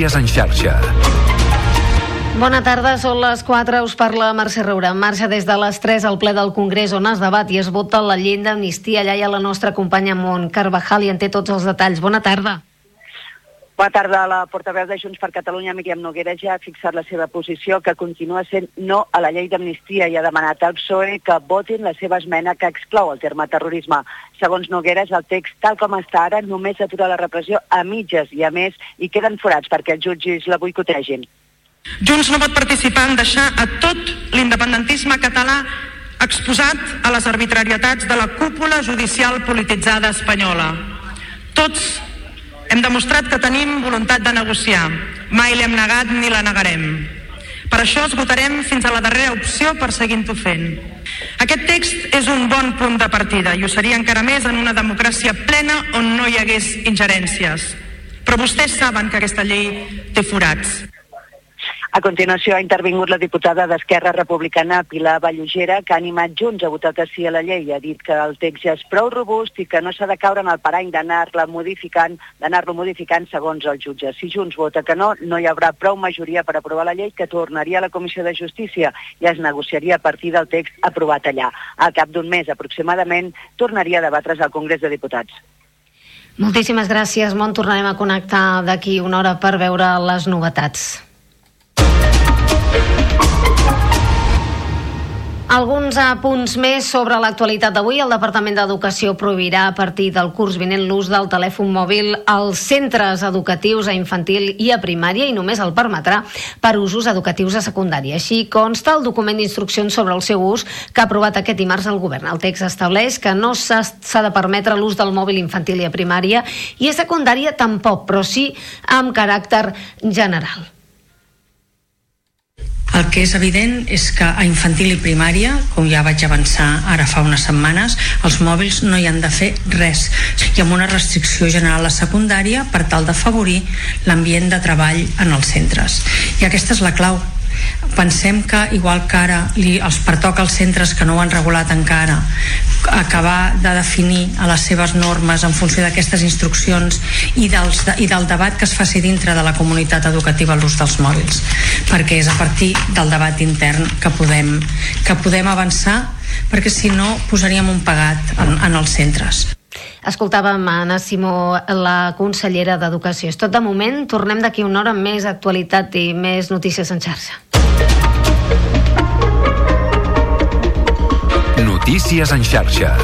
Notícies en xarxa. Bona tarda, són les 4, us parla Mercè Roura. En marxa des de les 3 al ple del Congrés on es debat i es vota la llei d'amnistia. Allà hi ha la nostra companya Mont Carvajal i en té tots els detalls. Bona tarda. Bona tarda. La portaveu de Junts per Catalunya, Míriam Noguera, ja ha fixat la seva posició, que continua sent no a la llei d'amnistia i ha demanat al PSOE que votin la seva esmena que exclou el terme terrorisme. Segons Nogueres, el text, tal com està ara, només atura la repressió a mitges i, a més, hi queden forats perquè els jutges la boicotegin. Junts no pot participar en deixar a tot l'independentisme català exposat a les arbitrarietats de la cúpula judicial polititzada espanyola. Tots hem demostrat que tenim voluntat de negociar. Mai l'hem negat ni la negarem. Per això esgotarem fins a la darrera opció per seguint-ho fent. Aquest text és un bon punt de partida i ho seria encara més en una democràcia plena on no hi hagués ingerències. Però vostès saben que aquesta llei té forats. A continuació ha intervingut la diputada d'Esquerra Republicana Pilar Vallugera, que ha animat Junts a votar que sí a la llei. Ha dit que el text ja és prou robust i que no s'ha de caure en el parany d'anar-la modificant, d'anar-lo modificant segons el jutge. Si Junts vota que no, no hi haurà prou majoria per aprovar la llei que tornaria a la Comissió de Justícia i es negociaria a partir del text aprovat allà. Al cap d'un mes aproximadament tornaria a debatre's al Congrés de Diputats. Moltíssimes gràcies, Mont. Tornarem a connectar d'aquí una hora per veure les novetats. Alguns apunts més sobre l'actualitat d'avui. El Departament d'Educació prohibirà a partir del curs vinent l'ús del telèfon mòbil als centres educatius a infantil i a primària i només el permetrà per usos educatius a secundària. Així consta el document d'instruccions sobre el seu ús que ha aprovat aquest dimarts el govern. El text estableix que no s'ha de permetre l'ús del mòbil infantil i a primària i a secundària tampoc, però sí amb caràcter general. El que és evident és que a infantil i primària, com ja vaig avançar ara fa unes setmanes, els mòbils no hi han de fer res i amb una restricció general a secundària per tal d'afavorir l'ambient de treball en els centres. I aquesta és la clau, pensem que igual que ara li, els pertoca als centres que no ho han regulat encara acabar de definir a les seves normes en funció d'aquestes instruccions i, dels, de, i del debat que es faci dintre de la comunitat educativa l'ús dels mòbils perquè és a partir del debat intern que podem, que podem avançar perquè si no posaríem un pagat en, en els centres. Escoltàvem a Anna Simó, la consellera d'Educació. És tot de moment, tornem d'aquí una hora amb més actualitat i més notícies en xarxa. Notícies en xarxa.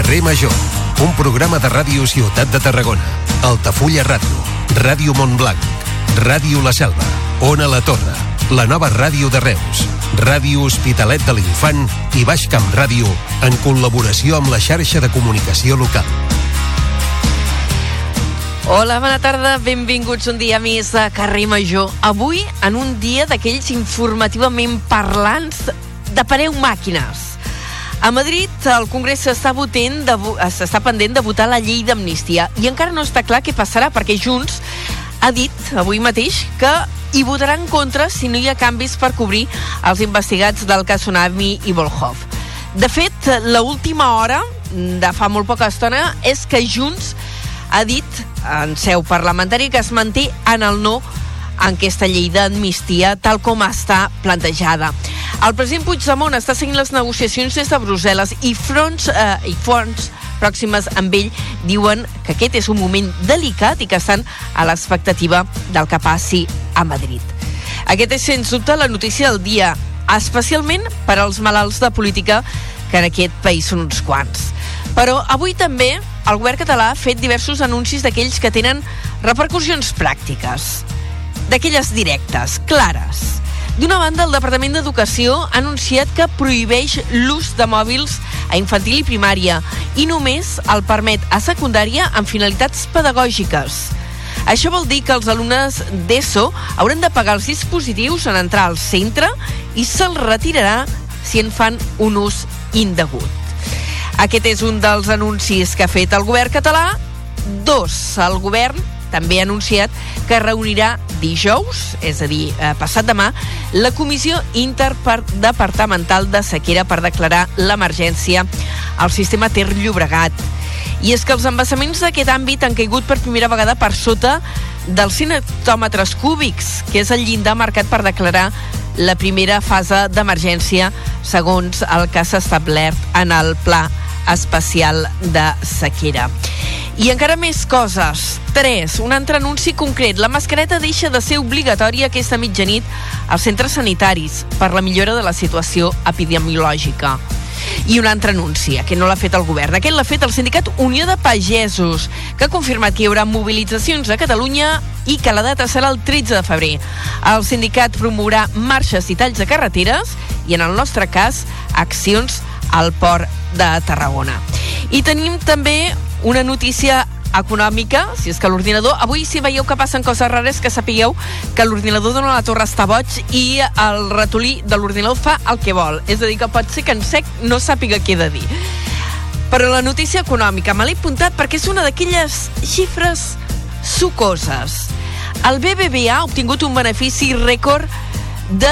Carrer Major, un programa de ràdio Ciutat de Tarragona, Altafulla Ràdio, Ràdio Montblanc, Ràdio La Selva, Ona La Torre, la nova ràdio de Reus, Ràdio Hospitalet de l'Infant i Baix Camp Ràdio en col·laboració amb la xarxa de comunicació local. Hola, bona tarda, benvinguts un dia més a Carrer Major. Avui, en un dia d'aquells informativament parlants de pareu màquines. A Madrid, el Congrés s'està s'està pendent de votar la llei d'amnistia i encara no està clar què passarà perquè Junts ha dit avui mateix que hi votarà en contra si no hi ha canvis per cobrir els investigats del cas Tsunami i Volhov. De fet, la última hora, de fa molt poca estona, és que Junts ha dit en seu parlamentària que es manté en el no en aquesta llei d'amnistia tal com està plantejada. El president Puigdemont està seguint les negociacions des de Brussel·les i fronts eh, i fons pròximes amb ell diuen que aquest és un moment delicat i que estan a l'expectativa del que passi a Madrid. Aquest és, sens dubte, la notícia del dia, especialment per als malalts de política, que en aquest país són uns quants. Però avui també el govern català ha fet diversos anuncis d'aquells que tenen repercussions pràctiques, d'aquelles directes, clares. D'una banda, el Departament d'Educació ha anunciat que prohibeix l'ús de mòbils a infantil i primària i només el permet a secundària amb finalitats pedagògiques. Això vol dir que els alumnes d'ESO hauran de pagar els dispositius en entrar al centre i se'ls retirarà si en fan un ús indegut. Aquest és un dels anuncis que ha fet el govern català. Dos, el govern també ha anunciat que reunirà dijous, és a dir, eh, passat demà, la Comissió Interdepartamental de Sequera per declarar l'emergència al sistema Ter Llobregat. I és que els embassaments d'aquest àmbit han caigut per primera vegada per sota dels 100 hectòmetres cúbics, que és el llindar marcat per declarar la primera fase d'emergència segons el que s'ha establert en el Pla Especial de Sequera. I encara més coses. 3. Un altre anunci concret. La mascareta deixa de ser obligatòria aquesta mitjanit als centres sanitaris per la millora de la situació epidemiològica. I un altre anunci, que no l'ha fet el govern. Aquest l'ha fet el sindicat Unió de Pagesos, que ha confirmat que hi haurà mobilitzacions a Catalunya i que la data serà el 13 de febrer. El sindicat promourà marxes i talls de carreteres i, en el nostre cas, accions al port de Tarragona. I tenim també una notícia econòmica, si és que l'ordinador... Avui, si veieu que passen coses rares, que sapigueu que l'ordinador dona la torre està boig i el ratolí de l'ordinador fa el que vol. És a dir, que pot ser que en sec no sàpiga què de dir. Però la notícia econòmica me l'he apuntat perquè és una d'aquelles xifres sucoses. El BBVA ha obtingut un benefici rècord de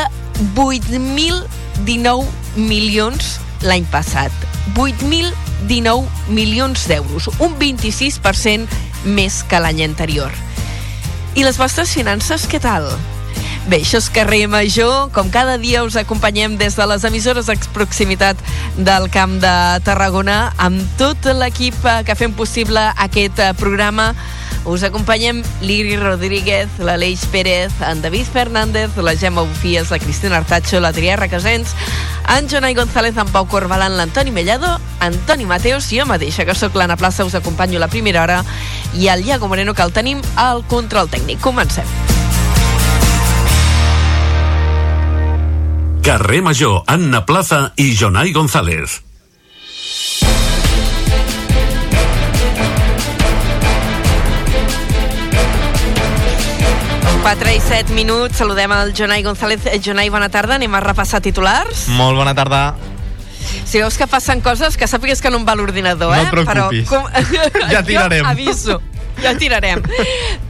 8.019 milions l'any passat. 8.019 milions d'euros, un 26% més que l'any anterior. I les vostres finances, què tal? Bé, això és Carrer Major. Com cada dia us acompanyem des de les emissores de proximitat del Camp de Tarragona amb tot l'equip que fem possible aquest programa us acompanyem l'Iri Rodríguez, l'Aleix Pérez, en David Fernández, la Gemma Bufies, la Cristina Artacho, l'Adrià Requesens, en Jonai González, en Pau Corbalan, l'Antoni Mellado, Antoni Mateus, jo mateixa, que sóc l'Anna Plaça, us acompanyo la primera hora, i el Iago Moreno, que el tenim al control tècnic. Comencem. Carrer Major, Anna Plaza i Jonai González. 4 i 7 minuts, saludem el Jonai González. Eh, Jonai, bona tarda, anem a repassar titulars. Molt bona tarda. Si veus que passen coses, que sàpigues que no em va l'ordinador, eh? No et preocupis. Però, com... ja tirarem. Jo aviso ja tirarem.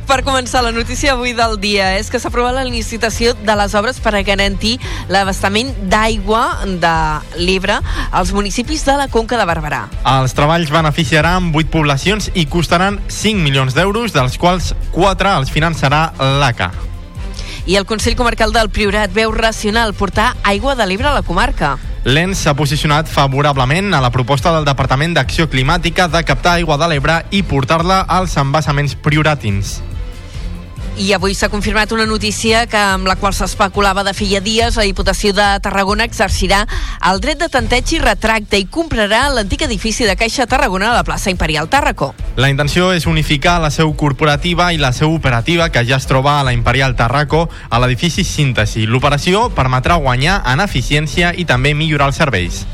Per començar, la notícia avui del dia és que s'ha aprovat la licitació de les obres per a garantir l'abastament d'aigua de l'Ebre als municipis de la Conca de Barberà. Els treballs beneficiaran 8 poblacions i costaran 5 milions d'euros, dels quals 4 els finançarà l'ACA. I el Consell Comarcal del Priorat veu racional portar aigua de l'Ebre a la comarca. L'ENS s'ha posicionat favorablement a la proposta del Departament d'Acció Climàtica de captar aigua de l'Ebre i portar-la als embassaments prioratins. I avui s'ha confirmat una notícia que amb la qual s'especulava de feia dies. La Diputació de Tarragona exercirà el dret de tanteig i retracte i comprarà l'antic edifici de Caixa Tarragona a la plaça Imperial Tàrraco. La intenció és unificar la seu corporativa i la seu operativa que ja es troba a la Imperial Tarraco a l'edifici Síntesi. L'operació permetrà guanyar en eficiència i també millorar els serveis.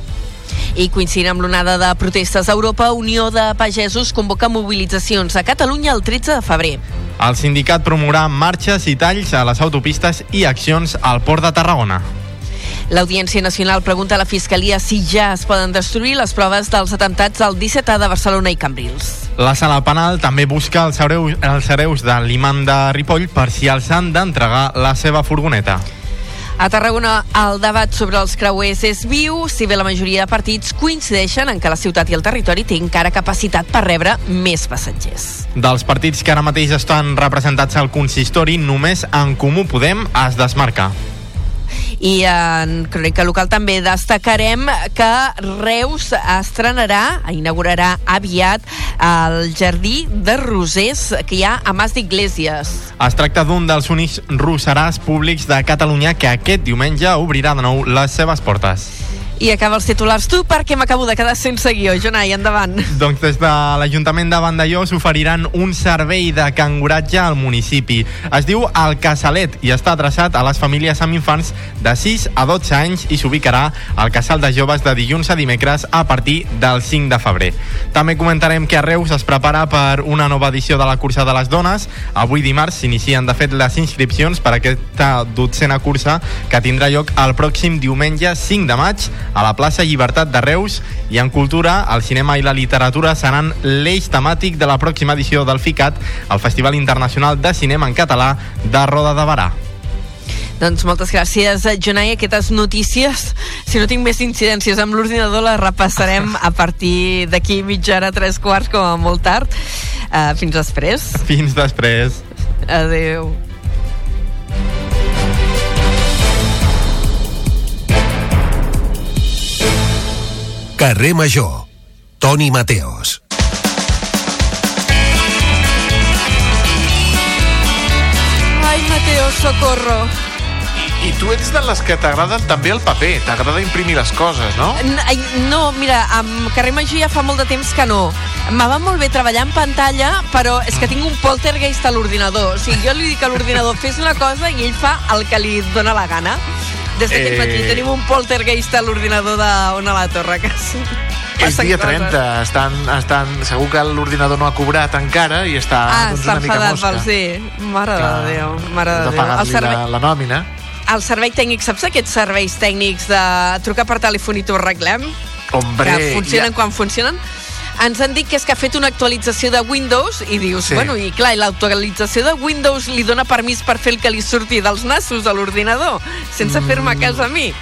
I coincidint amb l'onada de protestes a Europa, Unió de Pagesos convoca mobilitzacions a Catalunya el 13 de febrer. El sindicat promourà marxes i talls a les autopistes i accions al Port de Tarragona. L'Audiència Nacional pregunta a la Fiscalia si ja es poden destruir les proves dels atemptats del 17A de Barcelona i Cambrils. La sala penal també busca els hereus, els hereus de l'imam de Ripoll per si els han d'entregar la seva furgoneta. A Tarragona el debat sobre els creuers és viu, si bé la majoria de partits coincideixen en que la ciutat i el territori té encara capacitat per rebre més passatgers. Dels partits que ara mateix estan representats al consistori, només en Comú Podem es desmarca. I en Crònica Local també destacarem que Reus estrenarà, inaugurarà aviat el Jardí de Rosers que hi ha a Mas d'Iglésies. Es tracta d'un dels únics rosserars públics de Catalunya que aquest diumenge obrirà de nou les seves portes. I acaba els titulars tu perquè m'acabo de quedar sense guió. Jonai, endavant. Doncs des de l'Ajuntament de Vandellós oferiran un servei de canguratge al municipi. Es diu El Casalet i està adreçat a les famílies amb infants de 6 a 12 anys i s'ubicarà al Casal de Joves de dilluns a dimecres a partir del 5 de febrer. També comentarem que a Reus es prepara per una nova edició de la cursa de les dones. Avui dimarts s'inicien de fet les inscripcions per aquesta dotzena cursa que tindrà lloc el pròxim diumenge 5 de maig a la plaça Llibertat de Reus i en cultura, el cinema i la literatura seran l'eix temàtic de la pròxima edició del FICAT, el Festival Internacional de Cinema en Català de Roda de Barà. Doncs moltes gràcies, Jonai. Aquestes notícies, si no tinc més incidències amb l'ordinador, les repassarem a partir d'aquí mitja hora, tres quarts, com a molt tard. Uh, fins després. Fins després. Adeu. Carrer Major. Toni Mateos. Ai, Mateo, socorro. I tu ets de les que t'agraden també el paper, t'agrada imprimir les coses, no? No, mira, amb Carrer Major ja fa molt de temps que no. Me va molt bé treballar en pantalla, però és que tinc un poltergeist a l'ordinador. O sigui, jo li dic a l'ordinador, fes una cosa i ell fa el que li dóna la gana. Des d'aquest Eh. matí tenim un poltergeist a l'ordinador d'Ona la Torre, que és... Dia coses. 30, estan, estan, segur que l'ordinador no ha cobrat encara i està, Ah, doncs, està una mica mosca. pel sí. Mare Clar, de Déu, mare de de Déu. El servei, la, la nòmina. el servei tècnic, saps aquests serveis tècnics de trucar per telèfon i t'ho arreglem? Hombre, que funcionen ja- quan funcionen? Ens han dit que és que ha fet una actualització de Windows i dius, Sí. bueno, i clar, l'actualització de Windows li dona permís per fer el que li surti dels nassos a l'ordinador, sense Mm. fer-me cas a mi.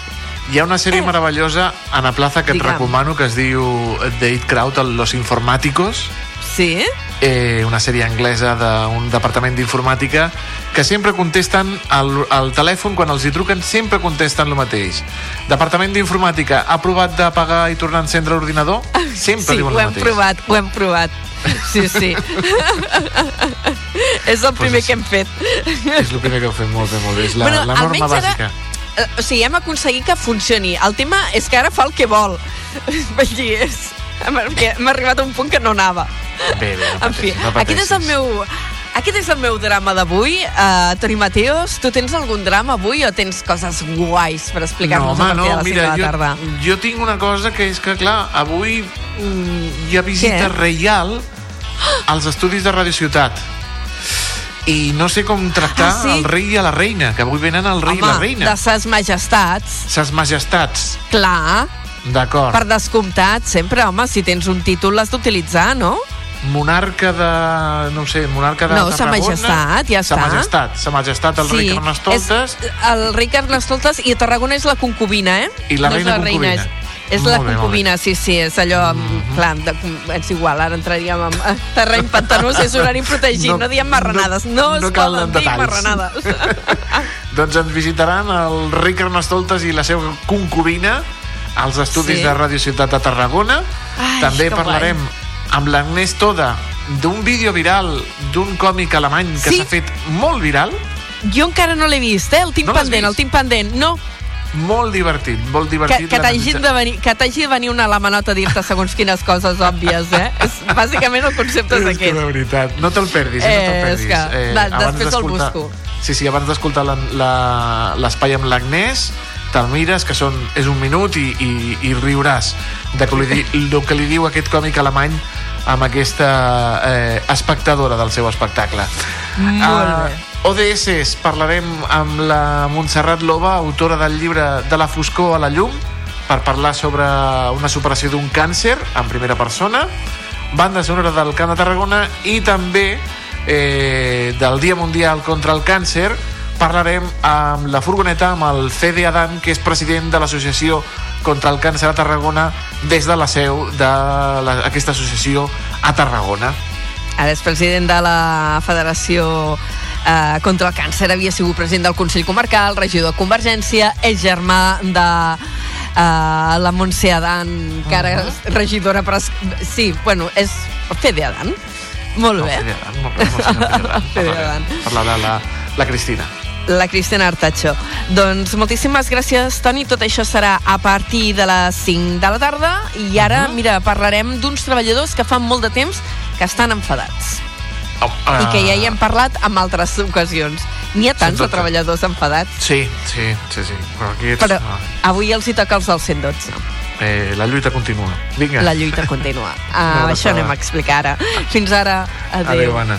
Hi ha una sèrie meravellosa a la plaça que et Digue'm. recomano que es diu The It Crowd, Los Informáticos, Sí? Eh, una sèrie anglesa d'un departament d'informàtica que sempre contesten al, al telèfon, quan els hi truquen, sempre contesten el mateix. Departament d'informàtica, ha provat d'apagar i tornar a encendre l'ordinador? Sempre sí, diuen ho el hem mateix. provat, ho hem provat. Sí, sí. és el primer Pues que hem fet. És el primer que heu fet molt bé, molt bé. És la, Bueno, la norma almenys ara- bàsica. Eh, O sigui, hem aconseguit que funcioni. El tema és que ara fa el que vol. Vull dir, és... Hem arribat a un punt que no anava. Bé, bé, no En fi, pateixis, no aquest és el meu... Aquest és el meu drama d'avui. Uh, Toni Mateos, tu tens algun drama avui o tens coses guais per explicar-nos no, a home, partir de no, les 5 mira, de la jo, tarda? jo tinc una cosa que és que, clar, avui mm, hi ha visita Què? reial als estudis de Radio Ciutat. I no sé com tractar Ah, sí? el rei i a la reina, que avui venen el rei i la Home, reina. de ses majestats, Ses majestats, clar, d'acord. per descomptat, sempre, home, si tens un títol l'has d'utilitzar, no? Monarca de... no sé, monarca de No, sa majestat, ja Sa està. majestat, sa majestat, el rei Carnestoltes És, el rei Carnestoltes i Tarragona és la concubina, eh? i la no reina és la reina, concubina. és, és la bé, concubina, sí, sí, és allò, mm -hmm. clar, de, és igual, ara entraríem en terreny pantanós, és horari protegit, no, No- no diem marranades, no, no es calen poden dir marranades. Doncs ens visitaran el rei Carnestoltes i la seva concubina als estudis Sí. de Radio Ciutat de Tarragona. Ai, També que parlarem amb l'Agnès Toda d'un vídeo viral d'un còmic alemany que Sí. s'ha fet molt viral, Jo encara no l'he vist, eh? El tinc No pendent, el tinc pendent. No, molt divertit, molt que, divertit. que la t'hagi de, venir, que de venir una alamanota a dir-te segons quines coses òbvies, eh? És, bàsicament el concepte és És que aquest. de veritat, no te'l perdis, eh, no Eh, te'l perdis. que, abans després el busco. Sí, sí, abans d'escoltar l'espai amb l'Agnès, te'l mires, que són, és un minut i, i, i riuràs de que li, el que li diu aquest còmic alemany amb aquesta eh, espectadora del seu espectacle. Molt Ah, bé. ODS, parlarem amb la Montserrat Loba, autora del llibre De la foscor a la llum, per parlar sobre una superació d'un càncer en primera persona, banda sonora del Camp de Tarragona i també eh, del Dia Mundial contra el Càncer parlarem amb la furgoneta amb el Fede Adan, que és president de l'Associació contra el Càncer a Tarragona des de la seu d'aquesta associació a Tarragona. Ara és president de la Federació eh, contra el Càncer, havia sigut president del Consell Comarcal, regidor de Convergència, és germà de eh, la Montse Adan, que ara és regidora... Per... es- Sí, bueno, és Fede Adan. Molt No, bé. Fede Adan, molt bé, Fede Adan. Parlarà la, la Cristina. La Cristina Artacho. Doncs moltíssimes gràcies, Toni. Tot això serà a partir de les 5 de la tarda. I ara, Mhm. mira, parlarem d'uns treballadors que fan molt de temps que estan enfadats. Oh, I que ja hi hem parlat en altres ocasions. N'hi ha tants Sens de dubte. treballadors enfadats. Sí, sí, sí, sí. Però aquí ets... Però ah, avui els hi toca els del 112. eh, la lluita continua. Vinga. La lluita continua. Ah, abraçada. això anem a explicar ara. Fins ara. Adéu. Adéu, Anna.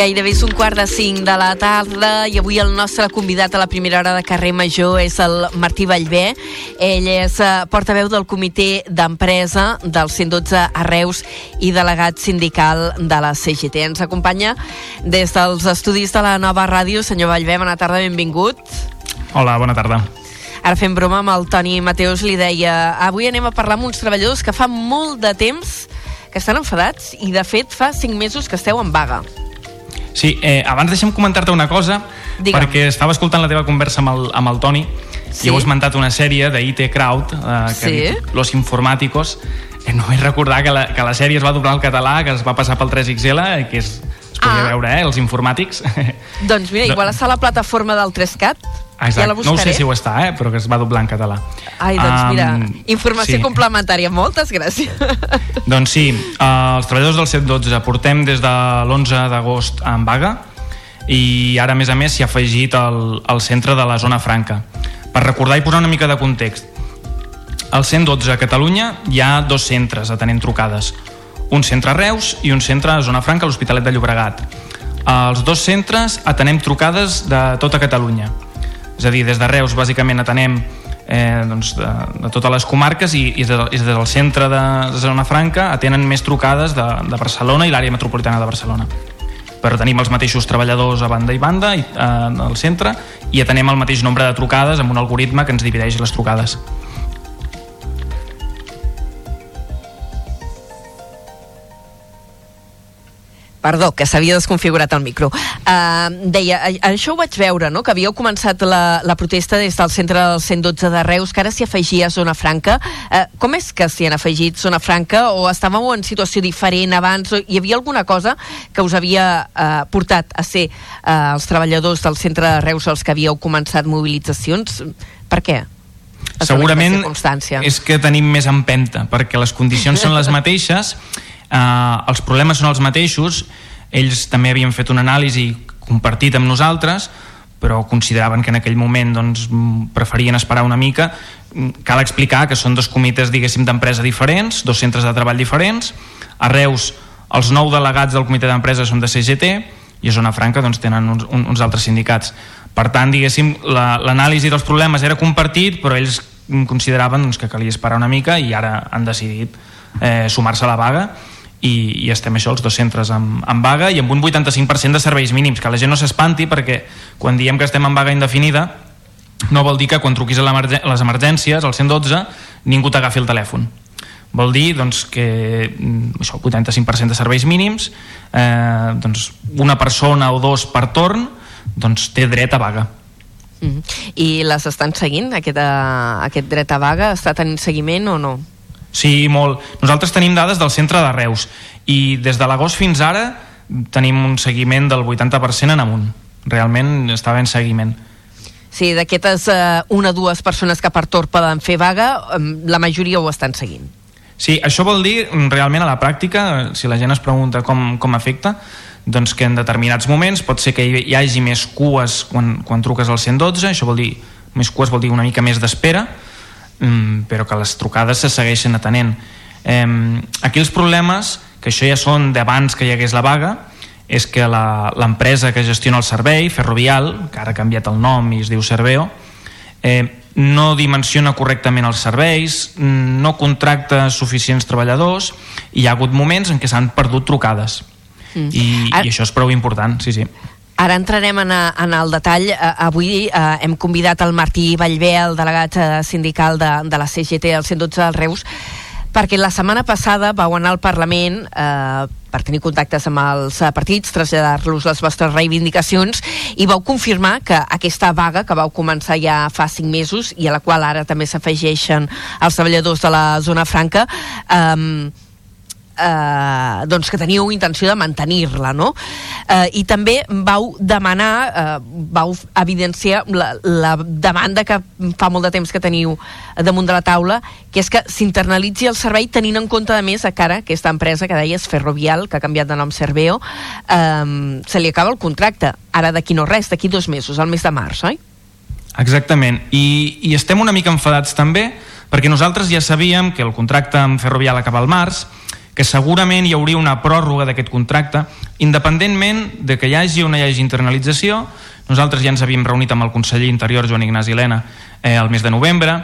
Gairebé és un quart de cinc de la tarda i avui el nostre convidat a la primera hora de carrer Major és el Martí Vallvé. Ell és uh, portaveu del comitè d'empresa del 112 a Reus i delegat sindical de la CGT. Ens acompanya des dels estudis de la nova ràdio. Senyor Vallvé, bona tarda, benvingut. Hola, bona tarda. Ara fem broma amb el Toni Mateus, li deia avui anem a parlar amb uns treballadors que fa molt de temps que estan enfadats i de fet fa cinc mesos que esteu en vaga. Sí, eh, abans deixem comentar-te una cosa, Digue'm. perquè estava escoltant la teva conversa amb el, amb el Toni Sí. i heu esmentat una sèrie d'IT Crowd, eh, que Sí. dit Los Informáticos. Eh, no vaig recordar que la, que la sèrie es va doblar al català, que es va passar pel 3XL, eh, que és, es podia Ah. veure, eh, els informàtics. Doncs mira, No. igual està a la plataforma del 3CAT. Ja la no ho buscaré. sé si ho està, eh, però que es va doblar en català. Ai, doncs mira, Am, informació sí. complementària. Moltes gràcies. Doncs sí, eh, els treballadors del 112 portem des de l'11 d'agost en vaga i ara, a més a més, s'hi ha afegit el, el centre de la zona franca. Per recordar i posar una mica de context, al 112 a Catalunya hi ha dos centres atenent trucades. Un centre a Reus i un centre a Zona Franca, a l'Hospitalet de Llobregat. Els dos centres atenem trucades de tota Catalunya. És a dir, des de Reus bàsicament atenem eh, doncs de, de totes les comarques i, i, des, i des del centre de, de Zona Franca atenen més trucades de, de Barcelona i l'àrea metropolitana de Barcelona però tenim els mateixos treballadors a banda i banda i, eh, al centre i atenem el mateix nombre de trucades amb un algoritme que ens divideix les trucades. Perdó, que s'havia desconfigurat el micro. Uh, deia, a- això ho vaig veure, no?, que havíeu començat la, la protesta des del centre del 112 de Reus, que ara s'hi afegia Zona Franca. Uh, com és que s'hi han afegit Zona Franca o estàveu en situació diferent abans? O hi havia alguna cosa que us havia uh, portat a ser uh, els treballadors del centre de Reus els que havíeu començat mobilitzacions? Per què? Segurament és que tenim més empenta, perquè les condicions són les mateixes, eh, els problemes són els mateixos, ells també havien fet una anàlisi compartit amb nosaltres, però consideraven que en aquell moment doncs, preferien esperar una mica. Cal explicar que són dos comitès, diguéssim, d'empresa diferents, dos centres de treball diferents. A Reus, els nou delegats del comitè d'empresa són de CGT i a Zona Franca doncs, tenen uns, un- uns altres sindicats. Per tant, diguéssim, la- l'anàlisi dels problemes era compartit, però ells consideraven doncs, que calia esperar una mica i ara han decidit eh, sumar-se a la vaga i, i estem això, els dos centres en, en vaga i amb un 85% de serveis mínims, que la gent no s'espanti perquè quan diem que estem en vaga indefinida no vol dir que quan truquis a les emergències, al 112, ningú t'agafi el telèfon. Vol dir doncs, que mm, això, 85% de serveis mínims, eh, doncs, una persona o dos per torn doncs, té dret a vaga. Mm. I les estan seguint, aquest, uh, aquest dret a vaga? Està tenint seguiment o no? Sí, molt. Nosaltres tenim dades del centre de Reus i des de l'agost fins ara tenim un seguiment del 80% en amunt. Realment està ben seguiment. Sí, d'aquestes uh, una o dues persones que per torn poden fer vaga, la majoria ho estan seguint. Sí, això vol dir mm, realment a la pràctica, si la gent es pregunta com, com afecta, doncs que en determinats moments pot ser que hi, hagi més cues quan, quan truques al 112, això vol dir, més cues vol dir una mica més d'espera, però que les trucades se segueixen atenent. Eh, aquí els problemes, que això ja són d'abans que hi hagués la vaga, és que la- l'empresa que gestiona el servei, Ferrovial, que ara ha canviat el nom i es diu Serveo, eh, no dimensiona correctament els serveis, mm, no contracta suficients treballadors i hi ha hagut moments en què s'han perdut trucades. Mm. I, Ara- I això és prou important, sí, sí. Ara entrarem en, en el detall. Eh, avui eh, hem convidat el Martí Vallvé, el delegat eh, sindical de, de la CGT al 112 del Reus, perquè la setmana passada vau anar al Parlament eh, per tenir contactes amb els partits, traslladar-los les vostres reivindicacions i vau confirmar que aquesta vaga que vau començar ja fa cinc mesos i a la qual ara també s'afegeixen els treballadors de la zona franca eh, eh, doncs que teníeu intenció de mantenir-la, no? Eh, I també vau demanar, eh, vau evidenciar la, la demanda que fa molt de temps que teniu damunt de la taula, que és que s'internalitzi el servei tenint en compte, a més, a cara aquesta empresa que deies Ferrovial, que ha canviat de nom Serveo, eh, se li acaba el contracte, ara d'aquí no res, d'aquí dos mesos, al mes de març, oi? Exactament, I, i estem una mica enfadats també perquè nosaltres ja sabíem que el contracte amb Ferrovial acaba al març, que segurament hi hauria una pròrroga d'aquest contracte, independentment de que hi hagi o no hi hagi internalització. Nosaltres ja ens havíem reunit amb el conseller Interior, Joan Ignasi Helena, eh, el mes de novembre,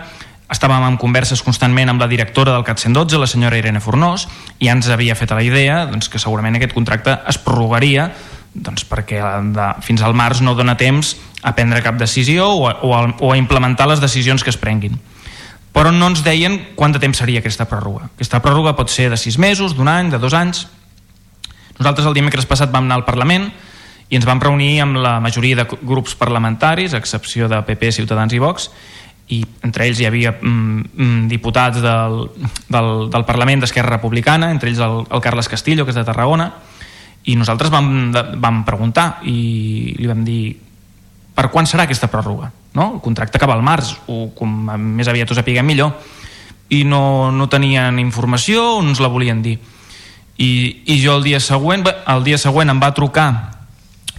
estàvem en converses constantment amb la directora del CAT 112, la senyora Irene Fornós, i ja ens havia fet la idea doncs, que segurament aquest contracte es prorrogaria doncs, perquè de, fins al març no dona temps a prendre cap decisió o a, o, a, o a implementar les decisions que es prenguin però no ens deien quant de temps seria aquesta pròrroga. Aquesta pròrroga pot ser de sis mesos, d'un any, de dos anys. Nosaltres el dimecres passat vam anar al Parlament i ens vam reunir amb la majoria de grups parlamentaris, a excepció de PP, Ciutadans i Vox, i entre ells hi havia mm, mm, diputats del, del, del Parlament d'Esquerra Republicana, entre ells el, el Carles Castillo, que és de Tarragona, i nosaltres vam, vam preguntar i li vam dir per quan serà aquesta pròrroga? No? El contracte acaba al març, o com més aviat ho sapiguem millor, i no, no tenien informació o no ens la volien dir. I, i jo el dia següent el dia següent em va trucar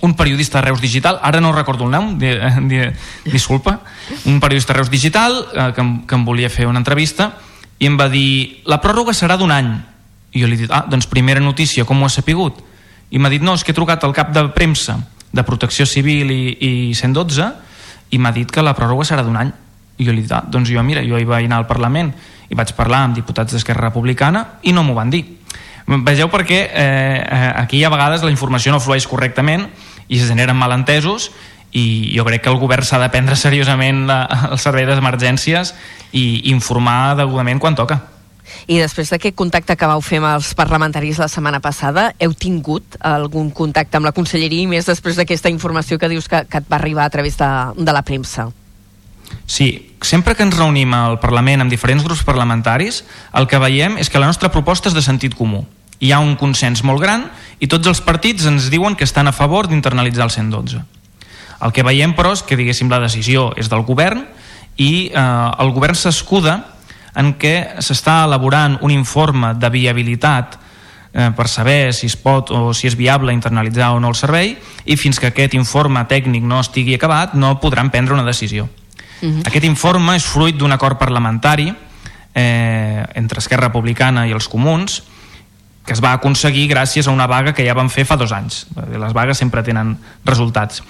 un periodista de Reus Digital, ara no recordo el nom, di, di, disculpa, un periodista de Reus Digital eh, que, em, que em volia fer una entrevista i em va dir, la pròrroga serà d'un any. I jo li he dit, ah, doncs primera notícia, com ho has sapigut? I m'ha dit, no, és que he trucat al cap de premsa de Protecció Civil i, i 112 i m'ha dit que la pròrroga serà d'un any. I jo li dit, ah, doncs jo mira, jo hi vaig anar al Parlament i vaig parlar amb diputats d'Esquerra Republicana i no m'ho van dir. Vegeu perquè eh, eh, aquí a vegades la informació no flueix correctament i se generen malentesos i jo crec que el govern s'ha de prendre seriosament la, el servei d'emergències i informar degudament quan toca i després d'aquest contacte que vau fer amb els parlamentaris la setmana passada, heu tingut algun contacte amb la conselleria i més després d'aquesta informació que dius que, que et va arribar a través de, de la premsa? Sí, sempre que ens reunim al Parlament amb diferents grups parlamentaris, el que veiem és que la nostra proposta és de sentit comú. Hi ha un consens molt gran i tots els partits ens diuen que estan a favor d'internalitzar el 112. El que veiem, però, és que, diguéssim, la decisió és del govern i eh, el govern s'escuda en què s'està elaborant un informe de viabilitat eh, per saber si es pot o si és viable internalitzar o no el servei i fins que aquest informe tècnic no estigui acabat no podran prendre una decisió. Uh mhm. -huh. Aquest informe és fruit d'un acord parlamentari eh, entre Esquerra Republicana i els comuns que es va aconseguir gràcies a una vaga que ja van fer fa dos anys. Les vagues sempre tenen resultats.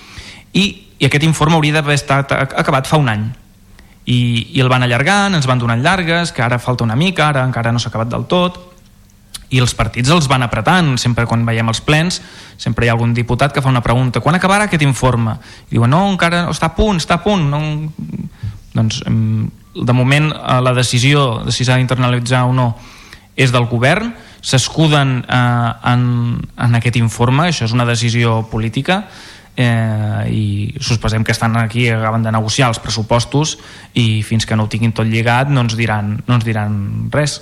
I, i aquest informe hauria d'haver estat acabat fa un any i, i el van allargant, ens van donant llargues, que ara falta una mica, ara encara no s'ha acabat del tot, i els partits els van apretant, sempre quan veiem els plens, sempre hi ha algun diputat que fa una pregunta, quan acabarà aquest informe? I diuen, no, encara està a punt, està a punt. No... Doncs, de moment, eh, la decisió de si s'ha d'internalitzar o no és del govern, s'escuden eh, en, en aquest informe, això és una decisió política, eh, i sospesem que estan aquí acaben de negociar els pressupostos i fins que no ho tinguin tot lligat no ens diran, no ens diran res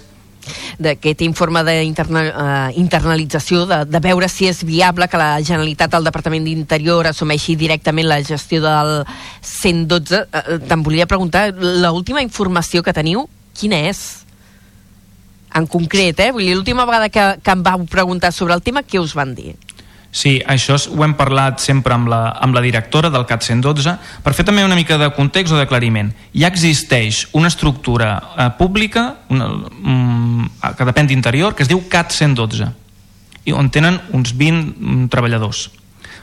d'aquest informe d'internalització, de, de veure si és viable que la Generalitat, el Departament d'Interior, assumeixi directament la gestió del 112. Eh, Te'n volia preguntar, l'última informació que teniu, quina és? En concret, eh? L'última vegada que, que em vau preguntar sobre el tema, què us van dir? Sí, això ho hem parlat sempre amb la, amb la directora del CAT 112 per fer també una mica de context o d'aclariment. Ja existeix una estructura eh, pública una, um, que depèn d'interior que es diu CAT 112 i on tenen uns 20 um, treballadors.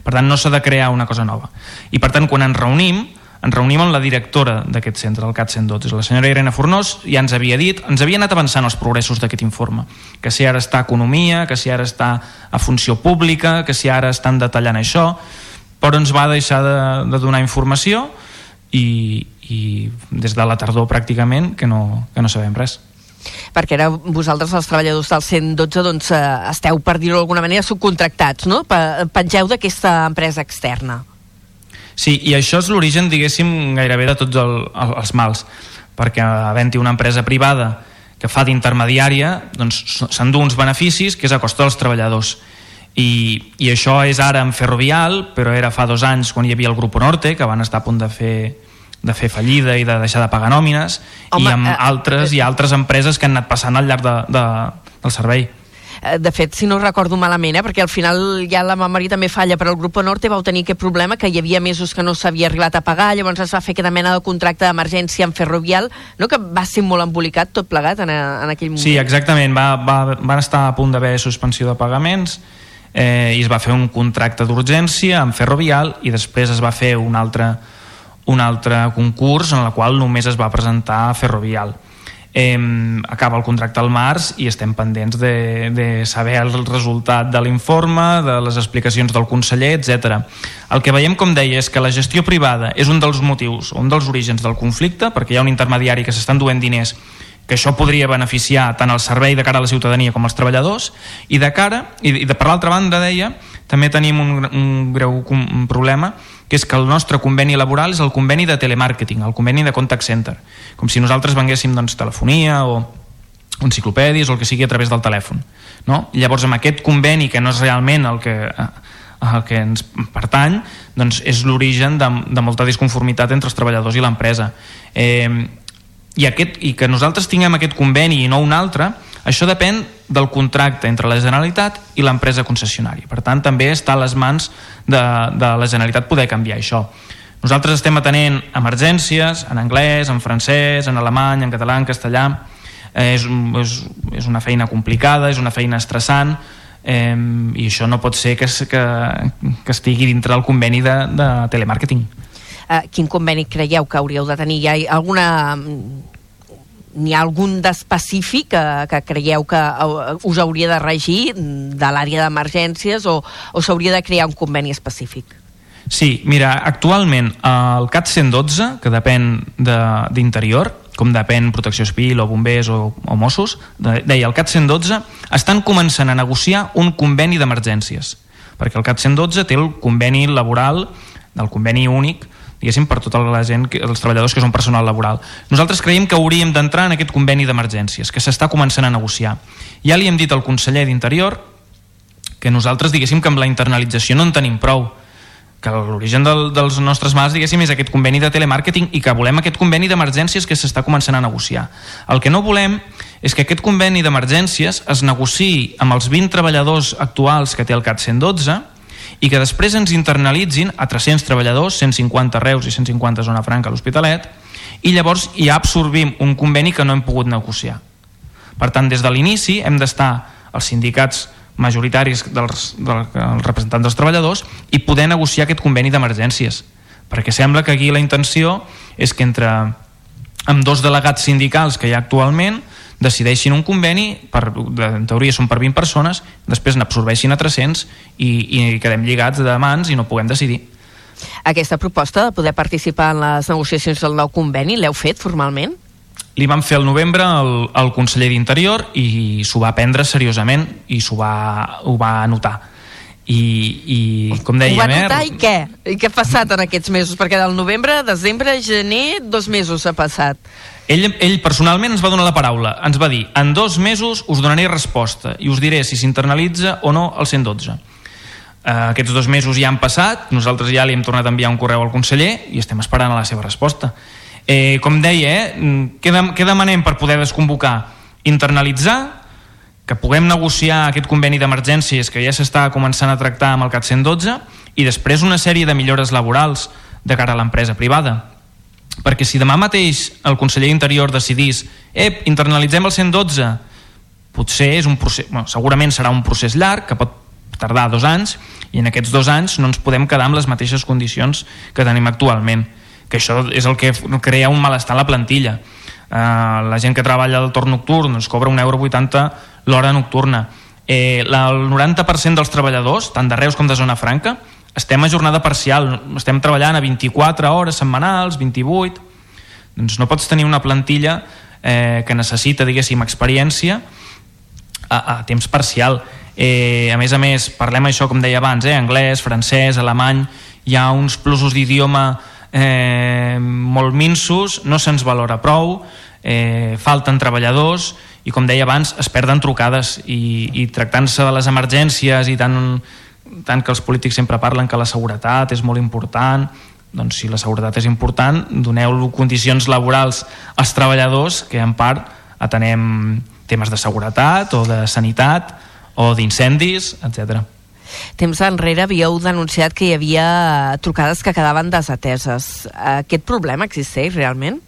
Per tant, no s'ha de crear una cosa nova. I per tant, quan ens reunim, ens reunim amb la directora d'aquest centre, el CAT 112, la senyora Irene Fornós, ja ens havia dit, ens havia anat avançant els progressos d'aquest informe, que si ara està a Economia, que si ara està a Funció Pública, que si ara estan detallant això, però ens va deixar de, de donar informació i, i des de la tardor pràcticament que no, que no sabem res perquè ara vosaltres, els treballadors del 112, doncs, eh, esteu, per dir-ho d'alguna manera, subcontractats, no? Pengeu d'aquesta empresa externa. Sí, i això és l'origen, diguéssim, gairebé de tots el, el, els mals, perquè havent-hi una empresa privada que fa d'intermediària, doncs s'endú uns beneficis que és a costa dels treballadors. I, I això és ara en Ferrovial, però era fa dos anys quan hi havia el Grupo Norte, que van estar a punt de fer de fer fallida i de deixar de pagar nòmines Home, i amb eh, altres eh, i altres empreses que han anat passant al llarg de, de, del servei de fet, si no recordo malament, eh, perquè al final ja la memòria també falla, però el grup Norte vau tenir aquest problema que hi havia mesos que no s'havia arribat a pagar, llavors es va fer aquesta mena de contracte d'emergència amb Ferrovial, no? que va ser molt embolicat tot plegat en, a, en aquell moment. Sí, exactament, va, va, van estar a punt d'haver suspensió de pagaments eh, i es va fer un contracte d'urgència amb Ferrovial i després es va fer un altre, un altre concurs en el qual només es va presentar Ferrovial eh, acaba el contracte al març i estem pendents de, de saber el resultat de l'informe, de les explicacions del conseller, etc. El que veiem, com deia, és que la gestió privada és un dels motius, un dels orígens del conflicte, perquè hi ha un intermediari que s'estan duent diners que això podria beneficiar tant el servei de cara a la ciutadania com als treballadors i de cara, i de, per l'altra banda deia, també tenim un, un greu problema que és que el nostre conveni laboral és el conveni de telemàrqueting, el conveni de contact center, com si nosaltres venguéssim doncs, telefonia o enciclopèdies o el que sigui a través del telèfon. No? Llavors, amb aquest conveni, que no és realment el que, el que ens pertany, doncs és l'origen de, de molta disconformitat entre els treballadors i l'empresa. Eh, i, aquest, I que nosaltres tinguem aquest conveni i no un altre, això depèn del contracte entre la Generalitat i l'empresa concessionària. Per tant, també està a les mans de, de la Generalitat poder canviar això. Nosaltres estem atenent emergències en anglès, en francès, en alemany, en català, en castellà. Eh, és, és, és una feina complicada, és una feina estressant, eh, i això no pot ser que, que, que estigui dintre del conveni de, de telemàrqueting. Uh, quin conveni creieu que hauríeu de tenir? Hi ha alguna n'hi ha algun d'específic que, que creieu que us hauria de regir de l'àrea d'emergències o, o s'hauria de crear un conveni específic? Sí, mira, actualment el CAT 112, que depèn d'Interior, de, com depèn Protecció Civil o Bombers o, o Mossos, de, deia el CAT 112, estan començant a negociar un conveni d'emergències, perquè el CAT 112 té el conveni laboral, del conveni únic, diguéssim, per tota la gent, els treballadors que són personal laboral. Nosaltres creiem que hauríem d'entrar en aquest conveni d'emergències, que s'està començant a negociar. Ja li hem dit al conseller d'Interior que nosaltres, diguéssim, que amb la internalització no en tenim prou, que l'origen del, dels nostres mals, diguéssim, és aquest conveni de telemàrqueting i que volem aquest conveni d'emergències que s'està començant a negociar. El que no volem és que aquest conveni d'emergències es negociï amb els 20 treballadors actuals que té el CAT 112 i que després ens internalitzin a 300 treballadors, 150 Reus i 150 Zona Franca a l'Hospitalet, i llavors ja absorbim un conveni que no hem pogut negociar. Per tant, des de l'inici hem d'estar els sindicats majoritaris dels, dels, dels representants dels treballadors i poder negociar aquest conveni d'emergències perquè sembla que aquí la intenció és que entre amb dos delegats sindicals que hi ha actualment decideixin un conveni, per, en teoria són per 20 persones, després n'absorbeixin a 300 i, i quedem lligats de mans i no puguem decidir. Aquesta proposta de poder participar en les negociacions del nou conveni l'heu fet formalment? Li vam fer al novembre el, el conseller d'Interior i s'ho va prendre seriosament i s'ho va, ho va anotar i, i com deia... Ho va notar i què? I què ha passat en aquests mesos? Perquè del novembre, desembre, gener, dos mesos ha passat. Ell, ell personalment ens va donar la paraula. Ens va dir, en dos mesos us donaré resposta i us diré si s'internalitza o no el 112. Uh, aquests dos mesos ja han passat, nosaltres ja li hem tornat a enviar un correu al conseller i estem esperant a la seva resposta. Eh, com deia, eh, què, de, què demanem per poder desconvocar? Internalitzar, que puguem negociar aquest conveni d'emergències que ja s'està començant a tractar amb el CAT 112 i després una sèrie de millores laborals de cara a l'empresa privada. Perquè si demà mateix el conseller d'Interior decidís ep, internalitzem el 112 potser és un procés, bueno, segurament serà un procés llarg que pot tardar dos anys i en aquests dos anys no ens podem quedar amb les mateixes condicions que tenim actualment que això és el que crea un malestar a la plantilla. Uh, la gent que treballa al torn nocturn doncs cobra un euro 80 l'hora nocturna. Eh, el 90% dels treballadors tant de Reus com de Zona Franca estem a jornada parcial, estem treballant a 24 hores setmanals, 28, doncs no pots tenir una plantilla eh, que necessita, diguéssim, experiència a, a temps parcial. Eh, a més a més, parlem això, com deia abans, eh, anglès, francès, alemany, hi ha uns plusos d'idioma eh, molt minsos, no se'ns valora prou, eh, falten treballadors i, com deia abans, es perden trucades i, i tractant-se de les emergències i tant tant que els polítics sempre parlen que la seguretat és molt important, doncs si la seguretat és important, doneu condicions laborals als treballadors que en part atenem temes de seguretat o de sanitat o d'incendis, etc. Temps enrere havíeu denunciat que hi havia trucades que quedaven desateses. Aquest problema existeix realment?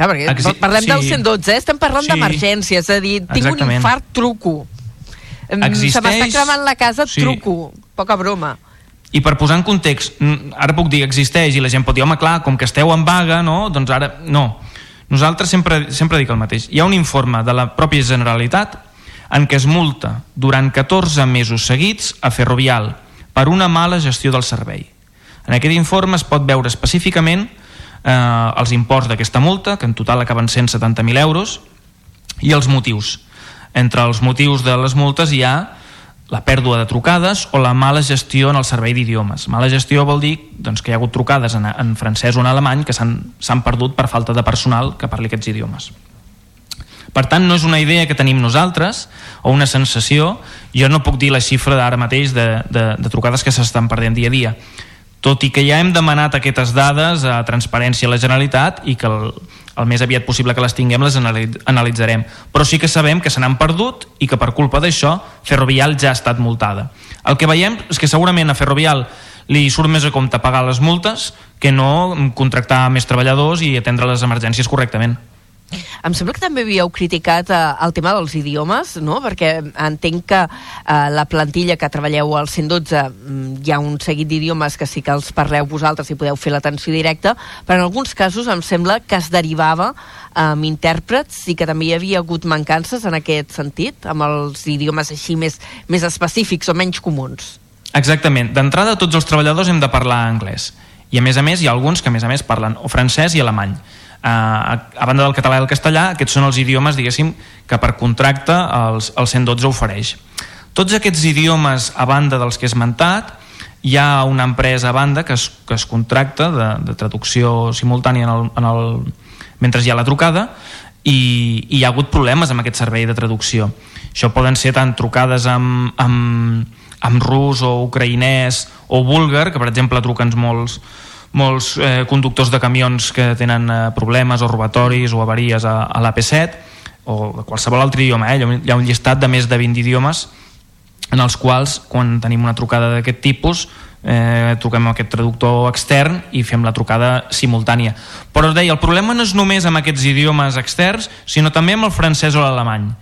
Clar, perquè Exi parlem sí. del 112, eh? estem parlant Sí. d'emergència, és a dir, tinc un Exactament. infart, truco. Existeix- Se m'està cremant la casa, Sí. truco. Poca broma. I per posar en context, mm, ara puc dir existeix i la gent pot dir, home, clar, com que esteu en vaga, no? doncs ara, no. Nosaltres sempre, sempre dic el mateix. Hi ha un informe de la pròpia Generalitat en què es multa durant 14 mesos seguits a Ferrovial per una mala gestió del servei. En aquest informe es pot veure específicament eh, els imports d'aquesta multa, que en total acaben sent 70.000 euros, i els motius. Entre els motius de les multes hi ha la pèrdua de trucades o la mala gestió en el servei d'idiomes. Mala gestió vol dir doncs, que hi ha hagut trucades en, en francès o en alemany que s'han perdut per falta de personal que parli aquests idiomes. Per tant, no és una idea que tenim nosaltres o una sensació. Jo no puc dir la xifra d'ara mateix de, de, de trucades que s'estan perdent dia a dia. Tot i que ja hem demanat aquestes dades a Transparència a la Generalitat i que el, el més aviat possible que les tinguem les anali- analitzarem. Però sí que sabem que se n'han perdut i que per culpa d'això Ferrovial ja ha estat multada. El que veiem és que segurament a Ferrovial li surt més a compte pagar les multes que no contractar més treballadors i atendre les emergències correctament. Em sembla que també havíeu criticat eh, el tema dels idiomes, no? perquè entenc que eh, la plantilla que treballeu al 112 mm, hi ha un seguit d'idiomes que sí que els parleu vosaltres i podeu fer l'atenció directa, però en alguns casos em sembla que es derivava amb intèrprets i que també hi havia hagut mancances en aquest sentit, amb els idiomes així més, més específics o menys comuns. Exactament. D'entrada, tots els treballadors hem de parlar anglès. I a més a més, hi ha alguns que a més a més parlen o francès i alemany. Uh, a, a banda del català i el castellà, aquests són els idiomes, diguéssim, que per contracte els, el 112 ofereix. Tots aquests idiomes, a banda dels que he esmentat, hi ha una empresa a banda que es, que es contracta de, de traducció simultània en el, en el, mentre hi ha la trucada i, i hi ha hagut problemes amb aquest servei de traducció. Això poden ser tant trucades amb, amb, amb rus o ucraïnès o búlgar, que per exemple truquen molts, molts eh, conductors de camions que tenen eh, problemes o robatoris o avaries a, a l'AP7 o de qualsevol altre idioma. Eh? Hi ha un- llistat de més de 20 idiomes en els quals, quan tenim una trucada d'aquest tipus, eh, truquem amb aquest traductor extern i fem la trucada simultània. Però us deia, el problema no és només amb aquests idiomes externs, sinó també amb el francès o l'alemany,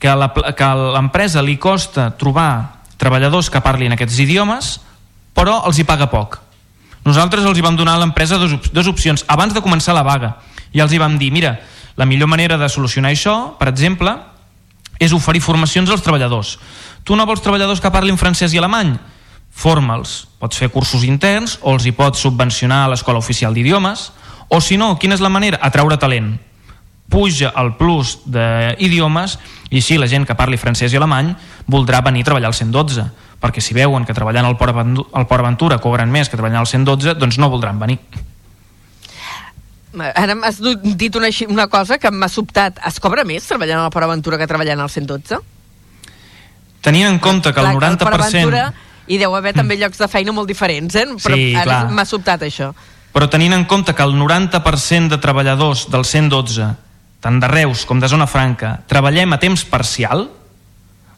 que a l'empresa li costa trobar treballadors que parlin aquests idiomes, però els hi paga poc. Nosaltres els hi vam donar a l'empresa dues, op dues opcions abans de començar la vaga i els hi vam dir, mira, la millor manera de solucionar això, per exemple, és oferir formacions als treballadors. Tu no vols treballadors que parlin francès i alemany? Forma'ls. Pots fer cursos interns o els hi pots subvencionar a l'Escola Oficial d'Idiomes o si no, quina és la manera? Atraure talent. Puja el plus d'idiomes i així la gent que parli francès i alemany voldrà venir a treballar al 112 perquè si veuen que treballant al Port Aventu- al Port Aventura cobren més que treballant al 112 doncs no voldran venir. Ara m'has dit una, una cosa que m'ha sobtat. Es cobra més treballant a la Port Aventura que treballant al 112? Tenint en compte que el Clar, al Port 90%... Aventura hi deu haver també llocs de feina molt diferents, eh? Però Sí, ara clar. m'ha sobtat això. però tenint en compte que el 90% de treballadors del 112, tant de Reus com de Zona Franca, treballem a temps parcial,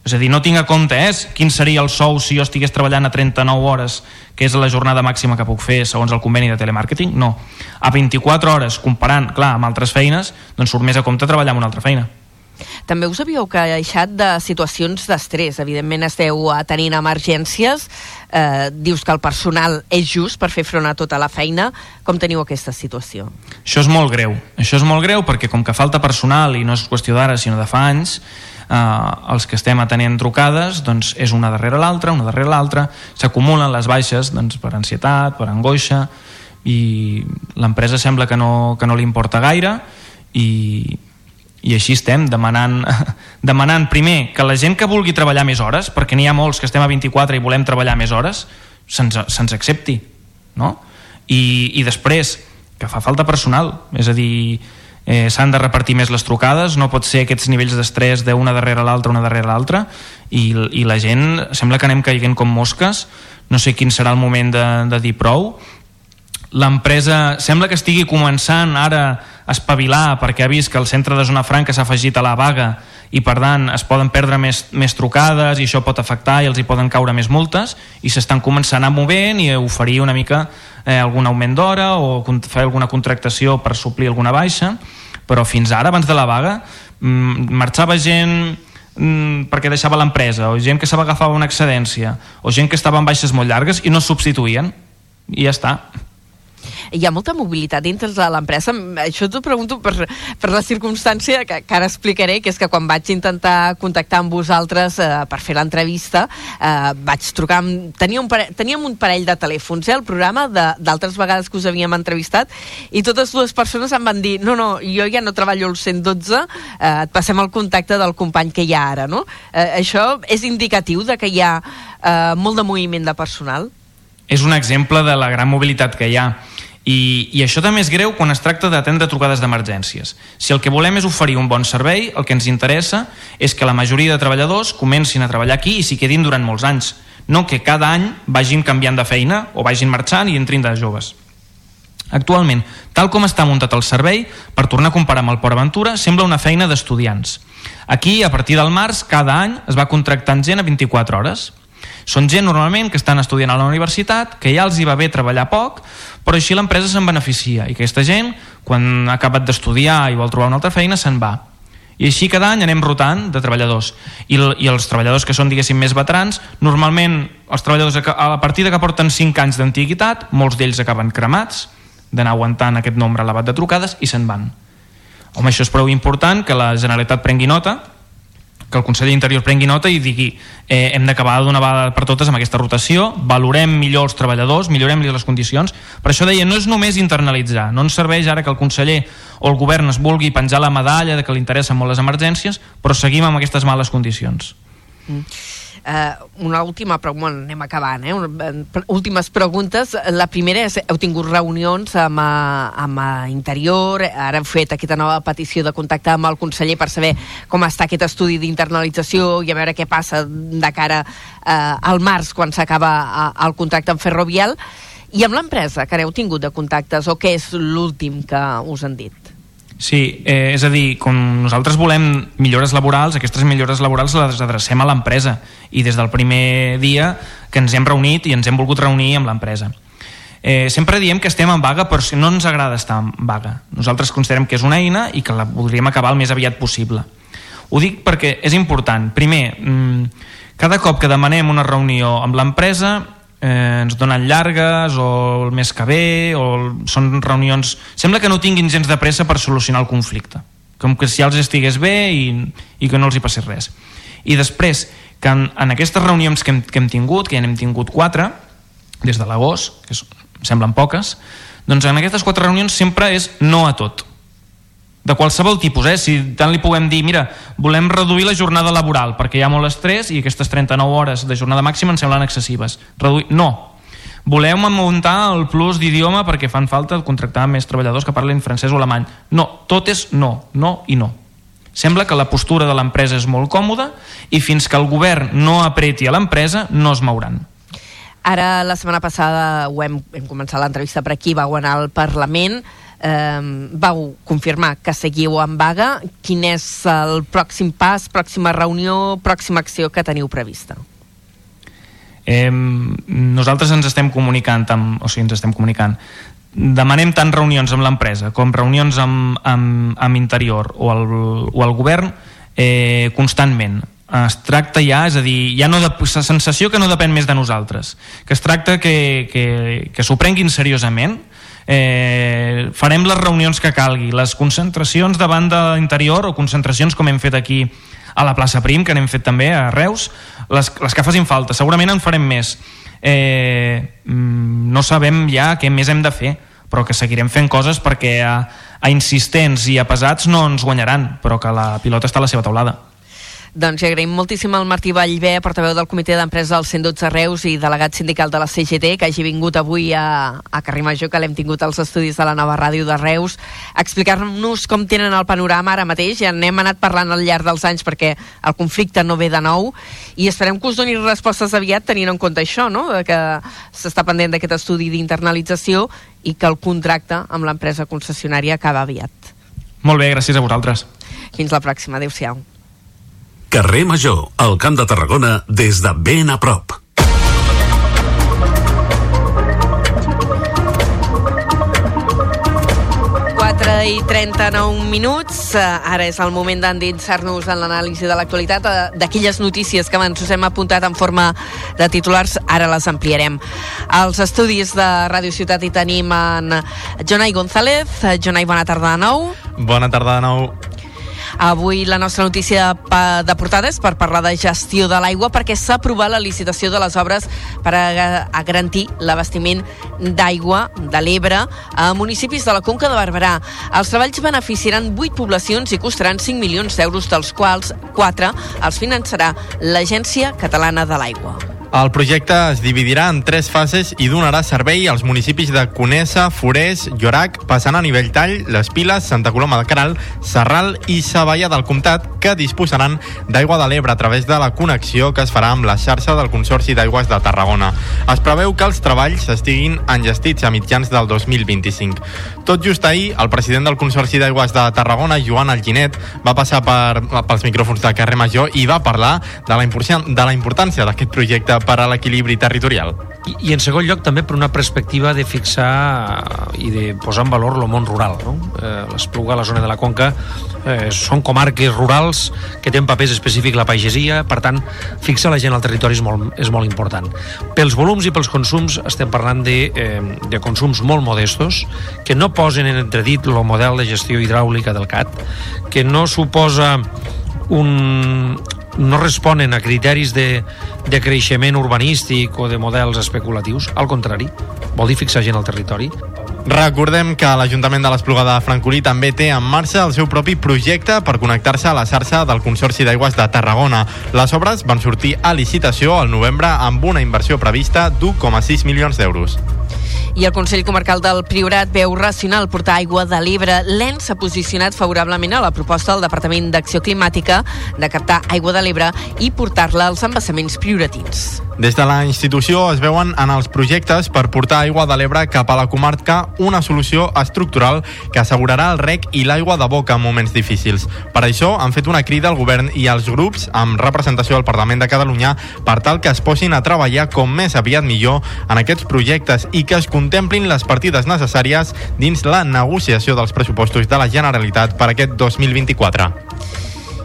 és a dir, no tinc a compte eh, quin seria el sou si jo estigués treballant a 39 hores, que és la jornada màxima que puc fer segons el conveni de telemàrqueting, no. A 24 hores, comparant, clar, amb altres feines, doncs surt més a compte treballar en una altra feina. També us havíeu queixat de situacions d'estrès. Evidentment esteu tenint emergències. Eh, dius que el personal és just per fer front a tota la feina. Com teniu aquesta situació? Això és molt greu. Això és molt greu perquè com que falta personal i no és qüestió d'ara sinó de fa anys, eh, els que estem atenent trucades doncs és una darrere l'altra, una darrere l'altra, s'acumulen les baixes doncs, per ansietat, per angoixa i l'empresa sembla que no, que no li importa gaire i, i així estem demanant, demanant primer que la gent que vulgui treballar més hores perquè n'hi ha molts que estem a 24 i volem treballar més hores se'ns se accepti no? I, i després que fa falta personal és a dir, eh, s'han de repartir més les trucades no pot ser aquests nivells d'estrès d'una darrere l'altra, una darrere l'altra i, i la gent sembla que anem caiguent com mosques no sé quin serà el moment de, de dir prou. L'empresa sembla que estigui començant ara a espavilar perquè ha vist que el centre de Zona Franca s'ha afegit a la vaga i per tant es poden perdre més, més trucades i això pot afectar i els hi poden caure més multes i s'estan començant a movent i a oferir una mica eh, algun augment d'hora o fer alguna contractació per suplir alguna baixa però fins ara, abans de la vaga mm, marxava gent mm, perquè deixava l'empresa o gent que s'ava agafava una excedència o gent que estava en baixes molt llargues i no substituïen i ja està hi ha molta mobilitat dintre de l'empresa. Això t'ho pregunto per, per la circumstància que, que ara explicaré, que és que quan vaig intentar contactar amb vosaltres eh, per fer l'entrevista, eh, vaig trucar amb... Tenia un pare... Teníem un parell de telèfons, eh, el programa, d'altres vegades que us havíem entrevistat, i totes dues persones em van dir no, no, jo ja no treballo al 112, eh, et passem el contacte del company que hi ha ara, no? Eh, això és indicatiu de que hi ha eh, molt de moviment de personal? És un exemple de la gran mobilitat que hi ha i, I això també és greu quan es tracta d'atendre trucades d'emergències. Si el que volem és oferir un bon servei, el que ens interessa és que la majoria de treballadors comencin a treballar aquí i s'hi quedin durant molts anys, no que cada any vagin canviant de feina o vagin marxant i entrin de joves. Actualment, tal com està muntat el servei, per tornar a comparar amb el Port Aventura, sembla una feina d'estudiants. Aquí, a partir del març, cada any es va contractant gent a 24 hores. Són gent normalment que estan estudiant a la universitat, que ja els hi va bé treballar poc, però així l'empresa se'n beneficia i aquesta gent, quan ha acabat d'estudiar i vol trobar una altra feina, se'n va. I així cada any anem rotant de treballadors. I, I els treballadors que són, diguéssim, més veterans, normalment els treballadors a la partida que porten 5 anys d'antiguitat, molts d'ells acaben cremats, d'anar aguantant aquest nombre elevat de trucades i se'n van. Home, això és prou important que la Generalitat prengui nota que el conseller d'Interior prengui nota i digui eh, hem d'acabar d'una vegada per totes amb aquesta rotació, valorem millor els treballadors, millorem les condicions. Per això deia, no és només internalitzar, no ens serveix ara que el conseller o el govern es vulgui penjar la medalla de que li interessen molt les emergències, però seguim amb aquestes males condicions. Mm. Uh, una última pregunta, anem acabant, eh? últimes preguntes. La primera és, heu tingut reunions amb, uh, amb uh, Interior, ara heu fet aquesta nova petició de contactar amb el conseller per saber com està aquest estudi d'internalització i a veure què passa de cara uh, al març quan s'acaba uh, el contracte amb Ferrovial. I amb l'empresa, que heu tingut de contactes, o què és l'últim que us han dit? Sí, eh, és a dir, com nosaltres volem millores laborals, aquestes millores laborals les adrecem a l'empresa i des del primer dia que ens hem reunit i ens hem volgut reunir amb l'empresa. Eh, sempre diem que estem en vaga però si no ens agrada estar en vaga. Nosaltres considerem que és una eina i que la voldríem acabar el més aviat possible. Ho dic perquè és important. Primer, mmm, cada cop que demanem una reunió amb l'empresa eh, ens donen llargues o el mes que ve o són reunions... Sembla que no tinguin gens de pressa per solucionar el conflicte. Com que si ja els estigués bé i, i que no els hi passés res. I després que en, en aquestes reunions que hem, que hem tingut que ja n'hem tingut quatre des de l'agost que és, semblen poques doncs en aquestes quatre reunions sempre és no a tot de qualsevol tipus, eh? si tant li puguem dir mira, volem reduir la jornada laboral perquè hi ha molt estrès i aquestes 39 hores de jornada màxima ens semblen excessives. Reduir... no, volem muntar el plus d'idioma perquè fan falta contractar més treballadors que parlin francès o alemany. No, tot és no, no i no. Sembla que la postura de l'empresa és molt còmoda i fins que el govern no apreti a l'empresa no es mouran. Ara, la setmana passada, ho hem, hem començat l'entrevista per aquí, va anar al Parlament, eh, vau confirmar que seguiu en vaga. Quin és el pròxim pas, pròxima reunió, pròxima acció que teniu prevista? Eh, nosaltres ens estem comunicant amb, o sigui, ens estem comunicant demanem tant reunions amb l'empresa com reunions amb, amb, amb Interior o el, o el govern eh, constantment es tracta ja, és a dir, ja no de, la sensació que no depèn més de nosaltres, que es tracta que, que, que s'ho prenguin seriosament, eh, farem les reunions que calgui, les concentracions davant de l'interior o concentracions com hem fet aquí a la plaça Prim, que n'hem fet també a Reus, les, les que facin falta. Segurament en farem més. Eh, mm, no sabem ja què més hem de fer, però que seguirem fent coses perquè a, a insistents i a pesats no ens guanyaran, però que la pilota està a la seva taulada. Doncs agraïm moltíssim al Martí Vallvé, portaveu del comitè d'empresa del 112 Reus i delegat sindical de la CGT, que hagi vingut avui a, a Carrer Major, que l'hem tingut als estudis de la nova ràdio de Reus, a explicar-nos com tenen el panorama ara mateix. Ja n'hem anat parlant al llarg dels anys perquè el conflicte no ve de nou i esperem que us doni respostes aviat tenint en compte això, no? que s'està pendent d'aquest estudi d'internalització i que el contracte amb l'empresa concessionària acaba aviat. Molt bé, gràcies a vosaltres. Fins la pròxima. Adéu-siau. Carrer Major, al Camp de Tarragona, des de ben a prop. i 39 minuts. Ara és el moment d'endinsar-nos en l'anàlisi de l'actualitat, eh, d'aquelles notícies que abans us hem apuntat en forma de titulars, ara les ampliarem. Als estudis de Ràdio Ciutat hi tenim en Jonai González. Jonai, bona tarda de nou. Bona tarda de nou. Avui la nostra notícia de portada és per parlar de gestió de l'aigua perquè s'ha aprovat la licitació de les obres per a, garantir l'abastiment d'aigua de l'Ebre a municipis de la Conca de Barberà. Els treballs beneficiaran 8 poblacions i costaran 5 milions d'euros, dels quals 4 els finançarà l'Agència Catalana de l'Aigua. El projecte es dividirà en tres fases i donarà servei als municipis de Conesa, Forès, Llorac, passant a nivell tall, Les Piles, Santa Coloma de Caral, Serral i Savalla del Comtat, que disposaran d'aigua de l'Ebre a través de la connexió que es farà amb la xarxa del Consorci d'Aigües de Tarragona. Es preveu que els treballs estiguin enllestits a mitjans del 2025. Tot just ahir, el president del Consorci d'Aigües de Tarragona, Joan Alginet, va passar per, pels micròfons de carrer Major i va parlar de la, de la importància d'aquest projecte a l'equilibri territorial. I, I en segon lloc també per una perspectiva de fixar i de posar en valor el món rural. No? Eh, L'Espluga, la zona de la Conca, eh, són comarques rurals que tenen papers específics la pagesia, per tant, fixar la gent al territori és molt, és molt important. Pels volums i pels consums estem parlant de, eh, de consums molt modestos, que no posen en entredit el model de gestió hidràulica del CAT, que no suposa un, no responen a criteris de, de creixement urbanístic o de models especulatius, al contrari, vol dir fixar gent al territori. Recordem que l'Ajuntament de l'Espluga de Francolí també té en marxa el seu propi projecte per connectar-se a la xarxa del Consorci d'Aigües de Tarragona. Les obres van sortir a licitació al novembre amb una inversió prevista d'1,6 milions d'euros. I el Consell Comarcal del Priorat veu racional portar aigua de l'Ebre. L'ENS s'ha posicionat favorablement a la proposta del Departament d'Acció Climàtica de captar aigua de l'Ebre i portar-la als embassaments prioratins. Des de la institució es veuen en els projectes per portar aigua de l'Ebre cap a la comarca una solució estructural que assegurarà el rec i l'aigua de boca en moments difícils. Per això han fet una crida al govern i als grups amb representació al Parlament de Catalunya per tal que es posin a treballar com més aviat millor en aquests projectes i que es contemplin les partides necessàries dins la negociació dels pressupostos de la Generalitat per aquest 2024.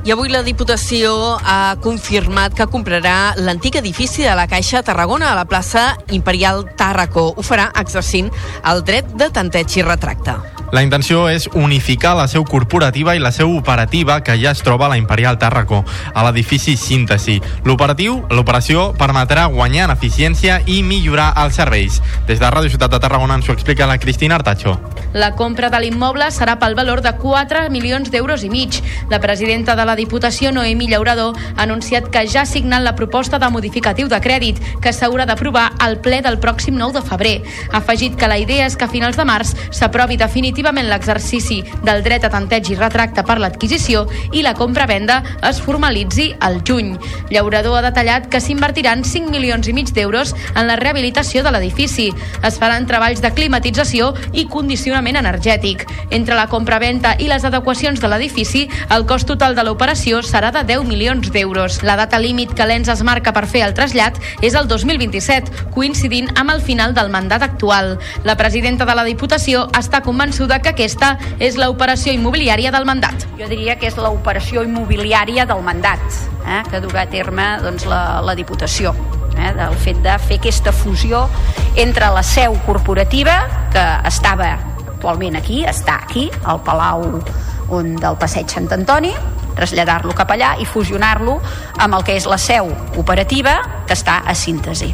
I avui la Diputació ha confirmat que comprarà l'antic edifici de la Caixa Tarragona a la plaça Imperial Tàrraco. Ho farà exercint el dret de tanteig i retracte. La intenció és unificar la seu corporativa i la seu operativa que ja es troba a la Imperial Tàrraco, a l'edifici Síntesi. L'operatiu, l'operació permetrà guanyar en eficiència i millorar els serveis. Des de Ràdio Ciutat de Tarragona ens ho explica la Cristina Artacho. La compra de l'immoble serà pel valor de 4 milions d'euros i mig. La presidenta de la Diputació, Noemi Llaurador, ha anunciat que ja ha signat la proposta de modificatiu de crèdit que s'haurà d'aprovar al ple del pròxim 9 de febrer. Ha afegit que la idea és que a finals de març s'aprovi definitivament l'exercici del dret a tanteig i retracte per l'adquisició i la compra-venda es formalitzi al juny. Llaurador ha detallat que s'invertiran 5 milions i mig d'euros en la rehabilitació de l'edifici. Es faran treballs de climatització i condicionament energètic. Entre la compra-venda i les adequacions de l'edifici, el cost total de l'operació serà de 10 milions d'euros. La data límit que l'ENS es marca per fer el trasllat és el 2027, coincidint amb el final del mandat actual. La presidenta de la Diputació està convençuda que aquesta és l'operació immobiliària del mandat. Jo diria que és l'operació immobiliària del mandat eh, que durà a terme doncs, la, la Diputació eh, del fet de fer aquesta fusió entre la seu corporativa que estava actualment aquí, està aquí, al Palau on del Passeig Sant Antoni, traslladar-lo cap allà i fusionar-lo amb el que és la seu operativa que està a síntesi.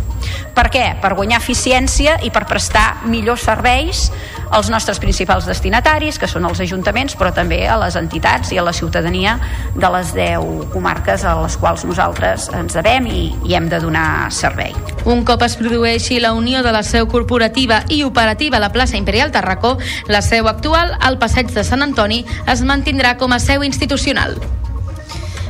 Per què? Per guanyar eficiència i per prestar millors serveis als nostres principals destinataris, que són els ajuntaments, però també a les entitats i a la ciutadania de les 10 comarques a les quals nosaltres ens devem i, i hem de donar servei. Un cop es produeixi la unió de la seu corporativa i operativa a la plaça Imperial Tarracó, la seu actual, al passeig de Sant Antoni, es mantindrà com a seu institucional.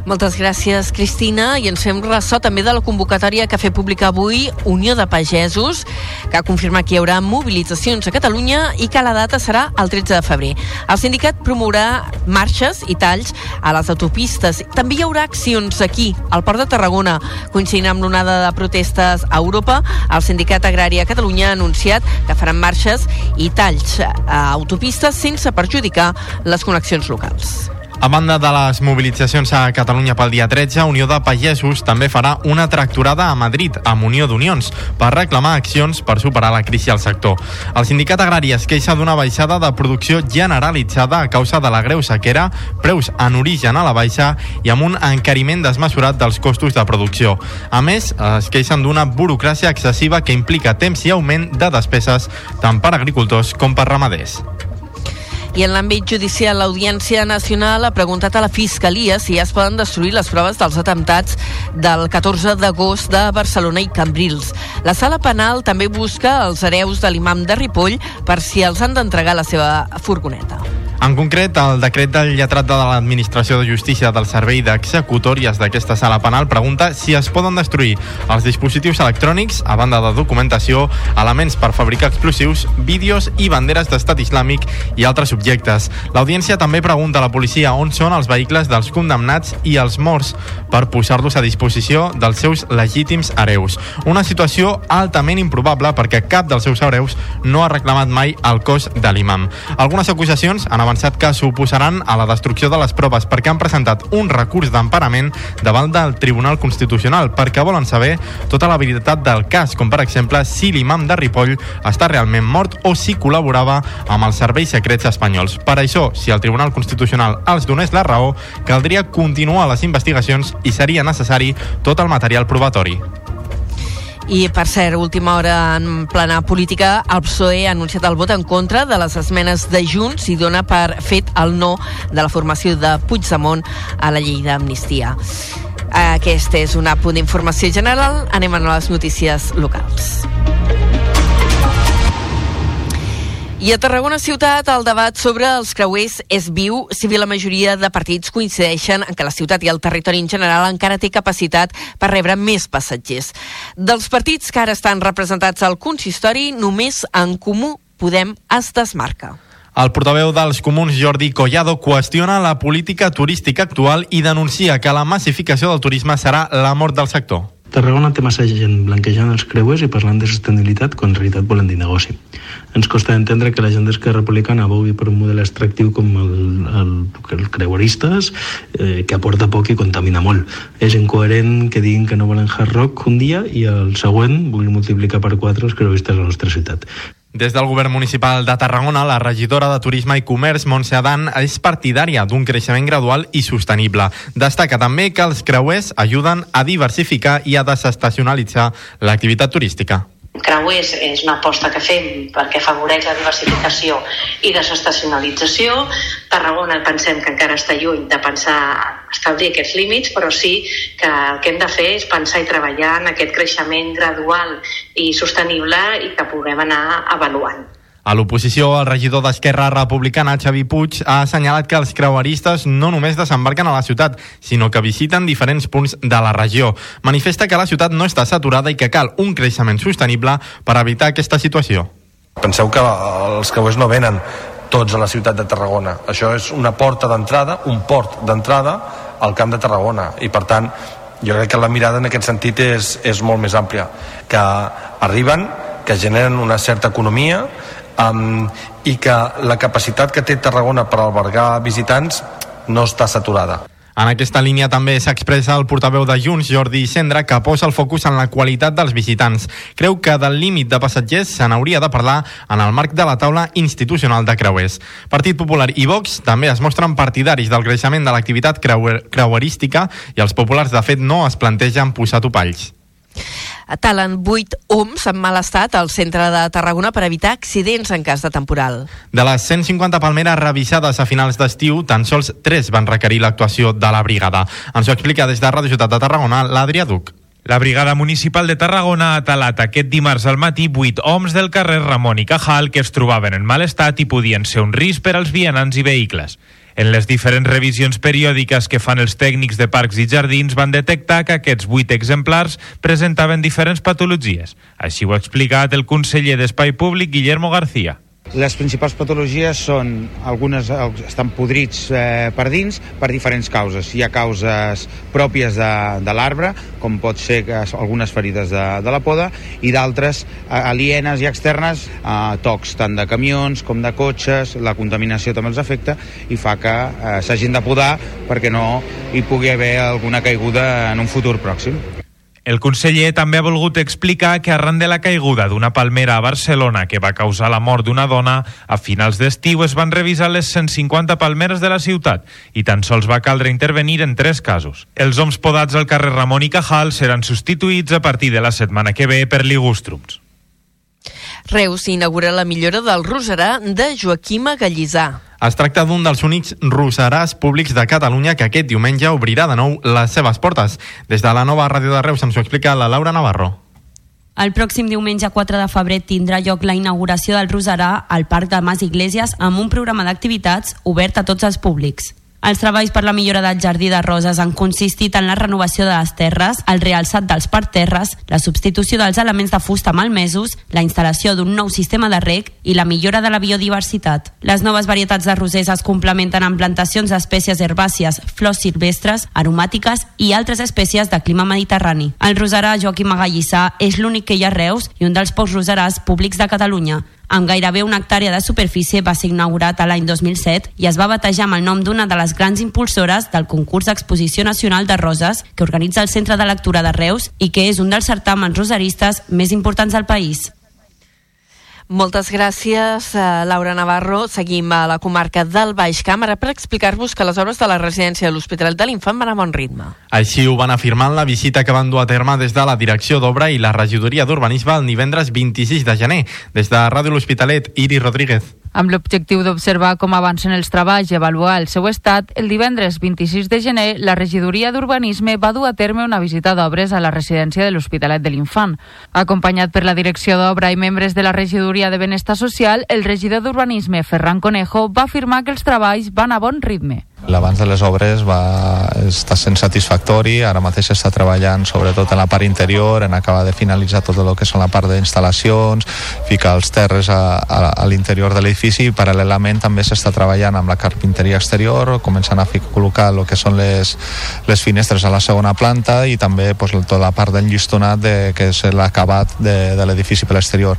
Moltes gràcies, Cristina. I ens fem ressò també de la convocatòria que ha fet pública avui Unió de Pagesos, que ha confirmat que hi haurà mobilitzacions a Catalunya i que la data serà el 13 de febrer. El sindicat promourà marxes i talls a les autopistes. També hi haurà accions aquí, al Port de Tarragona. Coincidint amb l'onada de protestes a Europa, el Sindicat Agrari a Catalunya ha anunciat que faran marxes i talls a autopistes sense perjudicar les connexions locals. A banda de les mobilitzacions a Catalunya pel dia 13, Unió de Pagesos també farà una tracturada a Madrid amb Unió d'Unions per reclamar accions per superar la crisi al sector. El sindicat agrari es queixa d'una baixada de producció generalitzada a causa de la greu sequera, preus en origen a la baixa i amb un encariment desmesurat dels costos de producció. A més, es queixen d'una burocràcia excessiva que implica temps i augment de despeses tant per agricultors com per ramaders. I en l'àmbit judicial, l'Audiència Nacional ha preguntat a la Fiscalia si ja es poden destruir les proves dels atemptats del 14 d'agost de Barcelona i Cambrils. La sala penal també busca els hereus de l'imam de Ripoll per si els han d'entregar la seva furgoneta. En concret, el decret del lletrat de l'Administració de Justícia del Servei d'Executòries d'aquesta sala penal pregunta si es poden destruir els dispositius electrònics, a banda de documentació, elements per fabricar explosius, vídeos i banderes d'estat islàmic i altres objectes. L'audiència també pregunta a la policia on són els vehicles dels condemnats i els morts per posar-los a disposició dels seus legítims hereus. Una situació altament improbable perquè cap dels seus hereus no ha reclamat mai el cos de l'imam. Algunes acusacions han avançat que s'oposaran a la destrucció de les proves perquè han presentat un recurs d'emparament davant del Tribunal Constitucional perquè volen saber tota la veritat del cas, com per exemple si l'imam de Ripoll està realment mort o si col·laborava amb els serveis secrets espanyols. Per això, si el Tribunal Constitucional els donés la raó, caldria continuar les investigacions i seria necessari tot el material probatori. I, per cert, última hora en plana política, el PSOE ha anunciat el vot en contra de les esmenes de Junts i dona per fet el no de la formació de Puigdemont a la llei d'amnistia. Aquest és un apunt d'informació general. Anem a les notícies locals. I a Tarragona ciutat el debat sobre els creuers és viu, si bé la majoria de partits coincideixen en que la ciutat i el territori en general encara té capacitat per rebre més passatgers. Dels partits que ara estan representats al consistori, només en comú Podem es desmarca. El portaveu dels comuns, Jordi Collado, qüestiona la política turística actual i denuncia que la massificació del turisme serà la mort del sector. Tarragona té massa gent blanquejant els creuers i parlant de sostenibilitat quan en realitat volen dir negoci. Ens costa entendre que la gent d'Esquerra Republicana vulgui per un model extractiu com el, el, el creueristes, eh, que aporta poc i contamina molt. És incoherent que diguin que no volen hard rock un dia i el següent vulguin multiplicar per quatre els creueristes a la nostra ciutat. Des del govern municipal de Tarragona, la regidora de Turisme i Comerç, Montse Adan, és partidària d'un creixement gradual i sostenible. Destaca també que els creuers ajuden a diversificar i a desestacionalitzar l'activitat turística. Creuers és una aposta que fem perquè afavoreix la diversificació i desestacionalització. Tarragona pensem que encara està lluny de pensar establir aquests límits, però sí que el que hem de fer és pensar i treballar en aquest creixement gradual i sostenible i que puguem anar avaluant. A l'oposició, el regidor d'Esquerra Republicana, Xavi Puig, ha assenyalat que els creueristes no només desembarquen a la ciutat, sinó que visiten diferents punts de la regió. Manifesta que la ciutat no està saturada i que cal un creixement sostenible per evitar aquesta situació. Penseu que els creuers no venen tots a la ciutat de Tarragona. Això és una porta d'entrada, un port d'entrada al camp de Tarragona i per tant jo crec que la mirada en aquest sentit és, és molt més àmplia que arriben, que generen una certa economia um, i que la capacitat que té Tarragona per albergar visitants no està saturada. En aquesta línia també s'expressa el portaveu de Junts, Jordi Sendra, que posa el focus en la qualitat dels visitants. Creu que del límit de passatgers se n'hauria de parlar en el marc de la taula institucional de creuers. Partit Popular i Vox també es mostren partidaris del creixement de l'activitat creuer creuerística i els populars, de fet, no es plantegen posar topalls. Talen 8 oms en mal estat al centre de Tarragona per evitar accidents en cas de temporal. De les 150 palmeres revisades a finals d'estiu, tan sols 3 van requerir l'actuació de la brigada. Ens ho explica des de Ràdio Ciutat de Tarragona, l'Adrià Duc. La Brigada Municipal de Tarragona ha talat aquest dimarts al matí 8 oms del carrer Ramon i Cajal que es trobaven en mal estat i podien ser un risc per als vianants i vehicles. En les diferents revisions periòdiques que fan els tècnics de parcs i jardins van detectar que aquests vuit exemplars presentaven diferents patologies. Així ho ha explicat el conseller d'Espai Públic, Guillermo García. Les principals patologies són, algunes estan podrits eh, per dins per diferents causes. Hi ha causes pròpies de, de l'arbre, com pot ser algunes ferides de, de la poda, i d'altres eh, alienes i externes, eh, tocs tant de camions com de cotxes, la contaminació també els afecta i fa que eh, s'hagin de podar perquè no hi pugui haver alguna caiguda en un futur pròxim. El conseller també ha volgut explicar que arran de la caiguda d'una palmera a Barcelona que va causar la mort d'una dona, a finals d'estiu es van revisar les 150 palmeres de la ciutat i tan sols va caldre intervenir en tres casos. Els oms podats al carrer Ramon i Cajal seran substituïts a partir de la setmana que ve per ligustrums. Reus inaugura la millora del Roserà de Joaquima Gallissà. Es tracta d'un dels únics roserars públics de Catalunya que aquest diumenge obrirà de nou les seves portes. Des de la nova ràdio de Reus ens ho explica la Laura Navarro. El pròxim diumenge 4 de febrer tindrà lloc la inauguració del Rosarà al Parc de Mas Iglesias amb un programa d'activitats obert a tots els públics. Els treballs per la millora del jardí de roses han consistit en la renovació de les terres, el realçat dels parterres, la substitució dels elements de fusta malmesos, la instal·lació d'un nou sistema de rec i la millora de la biodiversitat. Les noves varietats de rosers es complementen amb plantacions d'espècies herbàcies, flors silvestres, aromàtiques i altres espècies de clima mediterrani. El roserà Joaquim Agallissà és l'únic que hi ha a Reus i un dels pocs roserars públics de Catalunya amb gairebé una hectàrea de superfície va ser inaugurat a l'any 2007 i es va batejar amb el nom d'una de les grans impulsores del concurs d'exposició nacional de roses que organitza el Centre de Lectura de Reus i que és un dels certàmens rosaristes més importants del país. Moltes gràcies, eh, Laura Navarro. Seguim a la comarca del Baix Camp per explicar-vos que les obres de la residència de l'Hospitalet de l'Infant van a bon ritme. Així ho van afirmar en la visita que van dur a terme des de la Direcció d'Obra i la Regidoria d'Urbanisme el divendres 26 de gener. Des de Ràdio L'Hospitalet, Iri Rodríguez. Amb l'objectiu d'observar com avancen els treballs i avaluar el seu estat, el divendres 26 de gener, la Regidoria d'Urbanisme va dur a terme una visita d'obres a la residència de l'Hospitalet de l'Infant. Acompanyat per la Direcció d'Obra i membres de la Regidoria de Benestar Social, el regidor d'Urbanisme, Ferran Conejo, va afirmar que els treballs van a bon ritme. L'abans de les obres va estar sent satisfactori, ara mateix està treballant sobretot en la part interior, en acabar de finalitzar tot el que són la part d'instal·lacions, ficar els terres a, a, a l'interior de l'edifici i paral·lelament també s'està treballant amb la carpinteria exterior, començant a col·locar el que són les, les finestres a la segona planta i també pues, tota la part d'enllistonat de, que és l'acabat de, de l'edifici per l'exterior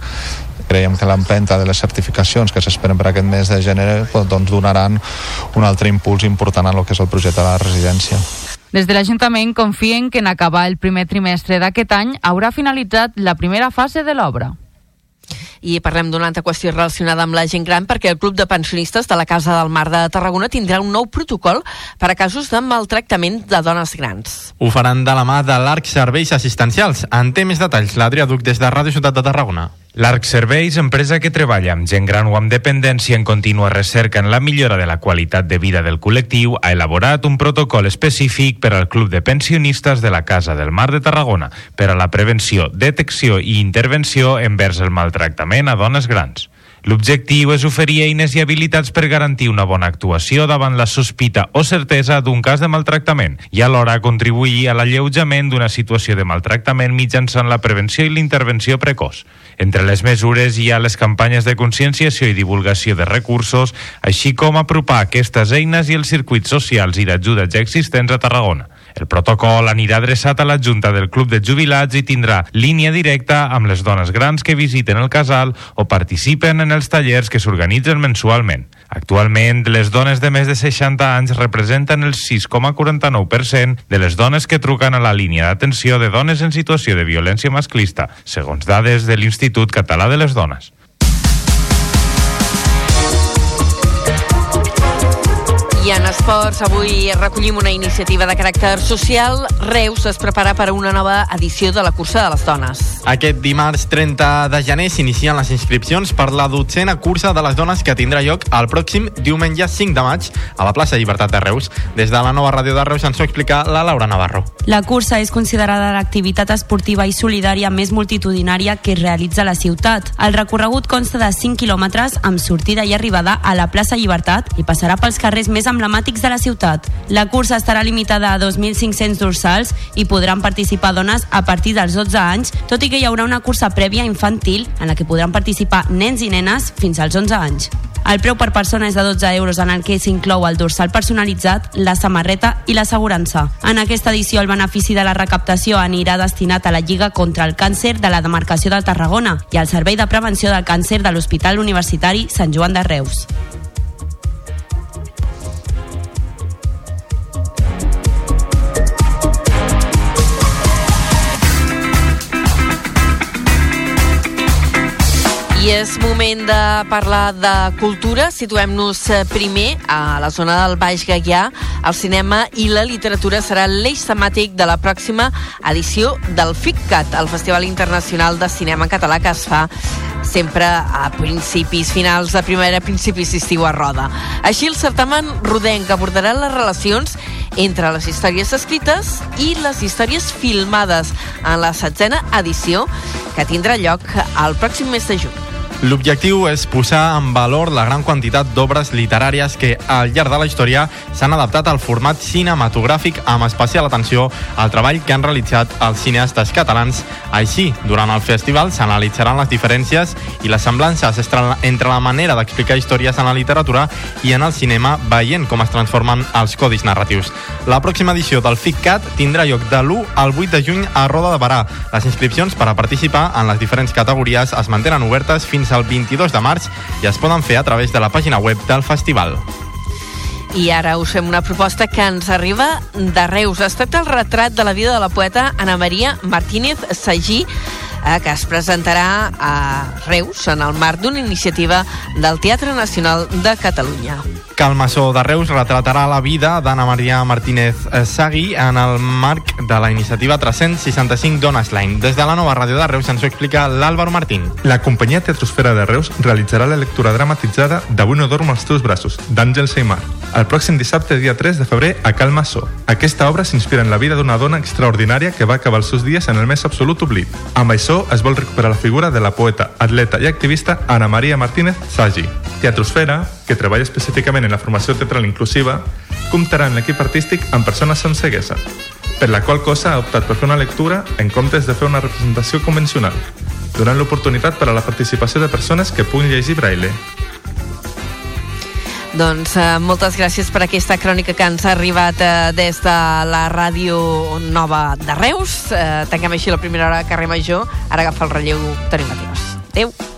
creiem que l'empenta de les certificacions que s'esperen per aquest mes de gener doncs donaran un altre impuls important en el que és el projecte de la residència. Des de l'Ajuntament confien que en acabar el primer trimestre d'aquest any haurà finalitzat la primera fase de l'obra. I parlem d'una altra qüestió relacionada amb la gent gran perquè el Club de Pensionistes de la Casa del Mar de Tarragona tindrà un nou protocol per a casos de maltractament de dones grans. Ho faran de la mà de l'ARC Serveis Assistencials. En té més detalls l'Adrià Duc des de Ràdio Ciutat de Tarragona. L'Arc Serveis, empresa que treballa amb gent gran o amb dependència en contínua recerca en la millora de la qualitat de vida del col·lectiu, ha elaborat un protocol específic per al Club de Pensionistes de la Casa del Mar de Tarragona per a la prevenció, detecció i intervenció envers el maltractament a dones grans. L'objectiu és oferir eines i habilitats per garantir una bona actuació davant la sospita o certesa d'un cas de maltractament i alhora contribuir a l'alleujament d'una situació de maltractament mitjançant la prevenció i l'intervenció precoç. Entre les mesures hi ha les campanyes de conscienciació i divulgació de recursos, així com apropar aquestes eines i els circuits socials i d'ajuda ja existents a Tarragona. El protocol anirà adreçat a la Junta del Club de Jubilats i tindrà línia directa amb les dones grans que visiten el casal o participen en els tallers que s'organitzen mensualment. Actualment, les dones de més de 60 anys representen el 6,49% de les dones que truquen a la línia d'atenció de dones en situació de violència masclista, segons dades de l'Institut Català de les Dones. I en esports, avui recollim una iniciativa de caràcter social. Reus es prepara per a una nova edició de la cursa de les dones. Aquest dimarts 30 de gener s'inicien les inscripcions per la dotzena cursa de les dones que tindrà lloc el pròxim diumenge 5 de maig a la plaça Llibertat de Reus. Des de la nova ràdio de Reus ens ho explica la Laura Navarro. La cursa és considerada l'activitat esportiva i solidària més multitudinària que es realitza a la ciutat. El recorregut consta de 5 quilòmetres amb sortida i arribada a la plaça Llibertat i passarà pels carrers més emblemàtics de la ciutat. La cursa estarà limitada a 2.500 dorsals i podran participar dones a partir dels 12 anys, tot i que hi haurà una cursa prèvia infantil en la que podran participar nens i nenes fins als 11 anys. El preu per persona és de 12 euros en el que s'inclou el dorsal personalitzat, la samarreta i l'assegurança. En aquesta edició el benefici de la recaptació anirà destinat a la Lliga contra el Càncer de la demarcació de Tarragona i al Servei de Prevenció del Càncer de l'Hospital Universitari Sant Joan de Reus. I és moment de parlar de cultura. Situem-nos eh, primer a la zona del Baix Gaià. El cinema i la literatura serà l'eix temàtic de la pròxima edició del FICCAT, el Festival Internacional de Cinema Català que es fa sempre a principis, finals de primavera, principis d'estiu a Roda. Així, el certamen rodenc abordarà les relacions entre les històries escrites i les històries filmades en la setzena edició que tindrà lloc el pròxim mes de juny. L'objectiu és posar en valor la gran quantitat d'obres literàries que al llarg de la història s'han adaptat al format cinematogràfic amb especial atenció al treball que han realitzat els cineastes catalans. Així, durant el festival s'analitzaran les diferències i les semblances entre la manera d'explicar històries en la literatura i en el cinema veient com es transformen els codis narratius. La pròxima edició del FICCAT tindrà lloc de l'1 al 8 de juny a Roda de Barà. Les inscripcions per a participar en les diferents categories es mantenen obertes fins el 22 de març i es poden fer a través de la pàgina web del festival. I ara us fem una proposta que ens arriba de Reus. Es tracta el retrat de la vida de la poeta Ana Maria Martínez Sagí, eh, que es presentarà a Reus en el marc d'una iniciativa del Teatre Nacional de Catalunya. Calmassó de Reus retratarà la vida d'Anna Maria Martínez Sagui en el marc de la iniciativa 365 Dones Line. Des de la nova ràdio de Reus ens ho explica l'Àlvaro Martín. La companyia Teatrosfera de Reus realitzarà la lectura dramatitzada d'Avui no dormo als teus braços, d'Àngel Seimar, el pròxim dissabte, dia 3 de febrer, a Calmassó. Aquesta obra s'inspira en la vida d'una dona extraordinària que va acabar els seus dies en el més absolut oblit. Amb això es vol recuperar la figura de la poeta, atleta i activista Ana Maria Martínez Sagi. Teatrosfera, que treballa específicament en la formació teatral inclusiva, comptarà en l'equip artístic amb persones sense ceguesa, per la qual cosa ha optat per fer una lectura en comptes de fer una representació convencional, donant l'oportunitat per a la participació de persones que puguin llegir braille. Doncs eh, moltes gràcies per aquesta crònica que ens ha arribat eh, des de la ràdio nova de Reus. Eh, tanquem així la primera hora de carrer Major. Ara agafa el relleu Toni Mateos. Adéu.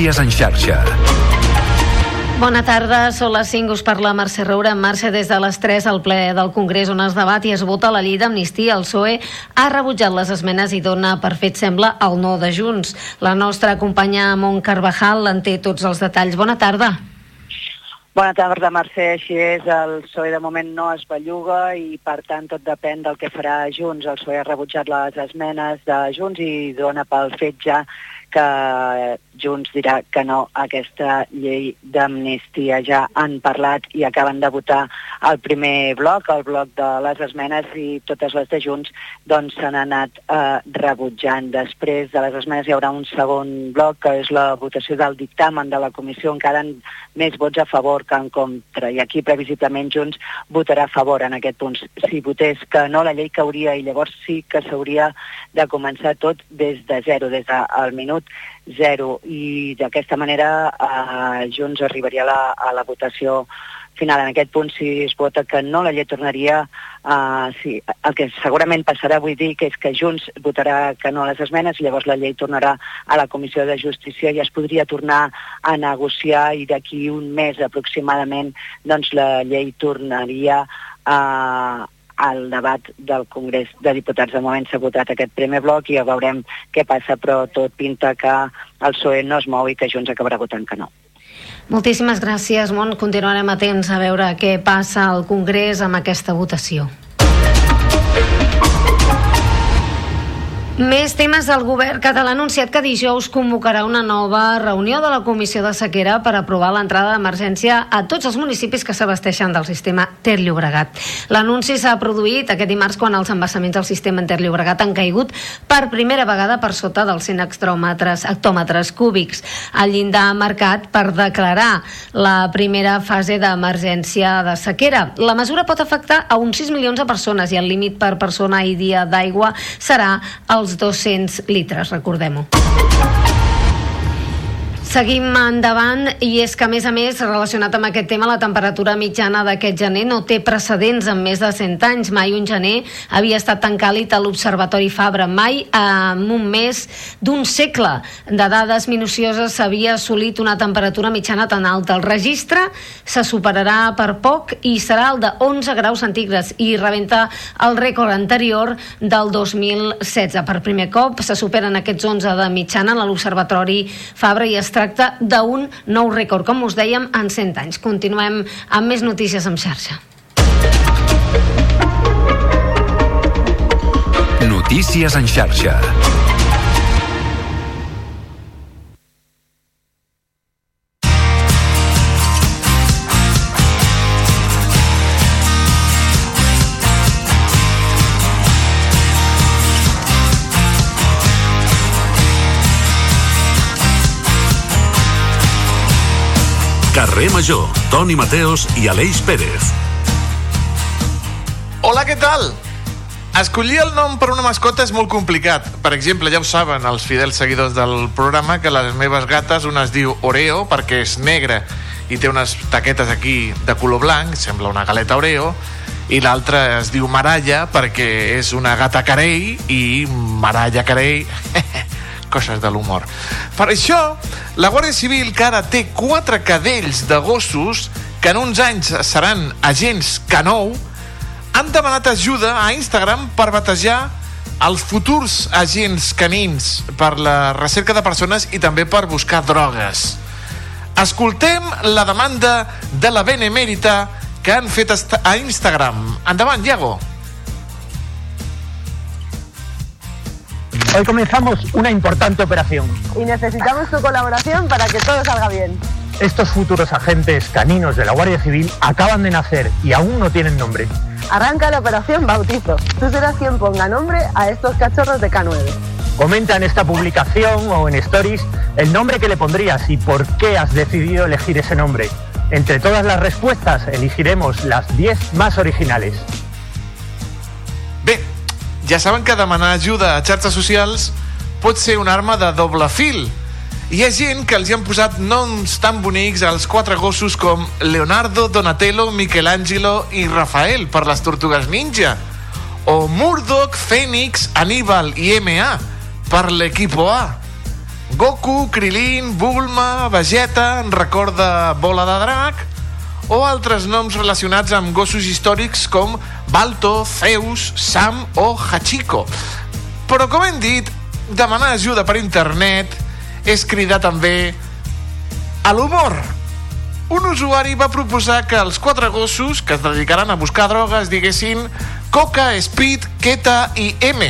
Notícies en xarxa. Bona tarda, són les 5, us parla Mercè Roura. En marxa des de les 3 al ple del Congrés on es debat i es vota la llei d'amnistia. El PSOE ha rebutjat les esmenes i dona per fet, sembla, el no de Junts. La nostra companya Mont Carvajal en té tots els detalls. Bona tarda. Bona tarda, Mercè. Així és, el PSOE de moment no es belluga i, per tant, tot depèn del que farà Junts. El PSOE ha rebutjat les esmenes de Junts i dona pel fet ja que Junts dirà que no a aquesta llei d'amnistia. Ja han parlat i acaben de votar el primer bloc, el bloc de les esmenes, i totes les de Junts doncs s'han anat eh, rebutjant. Després de les esmenes hi haurà un segon bloc, que és la votació del dictamen de la comissió, encara en més vots a favor que en contra. I aquí, previsiblement, Junts votarà a favor en aquest punt. Si votés que no, la llei cauria i llavors sí que s'hauria de començar tot des de zero, des del minut zero. I d'aquesta manera eh, Junts arribaria a la, a la votació final. En aquest punt, si es vota que no, la llei tornaria... Uh, sí, el que segurament passarà, vull dir, que és que Junts votarà que no a les esmenes i llavors la llei tornarà a la Comissió de Justícia i es podria tornar a negociar i d'aquí un mes aproximadament doncs la llei tornaria a, al debat del Congrés de Diputats. De moment s'ha votat aquest primer bloc i ja veurem què passa, però tot pinta que el PSOE no es mou i que Junts acabarà votant que no. Moltíssimes gràcies, Mont. Continuarem atents a veure què passa al Congrés amb aquesta votació. Més temes del govern català ha anunciat que dijous convocarà una nova reunió de la Comissió de Sequera per aprovar l'entrada d'emergència a tots els municipis que s'abasteixen del sistema Ter Llobregat. L'anunci s'ha produït aquest dimarts quan els embassaments del sistema Ter Llobregat han caigut per primera vegada per sota dels 100 hectòmetres, hectòmetres cúbics. El llindar marcat per declarar la primera fase d'emergència de sequera. La mesura pot afectar a uns 6 milions de persones i el límit per persona i dia d'aigua serà els 200 litres, recordem-ho. Seguim endavant i és que, a més a més, relacionat amb aquest tema, la temperatura mitjana d'aquest gener no té precedents en més de 100 anys. Mai un gener havia estat tan càlid a l'Observatori Fabra. Mai en un mes d'un segle de dades minucioses s'havia assolit una temperatura mitjana tan alta. El registre se superarà per poc i serà el de 11 graus centígrads i rebenta el rècord anterior del 2016. Per primer cop se superen aquests 11 de mitjana a l'Observatori Fabra i es tracta d'un nou rècord, com us dèiem, en 100 anys. Continuem amb més notícies en xarxa. Notícies en xarxa. Carrer Major, Toni Mateos i Aleix Pérez. Hola, què tal? Escollir el nom per una mascota és molt complicat. Per exemple, ja ho saben els fidels seguidors del programa que les meves gates, una es diu Oreo perquè és negra i té unes taquetes aquí de color blanc, sembla una galeta Oreo, i l'altra es diu Maralla perquè és una gata carei i Maralla carei coses de l'humor. Per això, la Guàrdia Civil, que ara té quatre cadells de gossos que en uns anys seran agents K9, han demanat ajuda a Instagram per batejar els futurs agents canins per la recerca de persones i també per buscar drogues. Escoltem la demanda de la Benemèrita que han fet a Instagram. Endavant, Iago. Hoy comenzamos una importante operación. Y necesitamos tu colaboración para que todo salga bien. Estos futuros agentes caninos de la Guardia Civil acaban de nacer y aún no tienen nombre. Arranca la operación Bautizo. Tú serás quien ponga nombre a estos cachorros de K9. Comenta en esta publicación o en stories el nombre que le pondrías y por qué has decidido elegir ese nombre. Entre todas las respuestas elegiremos las 10 más originales. Ja saben que demanar ajuda a xarxes socials pot ser una arma de doble fil. Hi ha gent que els hi han posat noms tan bonics als quatre gossos com Leonardo, Donatello, Michelangelo i Rafael per les tortugues ninja. O Murdoch, Fènix, Aníbal i MA per l'equipo A. Goku, Krilin, Bulma, Vegeta, en recorda Bola de Drac, o altres noms relacionats amb gossos històrics com Balto, Zeus, Sam o Hachiko. Però, com hem dit, demanar ajuda per internet és cridar també a l'humor. Un usuari va proposar que els quatre gossos que es dedicaran a buscar drogues diguessin Coca, Speed, Keta i M,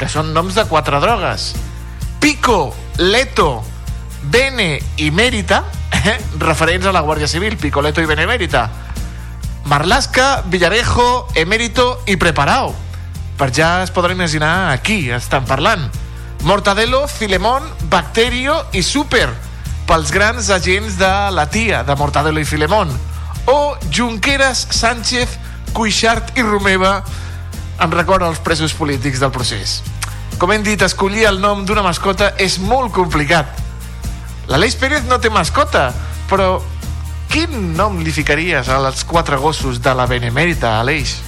que són noms de quatre drogues. Pico, Leto, Bene i Mèrita, eh, referents a la Guàrdia Civil, Picoleto i Benemèrita. Marlasca, Villarejo, Emérito i Preparao. Per ja es poden imaginar aquí estan parlant. Mortadelo, Filemón, Bacterio i Super, pels grans agents de la tia de Mortadelo i Filemón. O Junqueras, Sánchez, Cuixart i Romeva em recorda els presos polítics del procés. Com hem dit, escollir el nom d'una mascota és molt complicat. L'Aleix Pérez no té mascota, però quin nom li ficaries als quatre gossos de la Benemèrita, Aleix?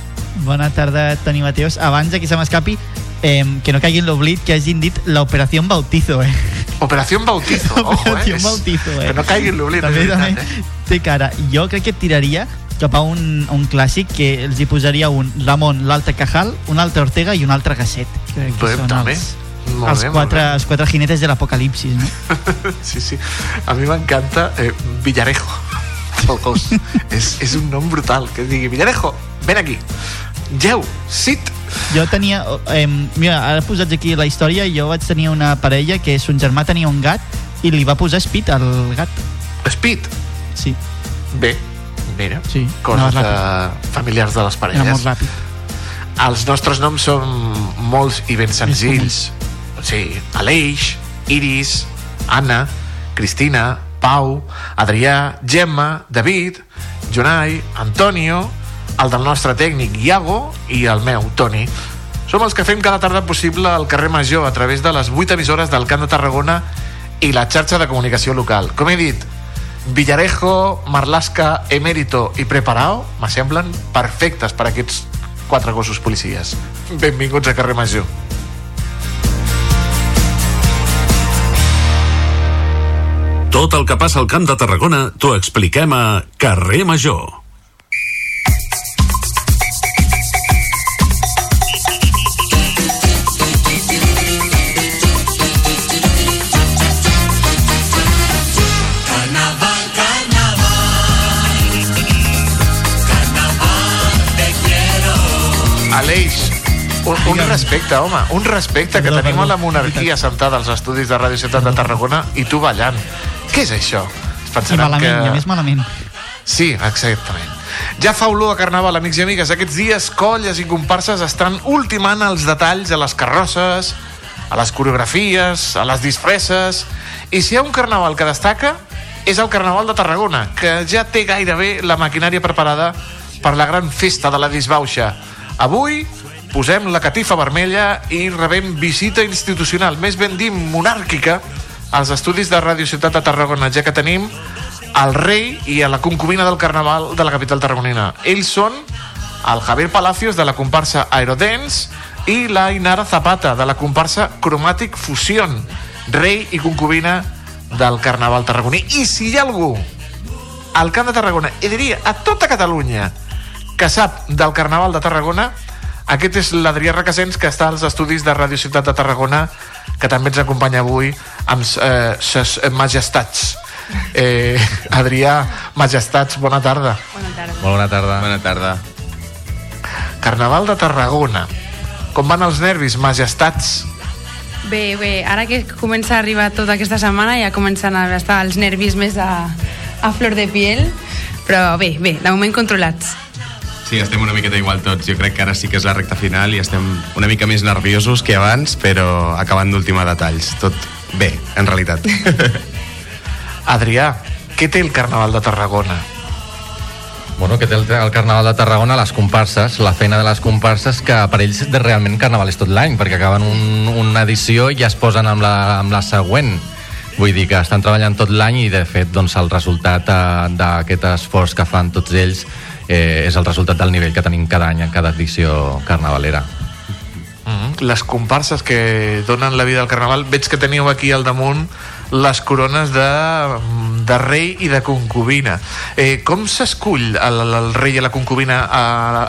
Bona tarda, Toni Mateos. Abans que se m'escapi, eh, que no caigui en l'oblit que hagin dit l'operació Bautizo, eh? Operació Bautizo, ojo, eh? Operació Bautizo, eh? Que no caigui en l'oblit, També, veritat, també té cara. Jo crec que tiraria cap a un, un clàssic que els hi posaria un Ramon, l'altre Cajal, un altre Ortega i un altre Gasset. Crec que Bé, són també. els, Molt els, bé, quatre, els quatre jinetes de l'apocalipsis, no? Sí, sí. A mi m'encanta eh, Villarejo, el gos. és, és un nom brutal, que digui Villarejo, ven aquí. Geu, sit. Jo tenia... Eh, mira, ara posats aquí la història, jo vaig tenir una parella que son germà tenia un gat i li va posar Speed al gat. Speed? Sí. Bé, mira, Sí, coses de familiars de les Era parelles. molt ràpid. Els nostres noms són molts i ben senzills. Sí, Aleix, Iris, Anna, Cristina, Pau, Adrià, Gemma, David, Jonai, Antonio, el del nostre tècnic Iago i el meu, Toni. Som els que fem cada tarda possible al carrer Major a través de les 8 emissores del Camp de Tarragona i la xarxa de comunicació local. Com he dit, Villarejo, Marlasca, Emérito i Preparao m'assemblen perfectes per a aquests quatre gossos policies. Benvinguts a carrer Major. Tot el que passa al Camp de Tarragona t'ho expliquem a Carrer Major. Carnaval, carnaval. Carnaval, te quiero. Aleix, un, un respecte, home, un respecte que tenim a la monarquia sentada als estudis de Ràdio Ciutat de Tarragona i tu ballant. Què és això? Es I pensaran malament, que... i a més malament. Sí, exactament. Ja fa olor a carnaval, amics i amigues. Aquests dies, colles i comparses estan ultimant els detalls a les carrosses, a les coreografies, a les disfresses... I si hi ha un carnaval que destaca, és el Carnaval de Tarragona, que ja té gairebé la maquinària preparada per la gran festa de la disbauxa. Avui posem la catifa vermella i rebem visita institucional, més ben dit monàrquica, als estudis de Ràdio Ciutat de Tarragona, ja que tenim el rei i a la concubina del carnaval de la capital tarragonina. Ells són el Javier Palacios de la comparsa Aerodance i la Inara Zapata de la comparsa Chromatic Fusion, rei i concubina del carnaval tarragoní. I si hi ha algú al Camp de Tarragona, i diria a tota Catalunya, que sap del carnaval de Tarragona, aquest és l'Adrià Requesens, que està als estudis de Ràdio Ciutat de Tarragona, que també ens acompanya avui amb eh, ses majestats. Eh, Adrià, majestats, bona tarda. Molt bona tarda. Bona tarda. Carnaval de Tarragona. Com van els nervis, majestats? Bé, bé, ara que comença a arribar tota aquesta setmana ja comencen a estar els nervis més a, a flor de piel, però bé, bé, de moment controlats. Sí, estem una miqueta igual tots. Jo crec que ara sí que és la recta final i estem una mica més nerviosos que abans, però acabant d'ultimar detalls. Tot bé, en realitat. Adrià, què té el Carnaval de Tarragona? Bueno, que té el, el Carnaval de Tarragona, les comparses, la feina de les comparses, que per ells de, realment Carnaval és tot l'any, perquè acaben un, una edició i ja es posen amb la, amb la següent. Vull dir que estan treballant tot l'any i, de fet, doncs, el resultat eh, d'aquest esforç que fan tots ells eh, és el resultat del nivell que tenim cada any en cada edició carnavalera. Mm. Mm, les comparses que donen la vida al carnaval veig que teniu aquí al damunt les corones de, de rei i de concubina eh, com s'escull el, el rei i la concubina a,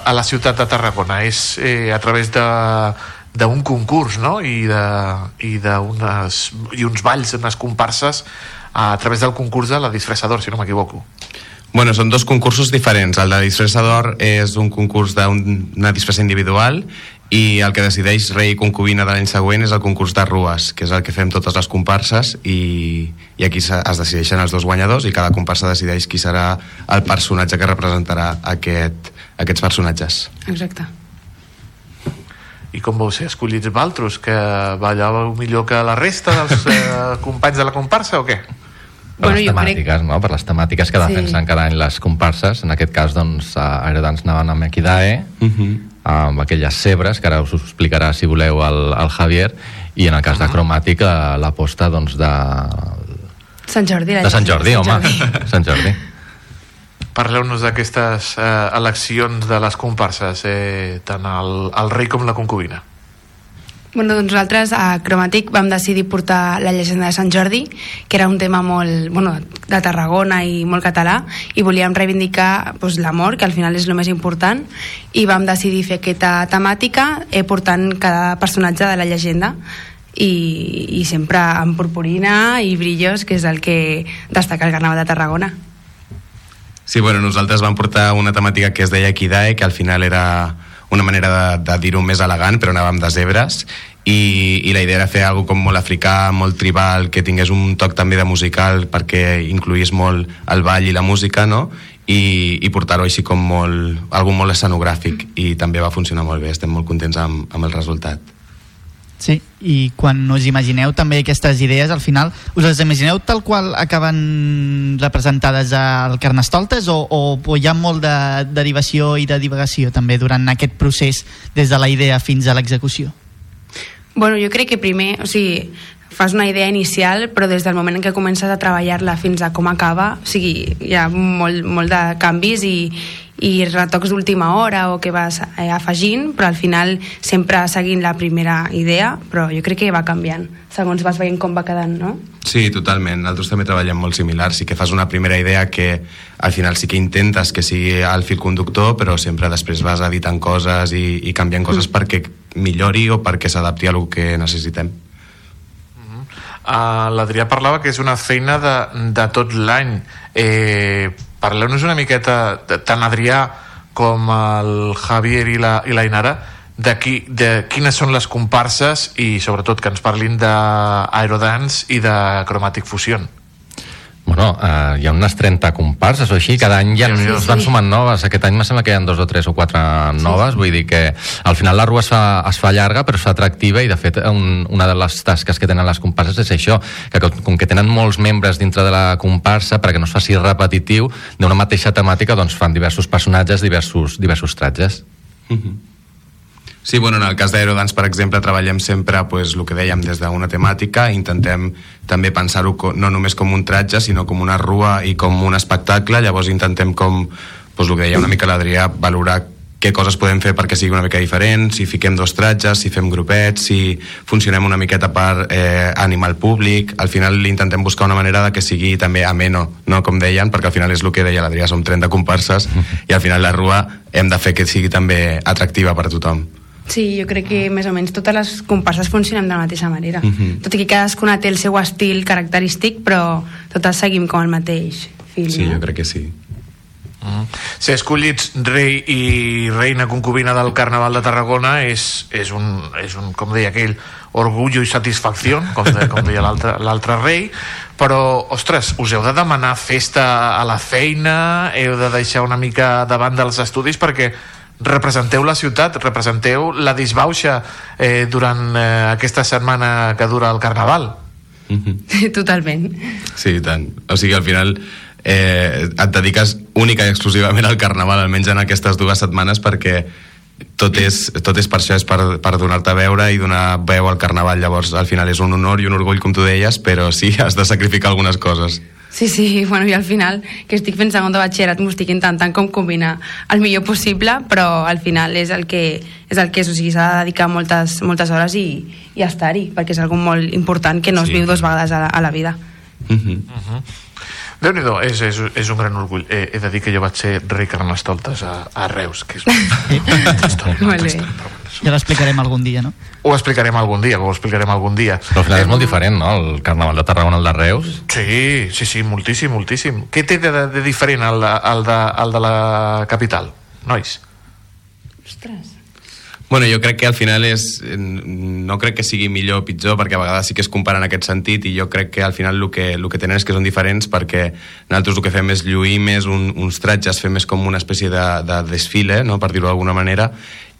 a la ciutat de Tarragona? És eh, a través de d'un concurs no? I, de, i, de unes, i uns balls, unes comparses a través del concurs de la disfressador, si no m'equivoco Bueno, són dos concursos diferents. El de disfressador és un concurs d'una disfressa individual i el que decideix rei i concubina de l'any següent és el concurs de rues, que és el que fem totes les comparses i, i aquí es decideixen els dos guanyadors i cada comparsa decideix qui serà el personatge que representarà aquest, aquests personatges. Exacte. i com vau ser escollits valtros que ballàveu millor que la resta dels eh, companys de la comparsa o què? Per Bueno, les jo crec- temàtiques, no? per les temàtiques que Sí. defensen cada any les comparses. En aquest cas, doncs, Aerodans anaven amb Equidae, amb aquelles cebres, que ara us explicarà, si voleu, el, el Javier, i en el cas de Cromàtic, l'aposta doncs, de, Sant Jordi. de Sant gent Jordi, home. Sant Jordi. Parleu-nos d'aquestes eh, eleccions de les comparses, eh, tant el, el rei com la concubina. Bueno, doncs nosaltres a Cromàtic vam decidir portar la llegenda de Sant Jordi, que era un tema molt, bueno, de Tarragona i molt català, i volíem reivindicar doncs, l'amor, que al final és el més important, i vam decidir fer aquesta temàtica eh, portant cada personatge de la llegenda i, i sempre amb purpurina i brillos, que és el que destaca el Carnaval de Tarragona. Sí, bueno, nosaltres vam portar una temàtica que es deia Kidae, que al final era una manera de, de dir-ho més elegant, però anàvem de zebres, i, i la idea era fer alguna com molt africà, molt tribal, que tingués un toc també de musical perquè incluís molt el ball i la música, no? I, i portar-ho així com molt, algo molt escenogràfic i també va funcionar molt bé, estem molt contents amb, amb el resultat. Sí, i quan us imagineu també aquestes idees, al final, us les imagineu tal qual acaben representades al Carnestoltes o, o, o hi ha molt de derivació i de divagació també durant aquest procés des de la idea fins a l'execució? Bueno, jo crec que primer, o sigui, fas una idea inicial, però des del moment en què comences a treballar-la fins a com acaba, o sigui, hi ha molt, molt de canvis i, i retocs d'última hora o que vas eh, afegint, però al final sempre seguint la primera idea, però jo crec que va canviant, segons vas veient com va quedant, no? Sí, totalment. Nosaltres també treballem molt similar. Sí que fas una primera idea que al final sí que intentes que sigui el fil conductor, però sempre després vas editant coses i, i canviant coses mm. perquè millori o perquè s'adapti a el que necessitem. Uh, L'Adrià parlava que és una feina de, de tot l'any. Eh, Parleu-nos una miqueta, de, tant Adrià com el Javier i la, i la Inara, de, qui, de quines són les comparses i sobretot que ens parlin d'Aerodance i de Chromatic Fusion. Bueno, eh, hi ha unes 30 comparses o així, cada any ja Sí, sí, es van sí. sumant noves, aquest any me sembla que hi ha dos o tres o quatre noves, vull dir que al final la rua es fa, es fa llarga però es fa atractiva i de fet un, una de les tasques que tenen les comparses és això, que com, que tenen molts membres dintre de la comparsa perquè no es faci repetitiu, d'una mateixa temàtica doncs fan diversos personatges, diversos, diversos tratges. Sí, bueno, en el cas d'Aerodance, per exemple, treballem sempre pues, el que dèiem des d'una temàtica, intentem també pensar-ho no només com un tratge, sinó com una rua i com un espectacle, llavors intentem com, pues, el que deia una mica l'Adrià, valorar què coses podem fer perquè sigui una mica diferent, si fiquem dos tratges, si fem grupets, si funcionem una miqueta per eh, animar el públic, al final intentem buscar una manera de que sigui també ameno, no? Com deien, perquè al final és el que deia l'Adrià, som 30 comparses i al final la rua hem de fer que sigui també atractiva per a tothom. Sí, jo crec que més o menys totes les comparses funcionen de la mateixa manera. Mhm. Tot i que cadascuna té el seu estil característic, però totes seguim com el mateix fil. Sí, no? jo crec que sí. Mm. Ser escollits rei i reina concubina del Carnaval de Tarragona és, és, un, és un, com deia aquell, orgullo i satisfacció, com, de, com deia l'altre rei, però, ostres, us heu de demanar festa a la feina, heu de deixar una mica davant dels estudis perquè representeu la ciutat, representeu la disbauxa eh, durant eh, aquesta setmana que dura el Carnaval. Totalment. Sí, tant. O sigui, al final eh, et dediques única i exclusivament al Carnaval, almenys en aquestes dues setmanes, perquè tot és, tot és per això, és per, per donar-te a veure i donar veu al Carnaval. Llavors, al final és un honor i un orgull, com tu deies, però sí, has de sacrificar algunes coses. Sí, sí, bueno, i al final, que estic fent segon de batxillerat, m'ho estic intentant com combinar el millor possible, però al final és el que és, el que és o sigui, s'ha de dedicar moltes, moltes hores i, i estar-hi, perquè és algo molt important que no es Sí. viu dues vegades a la, a la vida. Déu-n'hi-do, és, és, és un gran orgull. Eh, he de dir que jo vaig ser rei Carnestoltes a, a Reus, que és Molt bé. Ja l'explicarem algun dia, no? Ho explicarem algun dia, ho explicarem algun dia. Però al final és molt diferent, no?, el Carnaval de Tarragona al de Reus. Sí, sí, sí, moltíssim, moltíssim. Què té de, de diferent el, el, de, el de la capital, nois? Bueno, jo crec que al final és... No crec que sigui millor o pitjor, perquè a vegades sí que es compara en aquest sentit, i jo crec que al final el que, el que tenen és que són diferents, perquè nosaltres el que fem és lluir més un, uns tratges, fem més com una espècie de, de desfile, no? per dir-ho d'alguna manera,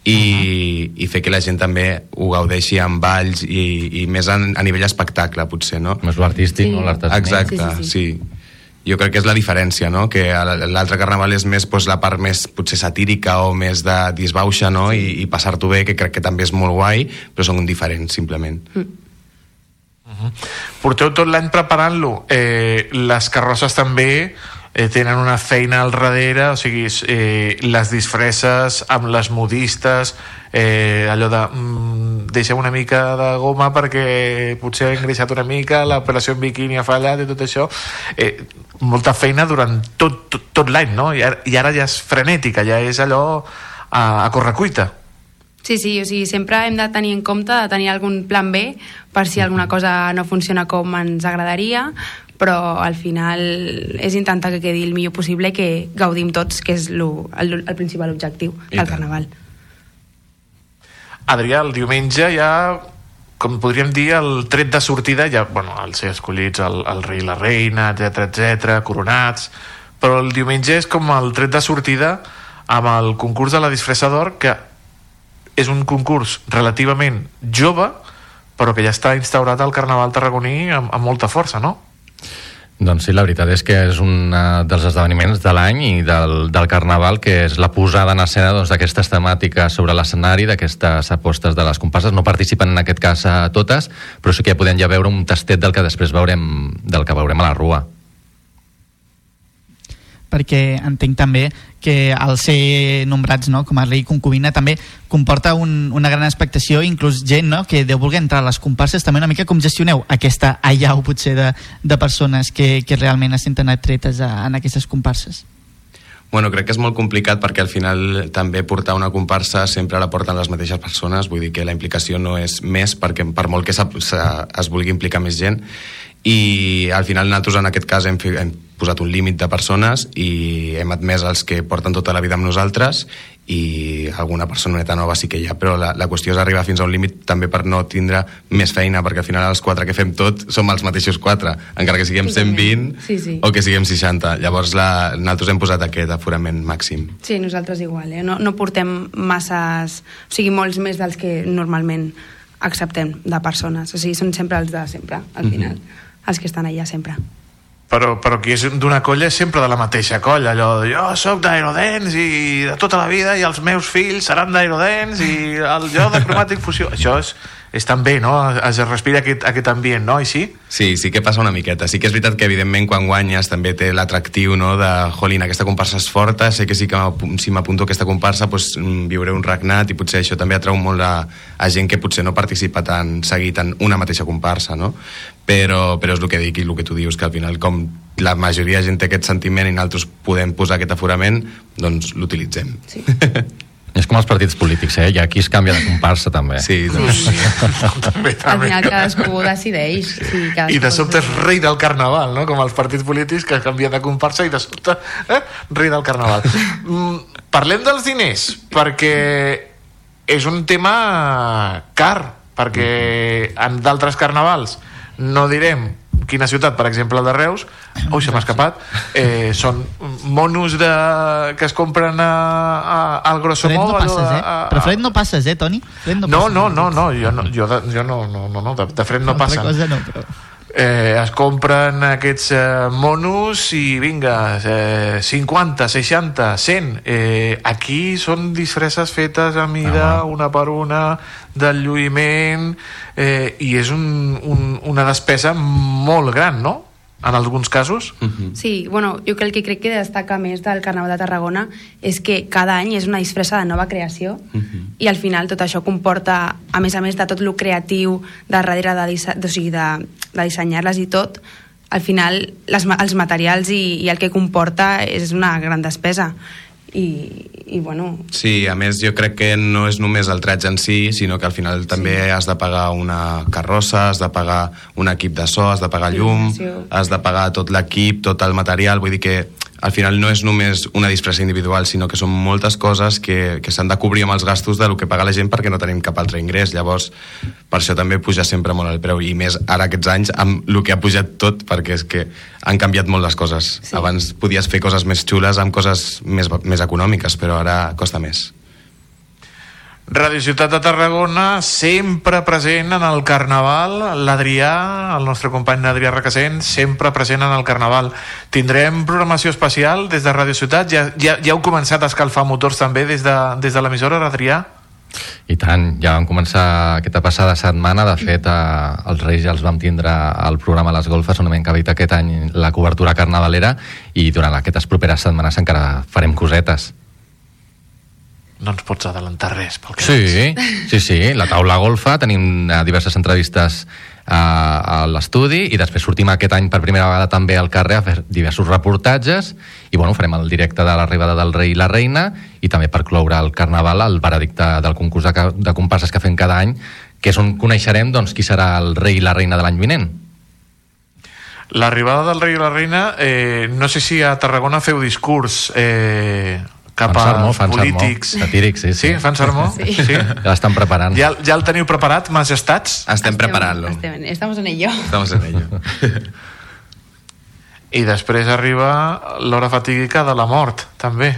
i, i fer que la gent també ho gaudeixi amb balls i, i més a, a nivell espectacle, potser, no? Més l'artístic, Sí. no? Exacte, Sí, sí, sí. sí. Jo crec que és la diferència, no? Que l'altre carnaval és més doncs, la part més potser satírica o més de disbauxa, no? I, i passar-t'ho bé, que crec que també és molt guai, però són diferents, simplement. Porteu tot l'any preparant-lo. Eh, les carrosses també eh, tenen una feina al darrere, o sigui, eh, les disfresses amb les modistes, eh, allò de mm, deixem una mica de goma perquè potser ha engreixat una mica, l'operació en biquini ha fallat i tot això. Eh, molta feina durant tot, tot, tot l'any, no? I ara, I ara ja és frenètica, ja és allò a, a correcuita. Sí, sí, o sigui, sempre hem de tenir en compte de tenir algun plan B per si alguna cosa no funciona com ens agradaria, però al final és intentar que quedi el millor possible i que gaudim tots, que és lo, el, el principal objectiu I del tant. Carnaval. Adrià, el diumenge ja com podríem dir, el tret de sortida ja, bueno, al ser escollits el, el rei i la reina, etc etc, coronats però el diumenge és com el tret de sortida amb el concurs de la disfressa d'or que és un concurs relativament jove però que ja està instaurat al Carnaval tarragoní amb, amb molta força, no? Doncs sí, la veritat és que és un eh, dels esdeveniments de l'any i del, del Carnaval, que és la posada en escena doncs, d'aquestes temàtiques sobre l'escenari, d'aquestes apostes de les comparses. No participen en aquest cas a totes, però sí que ja podem ja veure un tastet del que després veurem, del que veurem a la rua. Perquè entenc també que al ser nombrats no, com a rei concubina també comporta un, una gran expectació inclús gent no, que deu voler entrar a les comparses també una mica com gestioneu aquesta allau potser de, de persones que, que realment es senten atretes a, en aquestes comparses? Bueno, crec que és molt complicat perquè al final també portar una comparsa sempre la porten les mateixes persones, vull dir que la implicació no és més perquè per molt que s'ha- es vulgui implicar més gent. I al final nosaltres en aquest cas hem, hem posat un límit de persones i hem admès els que porten tota la vida amb nosaltres i alguna personeta nova sí que hi ha, però la, la qüestió és arribar fins a un límit també per no tindre més feina, perquè al final els quatre que fem tot som els mateixos quatre, encara que siguem 120 Sí, sí. o que siguem 60. Llavors la, nosaltres hem posat aquest aforament màxim. Sí, nosaltres igual, eh? no, no portem masses, o sigui, molts més dels que normalment acceptem de persones, o sigui, són sempre els de sempre, al Mhm. final, els que estan allà sempre. Però, però qui és d'una colla és sempre de la mateixa colla allò de jo sóc d'Aerodens i de tota la vida i els meus fills seran d'Aerodens i el jo de cromàtic fusió això és, és també, no? es respira aquest, aquest ambient, no? I sí? Sí, sí que passa una miqueta. Sí que és veritat que, evidentment, quan guanyes també té l'atractiu no, de, jolín, aquesta comparsa és forta, sé que sí que si m'apunto a aquesta comparsa doncs, viuré un regnat i potser això també atrau molt a, a gent que potser no participa tan seguit en una mateixa comparsa, no? Però, però és el que dic i el que tu dius, que al final com la majoria de gent té aquest sentiment i nosaltres podem posar aquest aforament, doncs l'utilitzem. Sí. És com els partits polítics, eh? Hi ha qui es canvia de comparsa, també. Sí, doncs... també, Al final cadascú decideix. Sí, cadascú I de sobte és rei del carnaval, no? Com els partits polítics que canvien de comparsa i de sobte, eh? rei del carnaval. Mm, parlem dels diners, perquè és un tema car, perquè en d'altres carnavals no direm quina ciutat, per exemple, el de Reus, ui, se m'ha escapat, eh, són monos de, que es compren a, a, al grosso Fred no modo. passes, eh? a- a- Però Fred no passes, eh, Toni? Fred no, no, passes. no, no, no, jo no, jo, de, jo no, no, no, no de, de fred no passa. cosa no, però... Eh, es compren aquests eh, monos i vinga, eh, 50, 60, 100. Eh, aquí són disfresses fetes a mida, Ah. una per una, del lluïment, eh, i és un, un, una despesa molt gran, no? En alguns casos. Sí, bueno, jo que el que crec que destaca més del Carnaval de Tarragona és que cada any és una disfressa de nova creació i al final tot això comporta, a més a més de tot lo creatiu de darrere de, disse o sigui, de, de dissenyar-les i tot, al final les, els materials i, i el que comporta és una gran despesa i, i bueno, Sí, a més jo crec que no és només el tratge en si, sinó que al final també has de pagar una carrossa, has de pagar un equip de so, has de pagar llum, has de pagar tot l'equip, tot el material, vull dir que al final no és només una disfressa individual, sinó que són moltes coses que, que s'han de cobrir amb els gastos del que paga la gent perquè no tenim cap altre ingrés. Llavors, per això també puja sempre molt el preu, i més ara aquests anys amb el que ha pujat tot, perquè és que han canviat molt les coses. Sí. Abans podies fer coses més xules amb coses més, més econòmiques, però ara costa més. Radio Ciutat de Tarragona, sempre present en el Carnaval. L'Adrià, el nostre company Adrià Requesent, sempre present en el Carnaval. Tindrem programació especial des de Radio Ciutat? Ja, ja, ja heu començat a escalfar motors també des de, des de l'emissora, Adrià? I tant, ja vam començar aquesta passada setmana, de fet eh, els Reis ja els vam tindre al programa Les Golfes on hem encabit aquest any la cobertura carnavalera i durant aquestes properes setmanes encara farem cosetes. No ens pots adelantar res pel que Sí, sí, sí, la taula golfa, tenim eh, diverses entrevistes eh, a l'estudi i després sortim aquest any per primera vegada també al carrer a fer diversos reportatges i bueno, farem el directe de l'arribada del rei i la reina i també per cloure el carnaval el veredicte del concurs de, de comparses que fem cada any que és on coneixerem doncs, qui serà el rei i la reina de l'any vinent. L'arribada del rei i la reina, eh, no sé si a Tarragona feu discurs eh, cap Fan sermó, fan sermó. polítics. Satíric, sí, sí. Sí, fan sermó? Sí. sí. Ja l'estan preparant. Ja, ja el teniu preparat, majestats? Estem preparant-lo. estem, estamos en ello. Estamos en ello. I després arriba l'hora fatídica de la mort, també.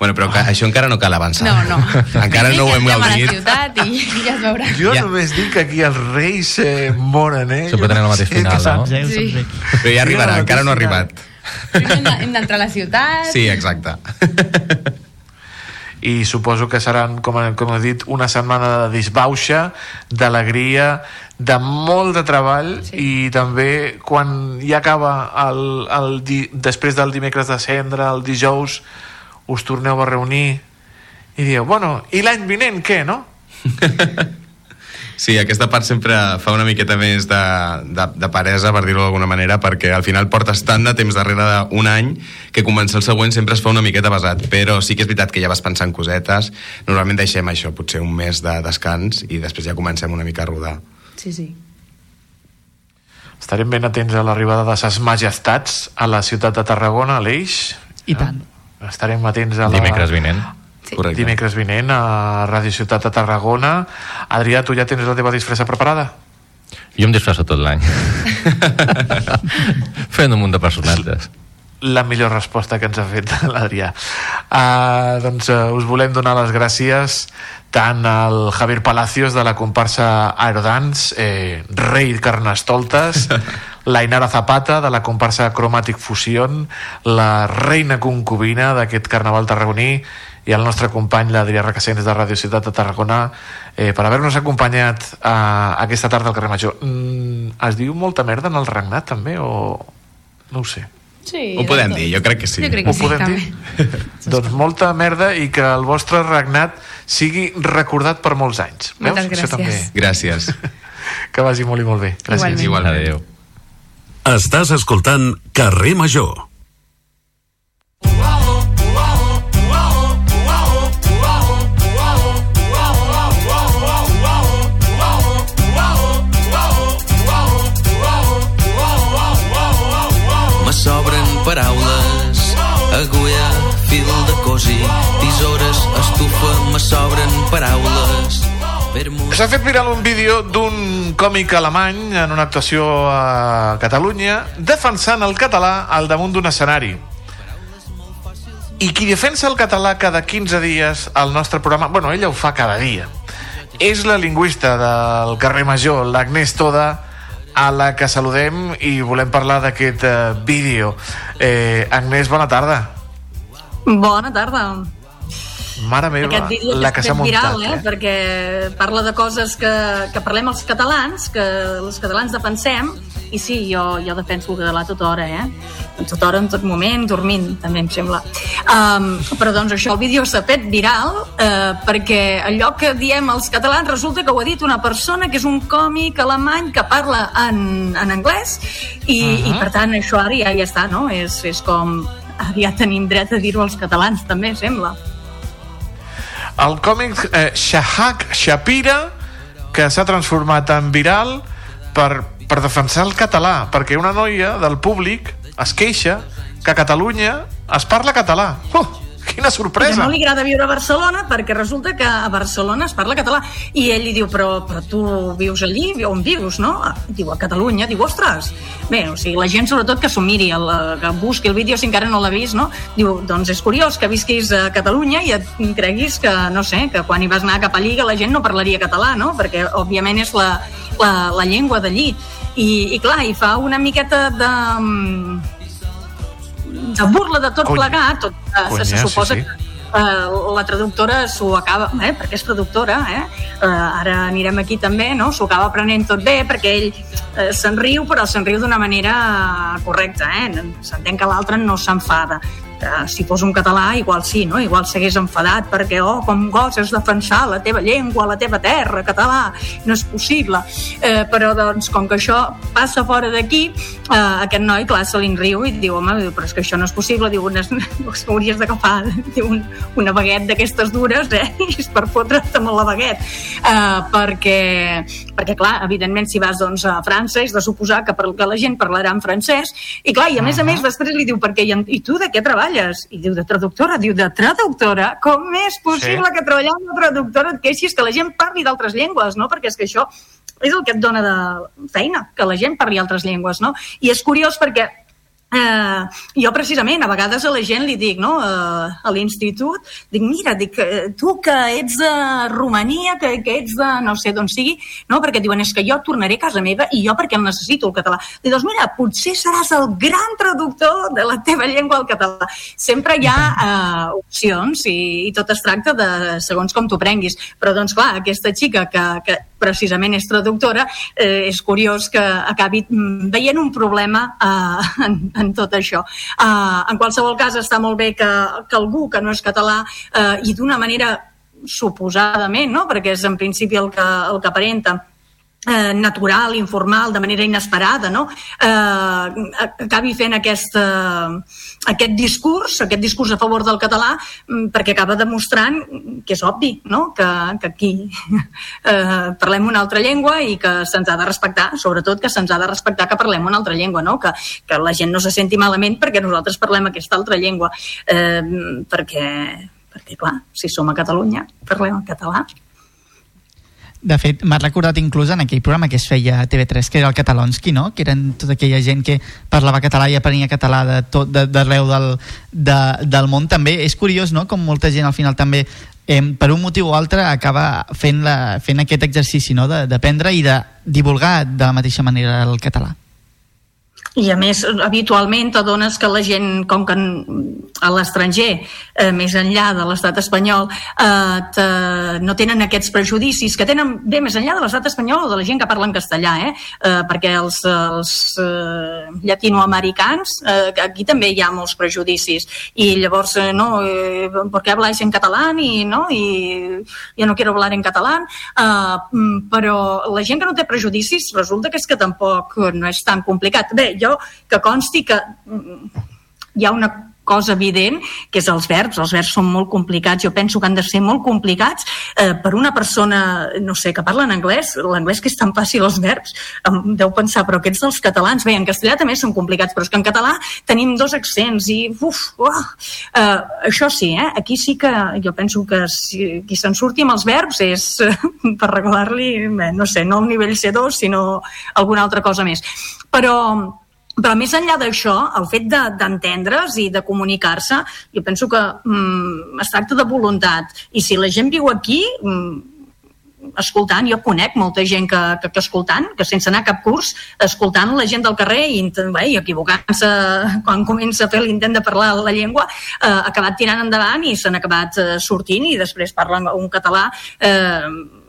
Bueno, però que, això encara no cal avançar. No, no. Encara no ho hem gaudit. ciutat i ja es veurà. Jo ja. només dic que aquí els reis eh, moren, eh? Sempre tenen el mateix Sí, final, no? saps? Sí. Però ja arribarà, encara no ha arribat. Primer hem de- hem d'entrar a la ciutat. Sí, exacte. i suposo que seran, com, com he dit, una setmana de disbauxa, d'alegria, de molt de treball sí. i també quan ja acaba el, el di, després del dimecres de cendre, el dijous, us torneu a reunir i dieu, bueno, i l'any vinent què, no? Sí, aquesta part sempre fa una miqueta més de, de, de paresa, per dir-ho d'alguna manera, perquè al final portes tant de temps darrere d'un any que començar el següent sempre es fa una miqueta pesat. Però sí que és veritat que ja vas pensant cosetes. Normalment deixem això, potser un mes de descans, i després ja comencem una mica a rodar. Sí, sí. Estarem ben atents a l'arribada de ses majestats a la ciutat de Tarragona, a l'Eix. I tant. Estarem atents a la... Dimecres vinent. Sí. Dimecres vinent a Ràdio Ciutat de Tarragona. Adrià, tu ja tens la teva disfressa preparada? Jo em disfresso tot l'any. Fent un munt de personatges. La millor resposta que ens ha fet l'Adrià. Uh, doncs uh, us volem donar les gràcies tant al Javier Palacios de la comparsa Aerodance, eh, rei Carnestoltes, la Inara Zapata de la comparsa Chromatic Fusion, la reina concubina d'aquest carnaval tarragoní i el nostre company l'Adrià Requesens de Radio Ciutat de Tarragona eh, per haver-nos acompanyat a, aquesta tarda al carrer Major. Mm, es diu molta merda en el regnat també o no ho sé? Sí, Ho podem dir, jo crec que sí. Jo crec que Ho sí, podem també. doncs molta merda i que el vostre regnat sigui recordat per molts anys. Moltes Veus? Això gràcies. també. Gràcies. Que vagi molt i molt bé. Gràcies. Igualment. Adéu. Estàs escoltant Carrer Major. Me cosi, tisores, estufa, me sobren paraules. S'ha fet viral un vídeo d'un còmic alemany en una actuació a Catalunya defensant el català al damunt d'un escenari. I qui defensa el català cada 15 dies al nostre programa, bueno, ella ho fa cada dia, és la lingüista del carrer Major, l'Agnès Toda, a la que saludem i volem parlar d'aquest eh, vídeo. Eh, Agnès, bona tarda. Bona tarda. Mare meva, Aquest vídeo la que s'ha muntat. viral, eh? perquè parla de coses que, que parlem els catalans, que els catalans defensem, I sí, jo, jo defenso el català tota hora, eh? A tota hora, en tot moment, dormint, també em sembla. Um, però doncs això, el vídeo s'ha fet viral uh, perquè allò que diem els catalans resulta que ho ha dit una persona que és un còmic alemany que parla en, en anglès i, uh -huh. i per tant això ara ja, ja està, no? És, és com ja tenim dret a dir-ho als catalans també, sembla. El còmic eh, Shahak Shapira, que s'ha transformat en viral per, per defensar el català, perquè una noia del públic es queixa que a Catalunya es parla català. Uh, quina Que sorpresa! no li agrada viure a Barcelona perquè resulta que a Barcelona es parla català. I ell li diu, però, però tu vius allí, on vius, no? Diu, a Catalunya. Diu, ostres! Bé, o sigui, la gent sobretot que s'ho miri, el, que busqui el vídeo si encara no l'ha vist, no? Diu, doncs és curiós que visquis a Catalunya i et creguis que, no sé, que quan hi vas anar cap allí que la gent no parlaria català, no? Perquè, òbviament, és la, la, la llengua d'allí. I, I clar, hi fa una miqueta de mm, de burla de tot Cony. plegat, tot, eh, Conya, se, se suposa sí, sí. que eh, la traductora s'ho acaba, eh, perquè és traductora, eh? eh, ara anirem aquí també, no? s'ho acaba aprenent tot bé perquè ell eh, se'n riu, però se'n riu d'una manera correcta, eh? s'entén que l'altre no s'enfada que si fos un català igual sí, no? igual s'hagués enfadat perquè oh, com goses defensar la teva llengua, la teva terra, català no és possible, eh, però doncs com que això passa fora d'aquí eh, aquest noi, clar, se li riu i diu, home, però és que això no és possible diu, unes, hauries d'agafar un, una baguet d'aquestes dures eh? i és per fotre't amb la baguet eh, perquè, perquè clar, evidentment si vas doncs, a França és de suposar que, per, que la gent parlarà en francès i clar, i a més a més després li diu perquè, i, i tu de què treballes? I diu de traductora, diu de traductora com és possible Sí. que treballant de traductora et queixis que la gent parli d'altres llengües, no? Perquè és que això és el que et dona de feina, que la gent parli altres llengües, no? I és curiós perquè Eh, jo precisament a vegades a la gent li dic no, eh, a l'institut dic mira, dic, eh, tu que ets de Romania que, que ets de no sé d'on sigui no, perquè diuen és que jo tornaré a casa meva i jo perquè el necessito el català dic, doncs mira, potser seràs el gran traductor de la teva llengua al català sempre hi ha eh, opcions i, i tot es tracta de segons com t'ho prenguis. Però doncs clar, aquesta xica que, que precisament és traductora, eh, és curiós que acabi mm, veient un problema eh, en, en tot això. Eh, en qualsevol cas, està molt bé que, que algú que no és català eh, i d'una manera suposadament, no? perquè és en principi el que, el que aparenta, eh, natural, informal, de manera inesperada, no? eh, acabi fent aquest, eh, aquest discurs, aquest discurs a favor del català, mm, perquè acaba demostrant que és obvi, no? que, que aquí eh, parlem una altra llengua i que se'ns ha de respectar, sobretot que se'ns ha de respectar que parlem una altra llengua, no? que, que la gent no se senti malament perquè nosaltres parlem aquesta altra llengua, eh, perquè, perquè clar, si som a Catalunya, parlem en català. De fet, m'ha recordat inclús en aquell programa que es feia a TV3, que era el Catalonski, no? Que eren tota aquella gent que parlava català i aprenia català de tot, de- d'arreu del, de, del món. També és curiós, no?, com molta gent al final també eh, per un motiu o altre acaba fent, la, fent aquest exercici no? de- d'aprendre i de divulgar de la mateixa manera el català. I a més, habitualment t'adones que la gent, com que a l'estranger, eh, més enllà de l'estat espanyol, eh, te, no tenen aquests prejudicis que tenen bé més enllà de l'estat espanyol o de la gent que parla en castellà, eh? Eh, perquè els, els eh, llatinoamericans, eh, aquí també hi ha molts prejudicis, i llavors, eh, no, eh, ¿por qué en catalán? I, no, i jo no quiero hablar en catalán, eh, mm, però la gent que no té prejudicis resulta que és que tampoc no és tan complicat. Bé, jo que consti que mm, hi ha una cosa evident, que és els verbs. Els verbs són molt complicats. Jo penso que han de ser molt complicats eh, per una persona, no sé, que parla en anglès. L'anglès que és tan fàcil, els verbs. Em deu pensar, però aquests dels catalans, bé, en castellà també són complicats, però és que en català tenim dos accents i, uf, uah. eh, això sí, eh? aquí sí que jo penso que si, qui se'n surti amb els verbs és eh, per regalar-li, no sé, no el nivell C2, sinó alguna altra cosa més. Però, però més enllà d'això, el fet de- d'entendre's i de comunicar-se, jo penso que mm, es tracta de voluntat. I si la gent viu aquí, mm, escoltant, jo conec molta gent que, que, que escoltant, que sense anar a cap curs, escoltant la gent del carrer i, bé, i equivocant-se quan comença a fer l'intent de parlar la llengua, eh, acabat tirant endavant i s'han acabat eh, sortint i després parlen un català eh,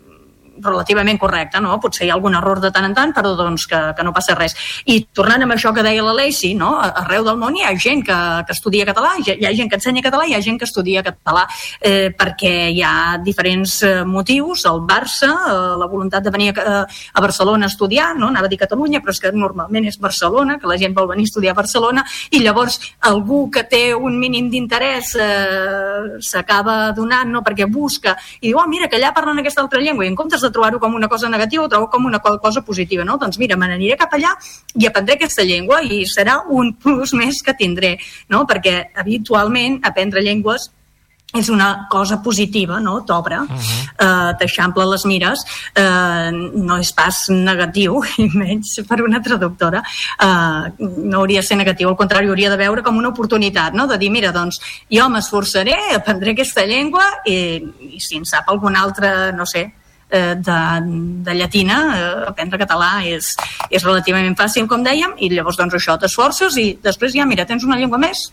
relativament correcte, no? Potser hi ha algun error de tant en tant, però doncs que, que no passa res. I tornant amb això que deia la Lacey, no? Arreu del món hi ha gent que, que estudia català, hi ha, hi ha gent que ensenya català, hi ha gent que estudia català, eh, perquè hi ha diferents eh, motius, el Barça, eh, la voluntat de venir a, a Barcelona a estudiar, no? anava a dir Catalunya, però és que normalment és Barcelona, que la gent vol venir a estudiar a Barcelona, i llavors algú que té un mínim d'interès eh, s'acaba donant, no? perquè busca, i diu, oh, mira, que allà parlen aquesta altra llengua, i en comptes de trobar-ho com una cosa negativa, ho trobo com una co- cosa positiva, no? Doncs mira, me n'aniré cap allà i aprendré aquesta llengua i serà un plus més que tindré, no? Perquè habitualment aprendre llengües és una cosa positiva, no? T'obre, uh -huh. eh, t'eixampla les mires, eh, no és pas negatiu, i menys per una traductora, eh, no hauria de ser negatiu, al contrari, hauria de veure com una oportunitat, no? De dir, mira, doncs, jo m'esforçaré, aprendré aquesta llengua i, i si en sap alguna altra, no sé, eh, de, de llatina, eh, aprendre català és, és relativament fàcil, com dèiem, i llavors doncs això t'esforces i després ja, mira, tens una llengua més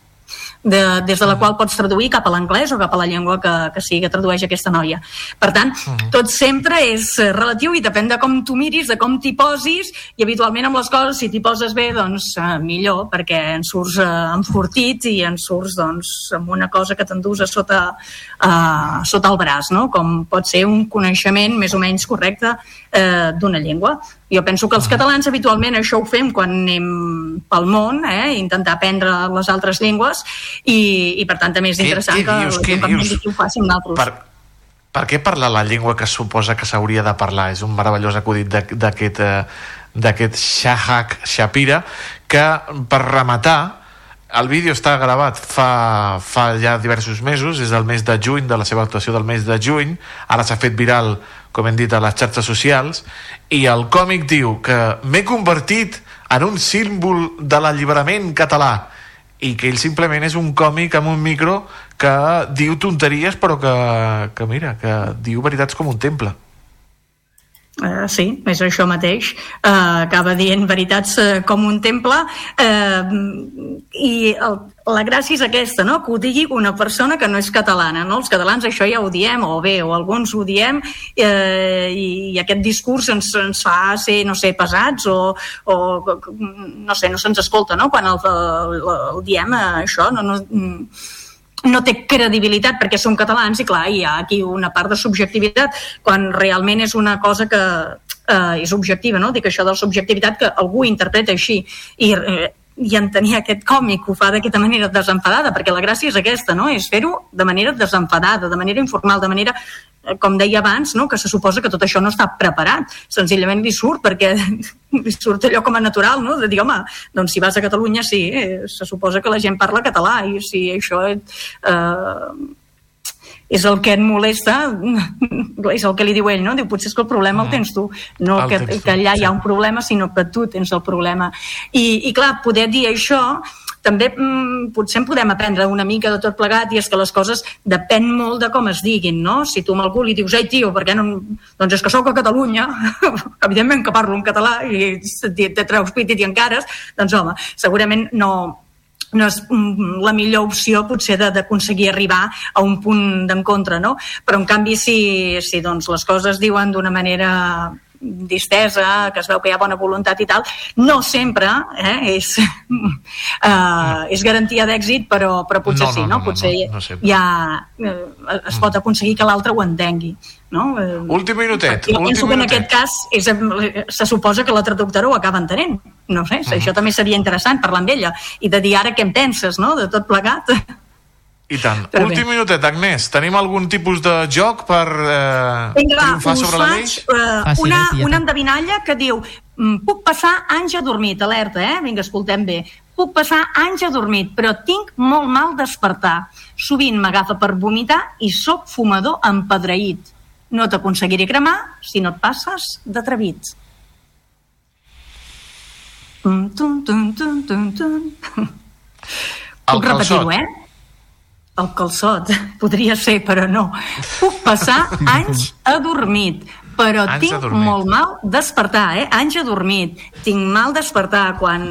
de, des de la qual pots traduir cap a l'anglès o cap a la llengua que, que sigui que tradueix aquesta noia. Per tant, tot sempre és eh, relatiu i depèn de com tu miris, de com t'hi posis i habitualment amb les coses, si t'hi poses bé, doncs eh, millor, perquè en surts eh, enfortit i en surts doncs, amb una cosa que t'endús a sota, eh, sota el braç, no? com pot ser un coneixement més o menys correcte eh, d'una llengua. Jo penso que els catalans habitualment això ho fem quan anem pel món, eh? intentar aprendre les altres llengües i, i per tant també és Què- interessant què que dius, què gent com dius? aquí ho faci amb altres. Per, per què parlar la llengua que suposa que s'hauria de parlar? És un meravellós acudit d'aquest eh, d'aquest Shahak Shapira que per rematar el vídeo està gravat fa, fa ja diversos mesos, és del mes de juny, de la seva actuació del mes de juny, ara s'ha fet viral, com hem dit, a les xarxes socials, i el còmic diu que m'he convertit en un símbol de l'alliberament català, i que ell simplement és un còmic amb un micro que diu tonteries però que, que mira, que diu veritats com un temple. Uh, sí, és això mateix. Uh, acaba dient veritats uh, com un temple uh, i el, la gràcia és aquesta, no? que ho digui una persona que no és catalana. No? Els catalans això ja ho diem, o bé, o alguns ho diem, eh, i, i aquest discurs ens, ens fa ser, no sé, pesats o, o no sé, no se'ns escolta no? quan el, el, el diem eh, això. No, no, no té credibilitat perquè som catalans i clar, hi ha aquí una part de subjectivitat quan realment és una cosa que eh, és objectiva, no? Dic això de la subjectivitat que algú interpreta així i, eh, i en tenir aquest còmic ho fa d'aquesta manera desenfadada, perquè la gràcia és aquesta, no? És fer-ho de manera desenfadada, de manera informal, de manera eh, com deia abans, no? que se suposa que tot això no està preparat. Senzillament li surt perquè li surt allò com a natural, no? de dir, home, doncs si vas a Catalunya sí, eh, se suposa que la gent parla català i si això eh, és el que et molesta, és el que li diu ell, no? Diu, potser és que el problema el tens tu, no El que, que allà hi ha un problema, sinó que tu tens el problema. I, i clar, poder dir això també mm, potser en podem aprendre una mica de tot plegat i és que les coses depèn molt de com es diguin, no? Si tu amb algú li dius, ei, tio, per què no... Doncs és que sóc a Catalunya, evidentment que parlo en català i te, treus pit i t'hi encares, doncs home, segurament no, no és mm, la millor opció potser d'aconseguir arribar a un punt d'encontre, no? Però en canvi si, si doncs, les coses es diuen d'una manera distesa, que es veu que hi ha bona voluntat i tal, no sempre eh, és, uh, és garantia d'èxit, però, però potser No, no, sí, no, no? no, potser no, no hi ha, eh, es pot aconseguir que l'altre ho entengui. No? Eh, Últim minutet, jo penso que en minutet. aquest cas és, eh, se suposa que la traductora ho acaba entenent. No sé, això també seria interessant parlar amb ella i de dir ara què en penses, no?, de tot plegat. I tant. Però Últim minutet, Agnès. Tenim algun tipus de joc per eh, Vinga, triomfar sobre la llei? faig uh, Fàcil, una, eh, una endevinalla que diu mm, puc passar anys adormit, alerta, eh? Vinga, escoltem bé. Puc passar anys adormit, però tinc molt mal despertar. Sovint m'agafa per vomitar i sóc fumador empedreït. No t'aconseguiré cremar si no et passes d'atrevit. Tum, tum, tum, tum, tum, tum. Puc repetir-ho, eh? El calçot, podria ser, però no. Puc passar anys adormit, però Anys tinc adormit. molt mal despertar, eh? Anys adormit. Tinc mal despertar quan...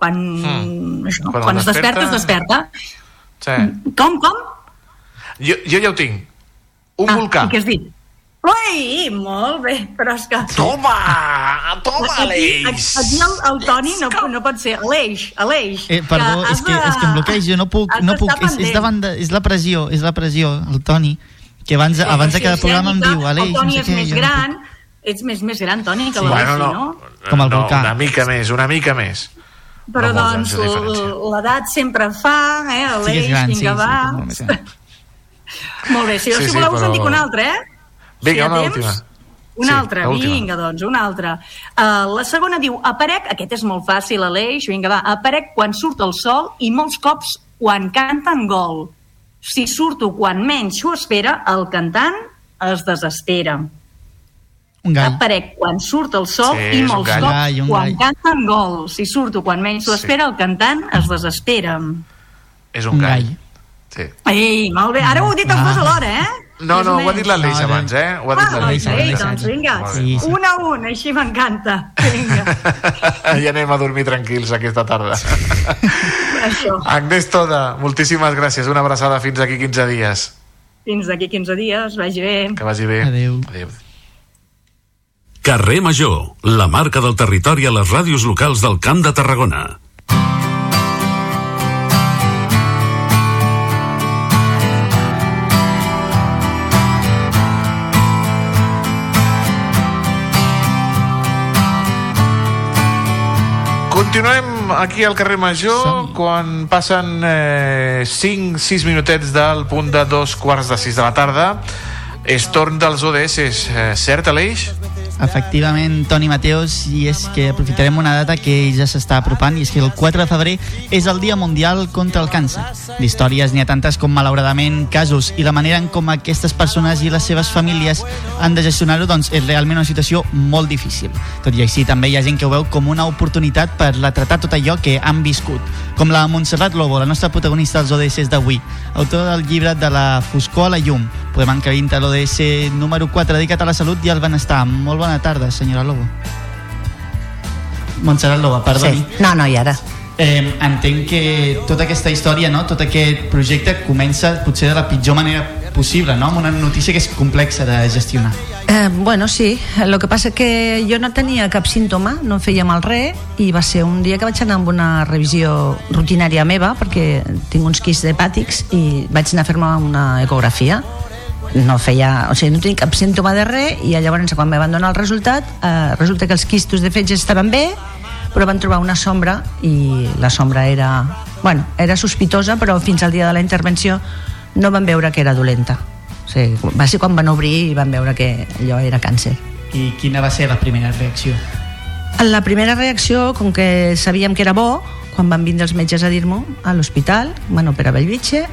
Quan, Mm. això, Quan quan, es desperta, es desperta- desperta. Sí. Com, com? Jo, jo ja ho tinc. Un ah, volcà. I què has dit? Ui, molt bé, però és que... Toma! Toma, Aquí, Aleix! aquí el, el Toni no, no pot ser Aleix, Aleix. Eh, perdó, és que, és que em bloqueig, jo no puc, no puc, és, és, davant de, és la pressió, és la pressió, el Toni, que abans, abans de cada programa em diu, Aleix, El no Toni sé és què, més jo no gran, ets més, més gran, Toni, que Sí. l'Aleix, Bueno, no. no. no? Com el no, volcà. Una mica més, una mica més. Però No doncs de l'edat sempre fa, eh, Sí Aleix, que és gran, sí, vinga, sí, va. que és molt gran. Molt bé, si, Sí, si sí, voleu us en però- dic una altra, eh? Vinga, si una temps, última. Una Sí, altra, vinga, doncs, una altra. Uh, la segona diu, aparec, aquest és molt fàcil, Aleix, vinga, va, aparec quan surt el sol i molts cops quan canten gol. Si surto quan menys s'ho espera, el cantant es desespera. Un gall. Aparec quan surt el sol Sí, i molts cops Gall, un quan gall. canten gol. Si surto quan menys Sí. espera, el cantant es desespera. És un, Un gall. gall. Sí. Ei, molt bé. Ara ho heu dit els Ah. dos alhora, eh? No, no, ho ha dit l'Aleix No, abans, eh? Ho ha dit Ah, l'Aleix. doncs, ei, l'Aleix. doncs vinga. Sí, sí. un a un, així m'encanta. Vinga, I anem a dormir tranquils aquesta tarda. això. Agnès Toda, moltíssimes gràcies. Una abraçada fins aquí 15 dies. Fins d'aquí 15 dies, vagi bé. Que vagi bé. Adéu. Adéu. Carrer Major, la marca del territori a les ràdios locals del Camp de Tarragona. Continuem aquí al carrer Major quan passen eh, 5-6 minutets del punt de dos quarts de 6 de la tarda. És torn dels ODS, eh, cert, Aleix? Efectivament, Toni Mateos, i és que aprofitarem una data que ja s'està apropant, i és que el 4 de febrer és el Dia Mundial contra el Càncer. D'històries n'hi ha tantes com, malauradament, casos, i la manera en com aquestes persones i les seves famílies han de gestionar-ho doncs, és realment una situació molt difícil. Tot i així, també hi ha gent que ho veu com una oportunitat per retratar tot allò que han viscut, com la Montserrat Lobo, la nostra protagonista dels ODS d'avui, autora del llibre de la foscor a la llum. Podem encabir l'ODS número 4 dedicat a la salut i al benestar. Molt bona tarda, senyora Lobo. Montserrat Lobo, perdoni. Sí. No, no, i ara? Eh, entenc que tota aquesta història, no? tot aquest projecte comença potser de la pitjor manera possible, no? amb una notícia que és complexa de gestionar. Eh, bueno, sí, el que passa que jo no tenia cap símptoma, no em feia mal res i va ser un dia que vaig anar amb una revisió rutinària meva perquè tinc uns quists hepàtics i vaig anar a fer-me una ecografia no feia, o sigui, no tenia cap símptoma de res i llavors quan me van donar el resultat eh, resulta que els quistos de fetge estaven bé però van trobar una sombra i la sombra era, bueno, era sospitosa però fins al dia de la intervenció no van veure que era dolenta o sigui, va ser quan van obrir i van veure que allò era càncer I quina va ser la primera reacció? la primera reacció, com que sabíem que era bo, quan van vindre els metges a dir-m'ho a l'hospital, bueno, per a Bellvitge,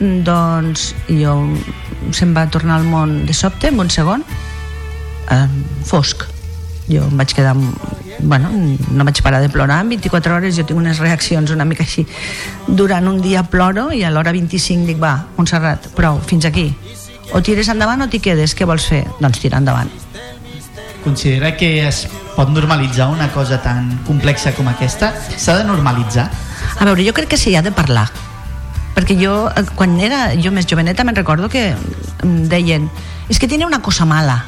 doncs jo se'm va tornar al món de sobte, en un segon, eh, fosc. Jo em vaig quedar... Bueno, no vaig parar de plorar. En 24 hores jo tinc unes reaccions una mica així. Durant un dia ploro i a l'hora 25 dic, va, Montserrat, prou, fins aquí. O tires endavant o t'hi quedes, què vols fer? Doncs tirar endavant. Considera que es pot normalitzar una cosa tan complexa com aquesta? S'ha de normalitzar? A veure, jo crec que s'hi ha de parlar perquè jo, eh, quan era jo més joveneta, me'n recordo que em deien és que tiene una cosa mala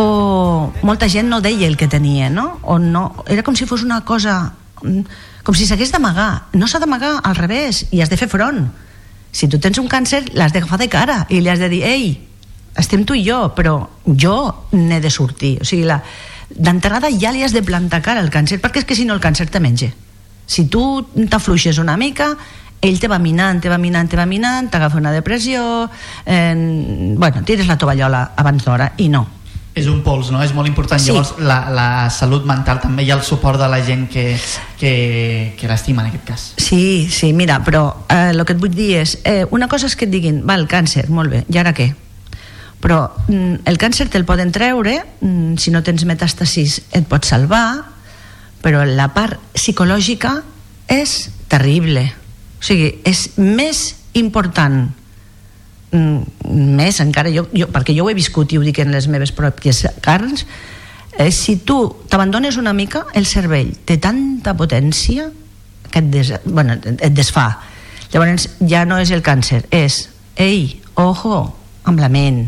o molta gent no deia el que tenia, no? O no era com si fos una cosa mm, com si s'hagués d'amagar. No s'ha d'amagar, al revés, i has de fer front. Si tu tens un càncer l'has d'agafar de cara i li has de dir ei, estem tu i jo, però jo n'he de sortir. O sigui, la, d'entrada ja li has de plantar cara al càncer perquè és que si no el càncer te menja. Si tu t'afluixes una mica ell te va minant, te va minant, te va minant t'agafa una depressió eh, bueno, tires la tovallola abans d'hora i no És un pols, no? És molt important. Sí. Llavors, la, la salut mental també hi ha el suport de la gent que, que, que l'estima en aquest cas. Sí, sí, mira, però eh, el que et vull dir és, eh, una cosa és que et diguin, va, el càncer, molt bé, i ara què? Però mm, el càncer te'l poden treure, mm, si no tens metàstasis et pot salvar, però la part psicològica és terrible. O sigui, és més important mm, més encara, jo, jo, perquè jo ho he viscut i ho dic en les meves pròpies carns, eh, si tu t'abandones una mica, el cervell té tanta potència que et, des, bueno, et desfà. Llavors ja no és el càncer, és ei, ojo, amb la ment,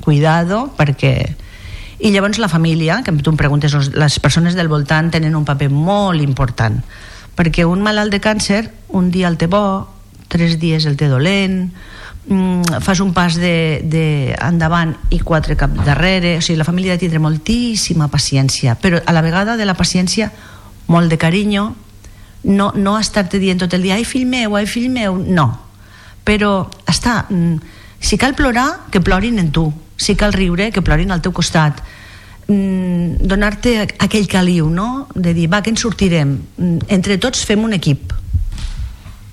cuidado perquè i llavors la família, que tu em preguntes els- les persones del voltant tenen un paper molt important perquè un malalt de càncer un dia el té bo tres dies el té dolent mm, fas un pas de, de endavant i quatre cap darrere o sigui, la família ha de tindre moltíssima paciència però a la vegada de la paciència molt de carinyo no, no estar-te dient tot el dia ai fill meu, ai fill meu, no. Però està mm, si cal plorar, que plorin en tu si cal riure, que plorin al teu costat mm, donar-te aquell caliu no? de dir, va, que ens sortirem Mm, entre tots fem un equip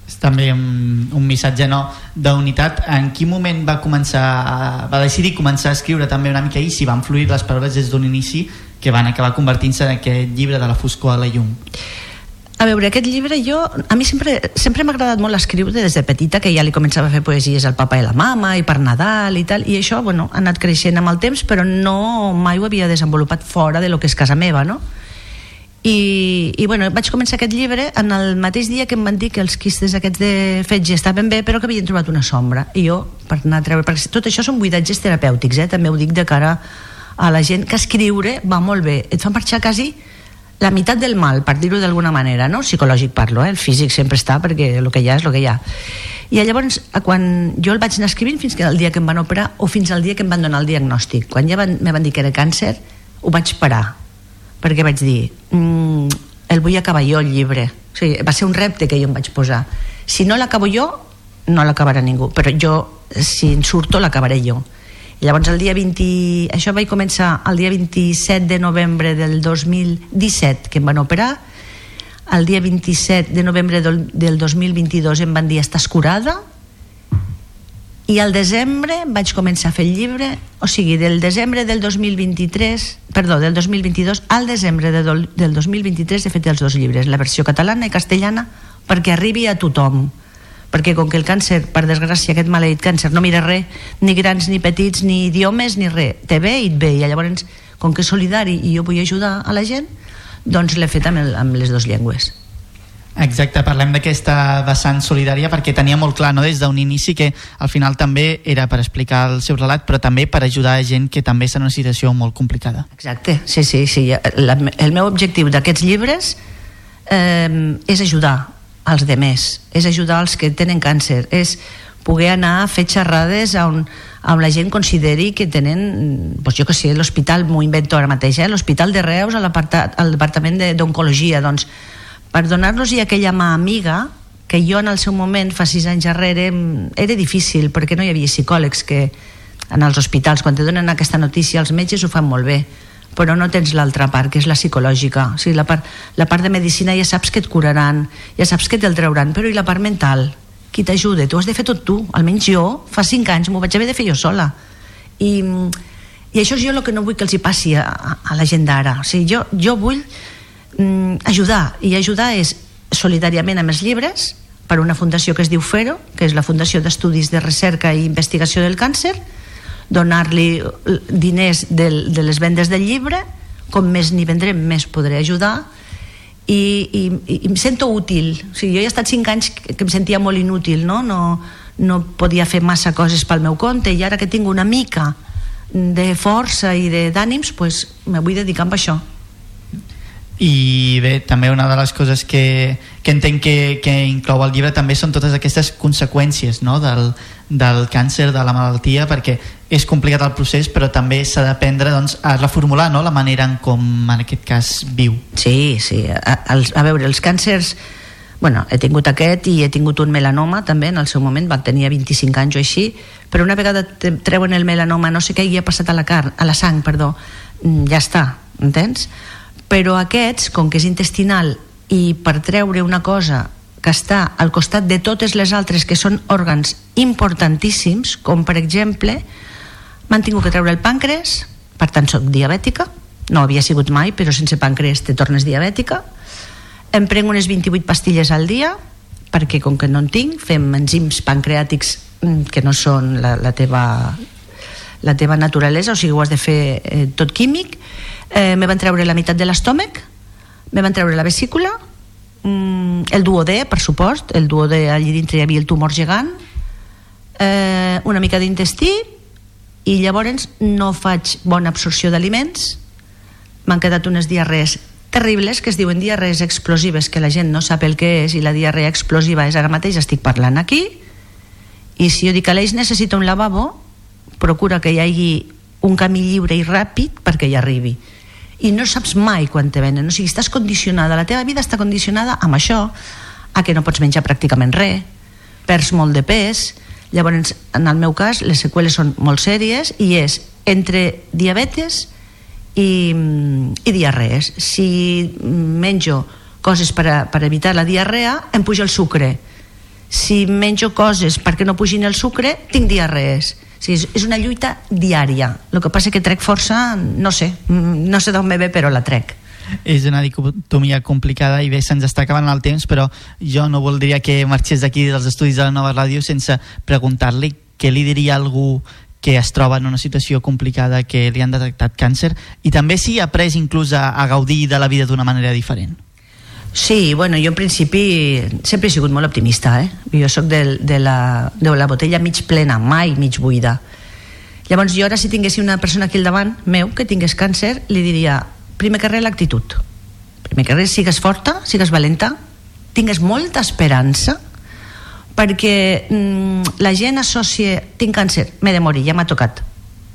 és també un, un missatge no d'unitat. En quin moment va començar a- va decidir començar a escriure també una mica i si van fluir les paraules des d'un inici que van acabar convertint-se en aquest llibre de la foscor a la llum? A veure, aquest llibre jo, a mi sempre, sempre m'ha agradat molt escriure des de petita, que ja li començava a fer poesies al papa i la mama, i per Nadal i tal, i això, bueno, ha anat creixent amb el temps, però no mai ho havia desenvolupat fora de lo que és casa meva, no? I, i bueno, vaig començar aquest llibre en el mateix dia que em van dir que els quistes aquests de fetge estaven bé però que havien trobat una sombra i jo per anar a treure perquè tot això són buidatges terapèutics eh? també ho dic de cara a la gent que escriure va molt bé et fa marxar quasi la meitat del mal, per dir-ho d'alguna manera, no? Psicològic parlo, eh? El físic sempre està perquè el que hi ha és el que hi ha. I llavors, quan jo el vaig anar escrivint fins que el dia que em van operar o fins al dia que em van donar el diagnòstic. Quan ja van, me van dir que era càncer, ho vaig parar. Perquè vaig dir, mm, el vull acabar jo, el llibre. O sigui, va ser un repte que jo em vaig posar. Si no l'acabo jo, no l'acabarà ningú. Però jo, si en surto, l'acabaré jo. I llavors el dia 20... Això vaig començar el dia 27 de novembre del 2017, que em van operar. El dia 27 de novembre del, del 2022 em van dir estàs curada? I al desembre vaig començar a fer el llibre. O sigui, del desembre del 2023 perdó, del 2022 al desembre de, del 2023 he fet els dos llibres la versió catalana i castellana perquè arribi a tothom perquè com que el càncer, per desgràcia, aquest maleït càncer no mira res, ni grans, ni petits, ni idiomes, ni res, te ve i et ve i llavors, com que és solidari i jo vull ajudar a la gent, doncs l'he fet amb, el, amb les dues llengües. Exacte, parlem d'aquesta vessant solidària perquè tenia molt clar no, des d'un inici que al final també era per explicar el seu relat però també per ajudar a gent que també està en una situació molt complicada. Exacte, sí, sí, sí. La, el meu objectiu d'aquests llibres eh, és ajudar als demés, és ajudar als que tenen càncer, és poder anar a fer xerrades on, on la gent consideri que tenen, doncs jo que sé, l'hospital, m'ho invento ara mateix, eh, l'hospital de Reus, al departament de- d'oncologia, doncs, per donar-los-hi aquella mà amiga que jo en el seu moment, fa sis anys darrere, era difícil, perquè no hi havia psicòlegs que en els hospitals, quan te donen aquesta notícia, els metges ho fan molt bé, però no tens l'altra part, que és la psicològica. O sigui, la part, la part de medicina ja saps que et curaran, ja saps que te'l trauran, però i la part mental? Qui t'ajuda? Tu has de fer tot tu. Almenys jo, fa cinc anys, m'ho vaig haver de fer jo sola. I, i això és jo el que no vull que els hi passi a, a la gent d'ara. O sigui, jo, jo vull mm, ajudar, i ajudar és solidàriament amb els llibres, per una fundació que es diu FERO, que és la Fundació d'Estudis de Recerca i Investigació del Càncer, donar-li eh, diners del, de les vendes del llibre, com més n'hi vendrem, més podré ajudar, i, i, i em sento útil. O sigui, jo he estat cinc anys que, que em sentia molt inútil, no? no? no podia fer massa coses pel meu compte, i ara que tinc una mica de força i de d'ànims, pues, me vull dedicar a això. I bé, també una de les coses que, que entenc que, que inclou el llibre també són totes aquestes conseqüències no? del, del càncer, de la malaltia, perquè és complicat el procés, però també s'ha d'aprendre doncs, a reformular no? la manera en com en aquest cas viu. Sí, sí. A, a, a veure, els càncers... Bueno, he tingut aquest i he tingut un melanoma també en el seu moment, va tenir 25 anys o així, però una vegada treuen el melanoma, no sé què hi ha passat a la, carn, a la sang, perdó, mm, ja està, entens? Però aquests, com que és intestinal i per treure una cosa que està al costat de totes les altres que són òrgans importantíssims, com per exemple m'han tingut que treure el pàncreas, per tant soc diabètica, no havia sigut mai, però sense pàncreas te tornes diabètica, em prenc unes 28 pastilles al dia, perquè com que no en tinc, fem enzims pancreàtics mm, que no són la, la teva la teva naturalesa, o sigui, ho has de fer eh, tot químic. Eh, me van treure la meitat de l'estómac, me van treure la vesícula, mm, el duodè, per supost, el duodè allí dintre hi havia el tumor gegant, eh, una mica d'intestí. I llavors no faig bona absorció d'aliments. M'han quedat unes diarrees terribles que es diuen diarrees explosives que la gent no sap el que és i la diarrea explosiva és ara mateix estic parlant aquí. I si jo dic que l'Eix necessita un lavabo procura que hi hagi un camí lliure i ràpid perquè hi arribi i no saps mai quan te venen. O sigui, estàs condicionada, la teva vida està condicionada amb això, a que no pots menjar pràcticament res perds molt de pes. Llavors en el meu cas les seqüeles són molt sèries i és entre diabetes i, i diarrees si menjo coses per, a, per evitar la diarrea em puja el sucre. Si menjo coses perquè no pugin el sucre tinc diarrees sigui, és, una lluita diària el que passa que trec força no sé, mm, no sé d'on me ve però la trec és una dicotomia complicada i bé, se'ns està acabant el temps, però jo no voldria que marxés d'aquí dels estudis de la nova ràdio sense preguntar-li què li diria algú que es troba en una situació complicada que li han detectat càncer i també si ha après inclús a, a gaudir de la vida d'una manera diferent. Sí, bueno, jo en principi sempre he sigut molt optimista, eh? Jo sóc de, de, la, de la botella mig plena, mai mig buida. Llavors jo ara si tinguessi una persona aquí al davant meu que tingués càncer, li diria primer que res l'actitud. Primer que res sigues forta, sigues valenta, tingues molta esperança, perquè mm, la gent associa tinc càncer, m'he de morir, ja m'ha tocat.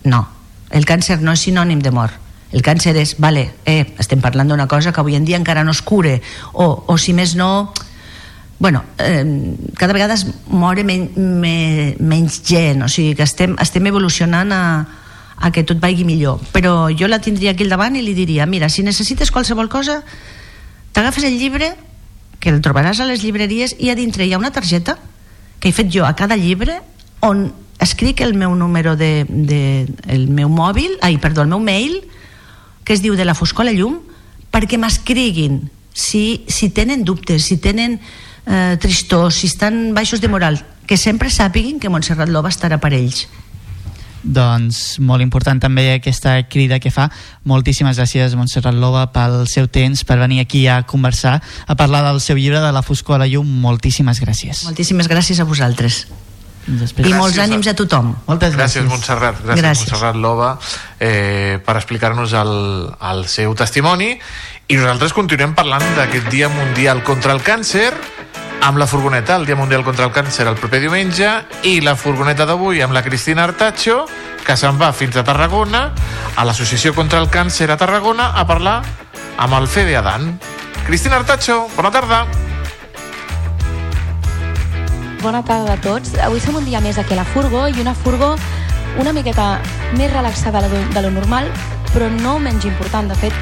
No, el càncer no és sinònim de mort el càncer és, vale, eh, estem parlant d'una cosa que avui en dia encara no es cure o, o si més no bueno, eh, cada vegada es mor men, me, menys gent o sigui que estem, estem evolucionant a, a que tot vagi millor. Però jo la tindria aquí al davant i li diria mira, si necessites qualsevol cosa t'agafes el llibre que el trobaràs a les llibreries i a dintre hi ha una targeta que he fet jo a cada llibre on escric el meu número de, de el meu mòbil, ai, perdó, el meu mail que es diu de la foscor a la llum perquè m'escriguin si, si tenen dubtes, si tenen eh, tristors, si estan baixos de moral que sempre sàpiguin que Montserrat Lova estarà per ells. Doncs molt important també aquesta crida que fa. Moltíssimes gràcies Montserrat Lova pel seu temps per venir aquí a conversar a parlar del seu llibre de la foscor a la llum. Moltíssimes gràcies. Moltíssimes gràcies a vosaltres Després. i molts ànims a tothom moltes gràcies, gràcies. Montserrat gràcies, Gràcies. Montserrat Lova eh, per explicar-nos el, el seu testimoni i nosaltres continuem parlant d'aquest dia mundial contra el càncer amb la furgoneta, el Dia Mundial contra el Càncer el proper diumenge i la furgoneta d'avui amb la Cristina Artacho que se'n va fins a Tarragona a l'Associació contra el Càncer a Tarragona a parlar amb el Fede Adan Cristina Artacho, bona tarda Bona tarda a tots. Avui som un dia més aquí a la Furgo i una Furgo una miqueta més relaxada de lo, normal, però no menys important. De fet,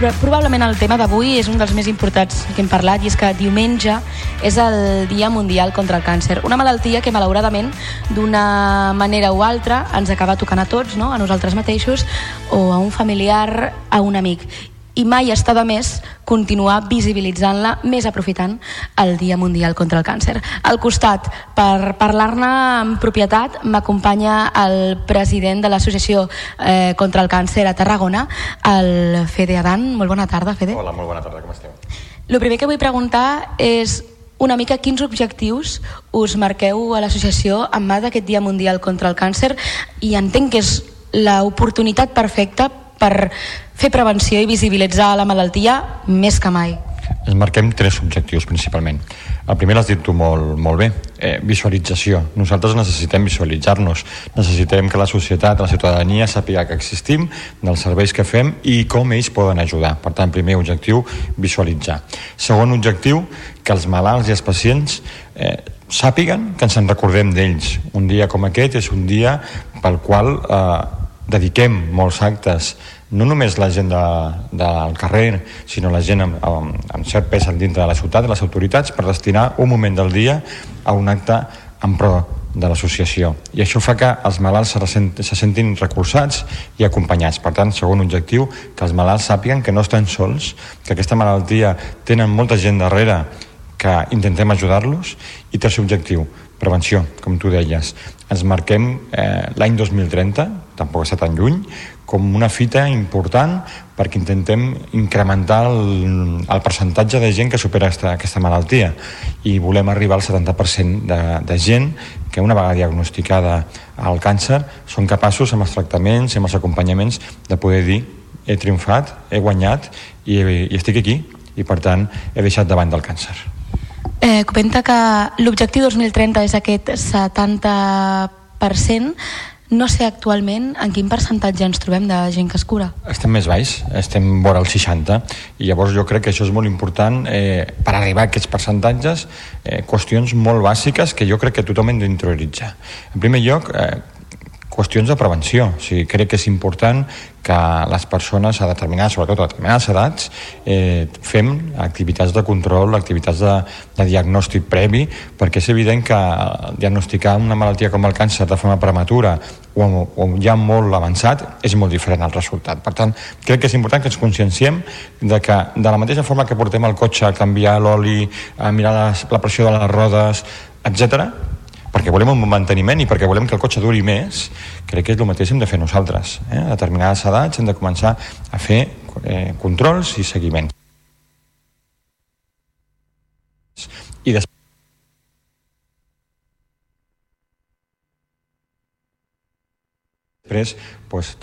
pro- probablement el tema d'avui és un dels més importants que hem parlat i és que diumenge és el Dia Mundial contra el Càncer. Una malaltia que malauradament d'una manera o altra ens acaba tocant a tots, no? a nosaltres mateixos o a un familiar, a un amic i mai està de més continuar visibilitzant-la, més aprofitant el Dia Mundial contra el Càncer. Al costat, per parlar-ne amb propietat, m'acompanya el president de l'Associació eh, contra el Càncer a Tarragona, el Fede Adan. Molt bona tarda, Fede. Hola, molt bona tarda, com esteu? El primer que vull preguntar és una mica quins objectius us marqueu a l'associació en mà d'aquest Dia Mundial contra el Càncer i entenc que és l'oportunitat perfecta per fer prevenció i visibilitzar la malaltia més que mai. Ens marquem tres objectius principalment. El primer l'has dit tu molt, molt bé, eh, visualització. Nosaltres necessitem visualitzar-nos, necessitem que la societat, la ciutadania sàpiga que existim, dels serveis que fem i com ells poden ajudar. Per tant, primer objectiu, visualitzar. Segon objectiu, que els malalts i els pacients eh, sàpiguen que ens en recordem d'ells. Un dia com aquest és un dia pel qual eh, dediquem molts actes no només la gent de, del carrer, sinó la gent amb, amb, amb cert pes al dintre de la ciutat, les autoritats, per destinar un moment del dia a un acte en pro de l'associació. I això fa que els malalts se, sent, se sentin recolzats i acompanyats. Per tant, segon objectiu, que els malalts sàpiguen que no estan sols, que aquesta malaltia tenen molta gent darrere que intentem ajudar-los i tercer objectiu, prevenció, com tu deies ens marquem eh, l'any 2030 tampoc està tan lluny com una fita important perquè intentem incrementar el, el percentatge de gent que supera aquesta, aquesta malaltia i volem arribar al 70% de, de gent que una vegada diagnosticada el càncer són capaços amb els tractaments i amb els acompanyaments de poder dir he triomfat, he guanyat i, i estic aquí i per tant he deixat davant del càncer. Eh, comenta que l'objectiu 2030 és aquest 70%. No sé actualment en quin percentatge ens trobem de gent que es cura. Estem més baix, estem vora el 60 i llavors jo crec que això és molt important eh, per arribar a aquests percentatges eh, qüestions molt bàsiques que jo crec que tothom hem d'interioritzar. En primer lloc, eh, qüestions de prevenció. O sigui, crec que és important que les persones a determinades, sobretot a determinades edats, eh, fem activitats de control, activitats de, de diagnòstic previ, perquè és evident que diagnosticar una malaltia com el càncer de forma prematura o, o ja molt avançat és molt diferent al resultat. Per tant, crec que és important que ens conscienciem de que de la mateixa forma que portem el cotxe a canviar l'oli, a mirar la, la pressió de les rodes, etc perquè volem un manteniment i perquè volem que el cotxe duri més, crec que és el mateix hem de fer nosaltres. Eh? A determinades edats hem de començar a fer eh, controls i seguiment. I després després pues,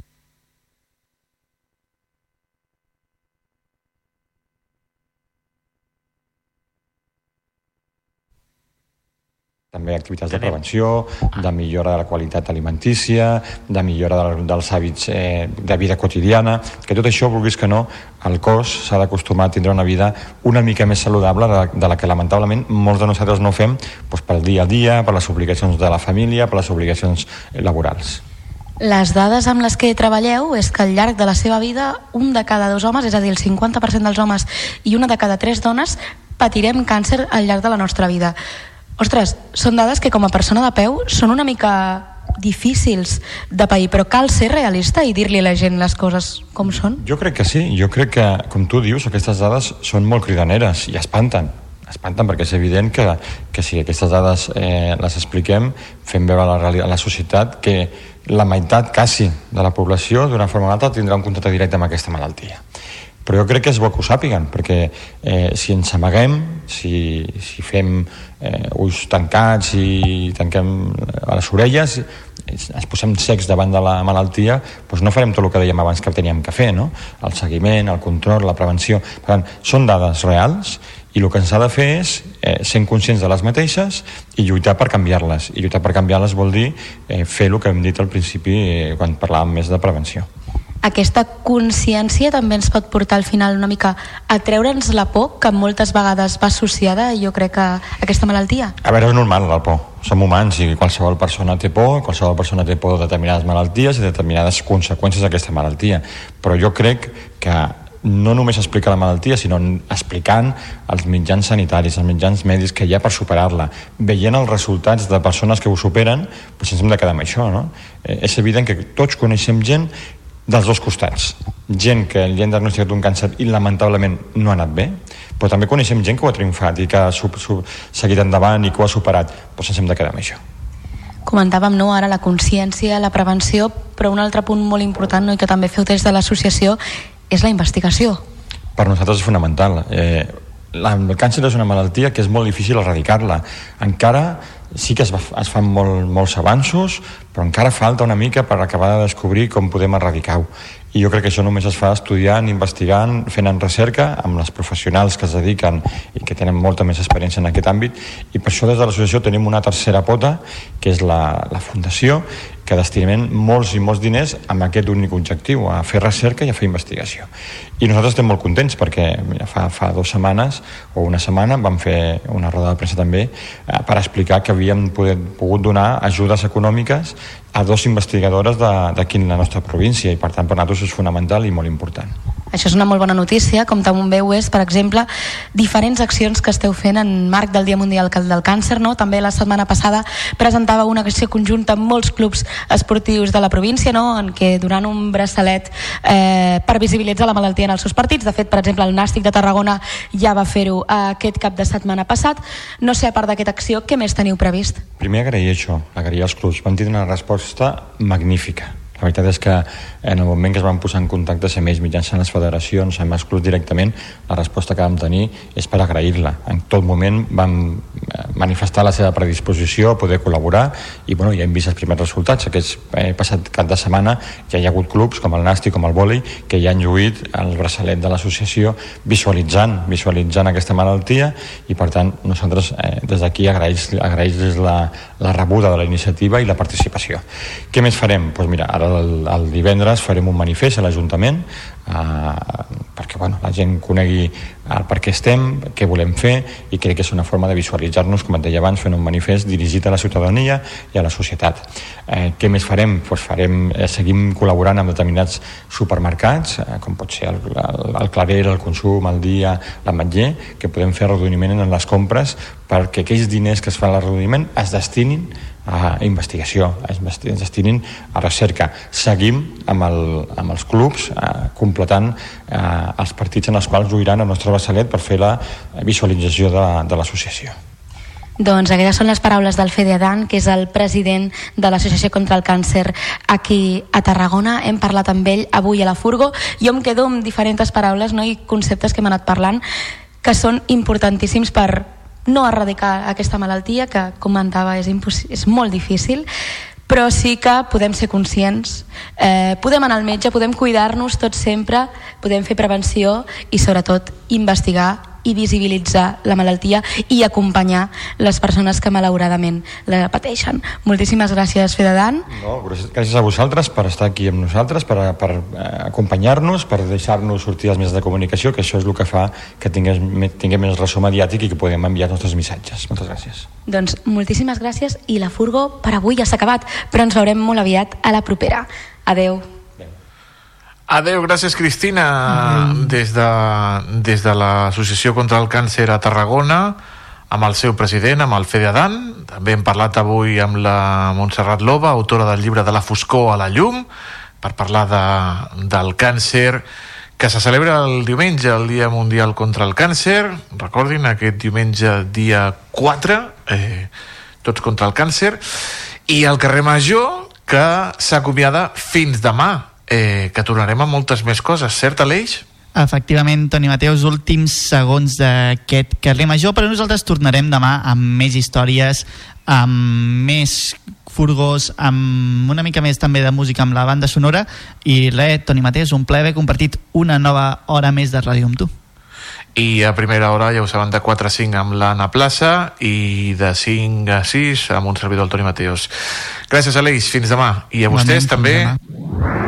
també activitats de prevenció, de millora de la qualitat alimentícia, de millora del, dels hàbits eh, de vida quotidiana, que tot això, vulguis que no, el cos s'ha d'acostumar a tindre una vida una mica més saludable de, de la que lamentablement molts de nosaltres no fem doncs, pel dia a dia, per les obligacions de la família, per les obligacions laborals. Les dades amb les que treballeu és que al llarg de la seva vida un de cada dos homes, és a dir, el 50% dels homes i una de cada tres dones patirem càncer al llarg de la nostra vida. Ostres, són dades que com a persona de peu són una mica difícils de pair, però cal ser realista i dir-li a la gent les coses com són? Jo crec que sí, jo crec que, com tu dius, aquestes dades són molt cridaneres i espanten. Espanten perquè és evident que, que si aquestes dades eh, les expliquem fem veure la, a la societat que la meitat quasi de la població d'una forma o altra tindrà un contacte directe amb aquesta malaltia però jo crec que és bo que ho sàpiguen perquè eh, si ens amaguem si, si fem eh, ulls tancats i tanquem les orelles ens posem secs davant de la malaltia doncs no farem tot el que dèiem abans que teníem que fer no? el seguiment, el control, la prevenció. Per tant, són dades reals i el que ens ha de fer és eh, ser conscients de les mateixes i lluitar per canviar-les. I lluitar per canviar-les vol dir eh, fer el que hem dit al principi eh, quan parlàvem més de prevenció aquesta consciència també ens pot portar al final una mica a treure'ns la por que moltes vegades va associada jo crec a aquesta malaltia. A veure, és normal la por. Som humans i qualsevol persona té por qualsevol persona té por de determinades malalties i de determinades conseqüències d'aquesta malaltia. Però jo crec que no només explicar la malaltia, sinó explicant els mitjans sanitaris, els mitjans mèdics que hi ha per superar-la, veient els resultats de persones que ho superen, doncs ens hem de quedar amb això, no? Eh, és evident que tots coneixem gent dels dos costats. Gent que li han diagnosticat un càncer i lamentablement no ha anat bé, però també coneixem gent que ho ha triomfat i que ha seguit endavant i que ho ha superat. Doncs ens hem de quedar amb això. Comentàvem no, ara la consciència, la prevenció, però un altre punt molt important no, i que també feu des de l'associació és la investigació. Per nosaltres és fonamental. Eh, el càncer és una malaltia que és molt difícil erradicar-la. Encara sí que es, va, es fan molt, molts avanços, però encara falta una mica per acabar de descobrir com podem erradicar-ho. I jo crec que això només es fa estudiant, investigant, fent en recerca amb les professionals que es dediquen i que tenen molta més experiència en aquest àmbit i per això des de l'associació tenim una tercera pota que és la, la fundació que destinem molts i molts diners amb aquest únic objectiu, a fer recerca i a fer investigació. I nosaltres estem molt contents perquè mira, fa, fa dues setmanes o una setmana vam fer una roda de premsa també eh, per explicar que havíem poder, pogut donar ajudes econòmiques a dos investigadores d'aquí en la nostra província i per tant per nosaltres és fonamental i molt important. Això és una molt bona notícia, com també ho és, per exemple, diferents accions que esteu fent en marc del Dia Mundial del Càncer, no? També la setmana passada presentava una acció conjunta amb molts clubs esportius de la província, no? En què durant un braçalet eh, per visibilitzar la malaltia en els seus partits, de fet, per exemple, el Nàstic de Tarragona ja va fer-ho aquest cap de setmana passat. No sé, a part d'aquesta acció, què més teniu previst? Primer agrair això, agrair als clubs. Van tenir una resposta magnífica. La veritat és que en el moment que es van posar en contacte amb ells mitjançant les federacions, amb els clubs directament, la resposta que vam tenir és per agrair-la. En tot moment vam eh, manifestar la seva predisposició a poder col·laborar i bueno, ja hem vist els primers resultats. Aquest eh, passat cap de setmana ja hi ha hagut clubs com el Nàstic, com el Vòlei, que ja han lluït el braçalet de l'associació visualitzant, visualitzant aquesta malaltia i per tant nosaltres eh, des d'aquí agraïs-los agraïs la, la rebuda de la iniciativa i la participació. Què més farem? Doncs pues mira, ara el, el divendres farem un manifest a l'Ajuntament eh, perquè bueno, la gent conegui el per què estem, què volem fer i crec que és una forma de visualitzar-nos, com et deia abans, fent un manifest dirigit a la ciutadania i a la societat. Eh, què més farem? Pues farem, eh, seguim col·laborant amb determinats supermercats, eh, com pot ser el, el, el Clarer, el Consum, el Dia, l'Ametller, que podem fer arrodoniment en les compres perquè aquells diners que es fan l'arrodoniment es destinin a investigació, es destinin a recerca. Seguim amb, el, amb els clubs eh, completant eh, els partits en els quals lluiran el nostre braçalet per fer la visualització de, de l'associació. Doncs aquestes són les paraules del Fede Adan, que és el president de l'Associació contra el Càncer aquí a Tarragona. Hem parlat amb ell avui a la Furgo. Jo em quedo amb diferents paraules no? i conceptes que hem anat parlant que són importantíssims per no erradicar aquesta malaltia, que comentava és, és molt difícil, però sí que podem ser conscients, eh, podem anar al metge, podem cuidar-nos tots sempre, podem fer prevenció i sobretot investigar i visibilitzar la malaltia i acompanyar les persones que malauradament la pateixen. Moltíssimes gràcies, Fededan. No, gràcies a vosaltres per estar aquí amb nosaltres, per, per eh, acompanyar-nos, per deixar-nos sortir als mitjans de comunicació, que això és el que fa que tinguem, tinguem més ressò mediàtic i que podem enviar els nostres missatges. Moltes gràcies. Doncs moltíssimes gràcies i la Furgo per avui ja s'ha acabat, però ens veurem molt aviat a la propera. Adeu. Adeu, gràcies Cristina. Mm. des de, des de l'Associació contra el Càncer a Tarragona amb el seu president, amb el Fede Adan també hem parlat avui amb la Montserrat Loba, autora del llibre de la foscor a la llum per parlar de, del càncer que se celebra el diumenge, el Dia Mundial contra el Càncer. Recordin, aquest diumenge dia 4 eh, tots contra el càncer. I el carrer Major que s'acomiada fins demà eh, que tornarem a moltes més coses, cert, Aleix? Efectivament, Toni Mateus, últims segons d'aquest carrer major, però nosaltres tornarem demà amb més històries, amb més furgós, amb una mica més també de música amb la banda sonora. I res, Toni Mateus, un plaer haver compartit una nova hora més de ràdio amb tu. I a primera hora ja ho saben de 4 a 5 amb l'Anna Plaça i de 5 a 6 amb un servidor el Toni Mateos. Gràcies Aleix, fins demà. I a vostès també. Tot